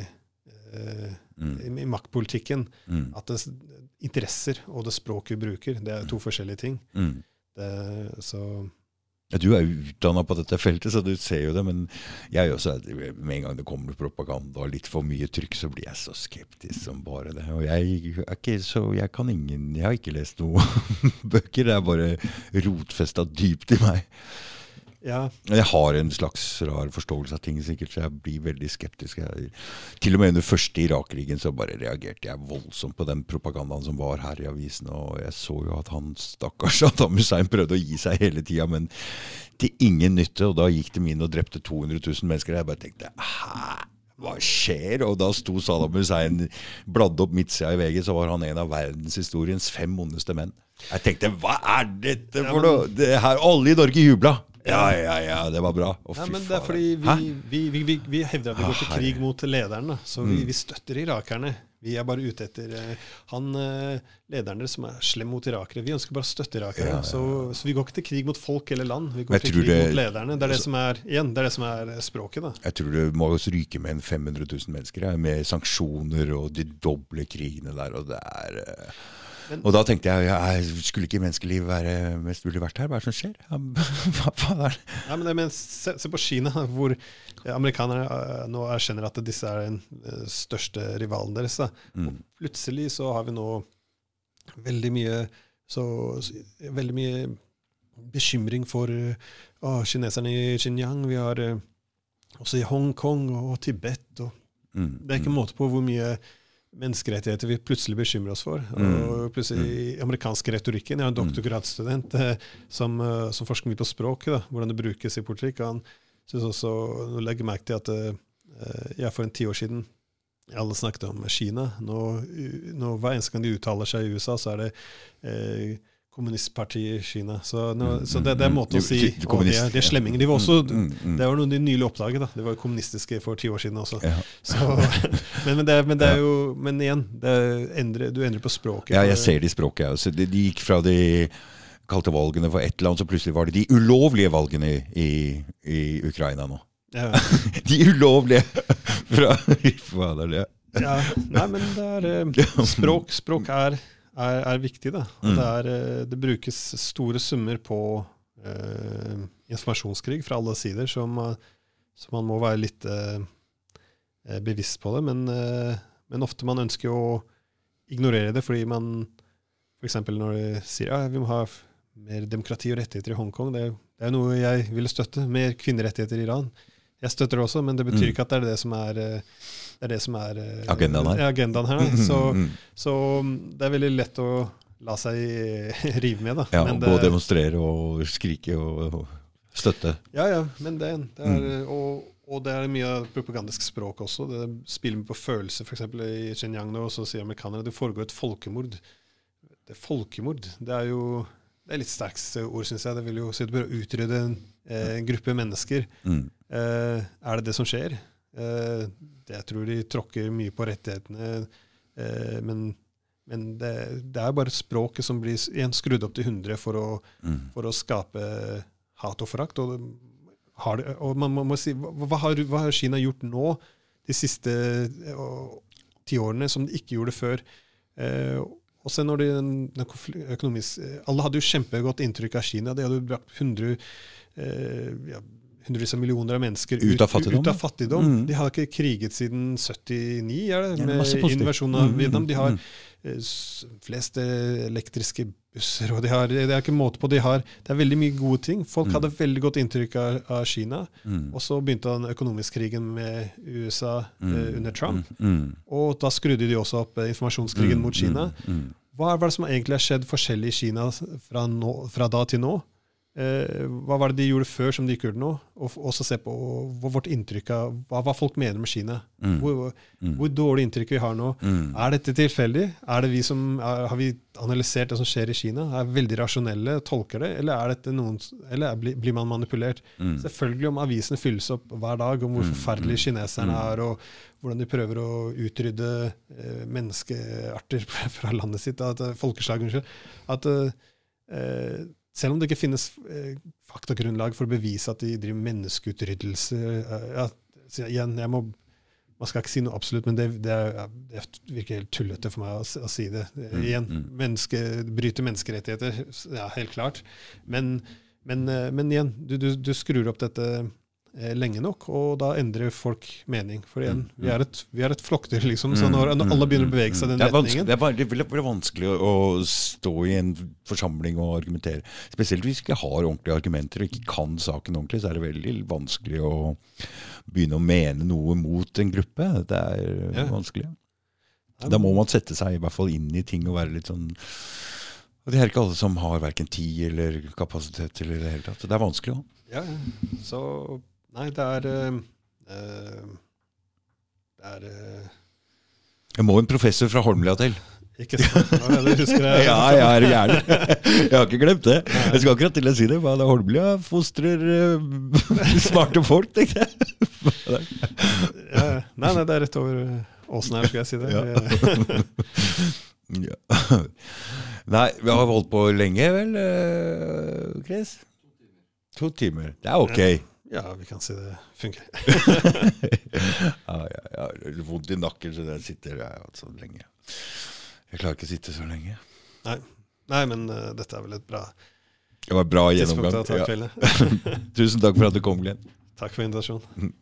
eh, Mm. i, i maktpolitikken. Mm. At det, interesser og det språket vi bruker, det er to forskjellige ting. Mm. Det, så du er utdanna på dette feltet, så du ser jo det. Men jeg også, med en gang det kommer propaganda og litt for mye trykk, så blir jeg så skeptisk som bare det. Og jeg okay, Jeg kan ingen Jeg har ikke lest noen [laughs] bøker. Det er bare rotfesta dypt i meg. Ja, Jeg har en slags rar forståelse av ting, sikkert, så jeg blir veldig skeptisk. Jeg, til og med under første Irak-krigen så bare reagerte jeg voldsomt på den propagandaen som var her i avisen. Og jeg så jo at han stakkars [laughs] Saddam Hussein prøvde å gi seg hele tida, men til ingen nytte. Og da gikk de inn og drepte 200 000 mennesker. Jeg bare tenkte hæ? Hva skjer? Og da sto Saddam Hussein, bladde opp midtsida i VG, så var han en av verdenshistoriens fem ondeste menn. Jeg tenkte hva er dette for noe? Det her, alle i Norge jubla! Ja, ja, ja, det var bra. Å, Ja, fy men det er faen. fordi vi, vi, vi, vi, vi hevder at vi går til krig mot lederne, Så vi, vi støtter irakerne. Vi er bare ute etter eh, han eh, lederen deres som er slem mot irakere. Vi ønsker bare å støtte irakere. Ja, ja, ja. Så, så vi går ikke til krig mot folk eller land. Vi går jeg til tror krig det- mot lederne. Det er det altså- som er, igjen, det er det som er eh, språket. da. Jeg tror det må ryke med en 500 000 mennesker her, med sanksjoner og de doble krigene der. Og det er eh, Men- Og da tenkte jeg, jeg skulle ikke menneskeliv være mest mulig verdt her? Hva er det som skjer? [laughs] Hva faen er det? Nei, men, men se, se på Kina, hvor amerikanere eh, nå erkjenner at disse er den eh, største rivalen deres. Mm. Og plutselig så har vi nå veldig mye så, veldig mye bekymring for eh, å, kineserne i Xinjiang. Vi har også i Hongkong og Tibet. Og Mm. det er ikke måte på hvor mye menneskerettigheter vi plutselig bekymrer oss for. Mm. Og plutselig i amerikansk retorikken Jeg har en doktorgradsstudent eh, som, eh, som forsker mye på språk, da, hvordan det brukes i politikk. og Han synes også, nå legger jeg merke til at eh, ja, for en ti år siden alle snakket om Kina. Nå, nå, hver eneste gang de uttaler seg i USA, så er det eh, kommunistpartiet i Kina. Så, nå, Mm, så det, det er en mm, å mm. si De- de de, er, er slemminger. De var også, Mm, mm, mm. Det var noe de nylig oppdaget. da. De var kommunistiske for ti år siden også. Ja. Så, [laughs] men, men, det, men det er jo Men igjen, det endrer, du endrer på språket. ja, jeg ser det i språket. også. De, de gikk fra de kalte valgene for ett land, så plutselig var det de ulovlige valgene i, i Ukraina nå. Ja, [laughs] De ulovlige! [laughs] Fra, Hva er det? ja, nei, men det er eh, Språk, språk er, er, er viktig, da. Mm. det, er, eh, det brukes store summer på eh, informasjonskrig fra alle sider, så man, så man må være litt eh, eh, bevisst på det. Men, eh, men ofte man ønsker å ignorere det fordi man f.eks. når de sier ja, vi må ha mer demokrati og rettigheter i Hongkong, det, det er noe jeg ville støtte. Mer kvinnerettigheter i Iran. Jeg støtter det også, men det betyr Mm. ikke at det er det som er, eh, det er, det som er eh, Agendaen her. Agendaen her. Så, Mm, mm. så mm, det er veldig lett å la seg eh, [laughs] rive med, da. Ja, Men det, Både demonstrere og skrike og, og støtte. ja, ja, men det, det er, Mm. og, og det er mye av propagandisk språk også. Det spiller på følelser, f.eks. i Xinjiang nå, så sier amerikanerne det foregår et folkemord. Det er folkemord. Det er jo det er litt sterkt ord, syns jeg. Det vil jo si at du bør utrydde en, en gruppe mennesker. Mm. Eh, er det det som skjer? Eh, det, jeg tror de tråkker mye på rettighetene, eh, men, men det, det er bare språket som blir igjen skrudd opp til 100 for å, Mm. for å skape hat og forakt. Og, har det, og man må, må si, hva, har, hva har Kina gjort nå de siste eh, ti årene som de ikke gjorde før? Eh, og se når de, økonomisk, eh, Alle hadde jo kjempegodt inntrykk av Kina. De hadde jo brakt 100 eh, ja, hundrevis av millioner av mennesker Ut av fattigdom, Ut av fattigdom. Mm. De har ikke kriget siden 79, er det, Ja, med invasjonen av Mm, Vietnam. De har mm. eh, flest eh, elektriske busser, og de har, det er ikke måte på. De har, det er veldig mye gode ting. Folk Mm. hadde veldig godt inntrykk av, av Kina. Mm. Og så begynte den økonomiske krigen med USA eh, Mm. under Trump. Mm. Mm. Og da skrudde de også opp eh, informasjonskrigen Mm. mot Kina. Mm. Mm. Hva er det som egentlig har skjedd forskjellig i Kina fra, nå, fra da til nå? Eh, hva var det de gjorde før som de ikke gjorde nå? Og også se på vårt inntrykk av hva, hva folk mener med Kina. Mm. Hvor, Mm. hvor dårlig inntrykk vi har nå. Mm. Er dette tilfeldig? Er det vi som, er, har vi analysert det som skjer i Kina? Er veldig rasjonelle, tolker det, eller, er noen, eller er, blir, man manipulert? Mm. Selvfølgelig om avisene fylles opp hver dag om hvor Mm, forferdelige kineserne mm. er, og hvordan de prøver å utrydde eh, menneskearter [laughs] fra landet sitt, at, eh, folkeslag, unnskyld. At, eh, eh, selv om det ikke finnes eh, faktagrunnlag for å bevise at de driver menneskeutryddelse eh, ja, igjen, jeg må man skal ikke si noe absolutt, men det, det, det virker helt tullete for meg å, å si det. Mm, igjen, mm. menneske, bryte menneskerettigheter, ja, helt klart. Men, men, eh, men igjen, du, du, du, skrur opp dette eh, lenge nok, og da endrer folk mening. For igjen, mm, vi er et, vi er et flokkdyr, liksom. Så når alle begynner å bevege seg i den retningen Det er, det blir vanskelig å stå i en forsamling og argumentere. Spesielt hvis vi ikke har ordentlige argumenter og ikke kan saken ordentlig, så er det veldig vanskelig å begynne å mene noe mot en gruppe. Det er ja. vanskelig. Da må man sette seg i hvert fall inn i ting og være litt sånn og Det er ikke alle som har verken tid eller kapasitet til det hele tatt. Det er vanskelig òg. Ja, så Nei, det er uh, Det er uh, Jeg må en professor fra Holmlia til. Ikke sant? Ja, husker jeg. [laughs] ja, jeg er gæren. Jeg har ikke glemt det. Jeg skal akkurat til å si det. Hva Holmlia fostrer uh, [laughs] smarte folk, tenkte jeg. [laughs] ja, nei, nei, det er rett over åsen her, skal jeg si det. Ja. ja. Nei, vi har holdt på lenge, vel, Chris? To timer. Det er ok. Ja, vi kan si det funker. [laughs] [laughs] ja, ja, har Vondt i nakken, så der sitter jeg så lenge. Jeg klarer ikke å sitte så lenge. Nei, Nei men uh, dette er vel et bra Det var bra gjennomgang. Ja. [laughs] Tusen takk for at du kom, Glenn. Takk for invitasjonen.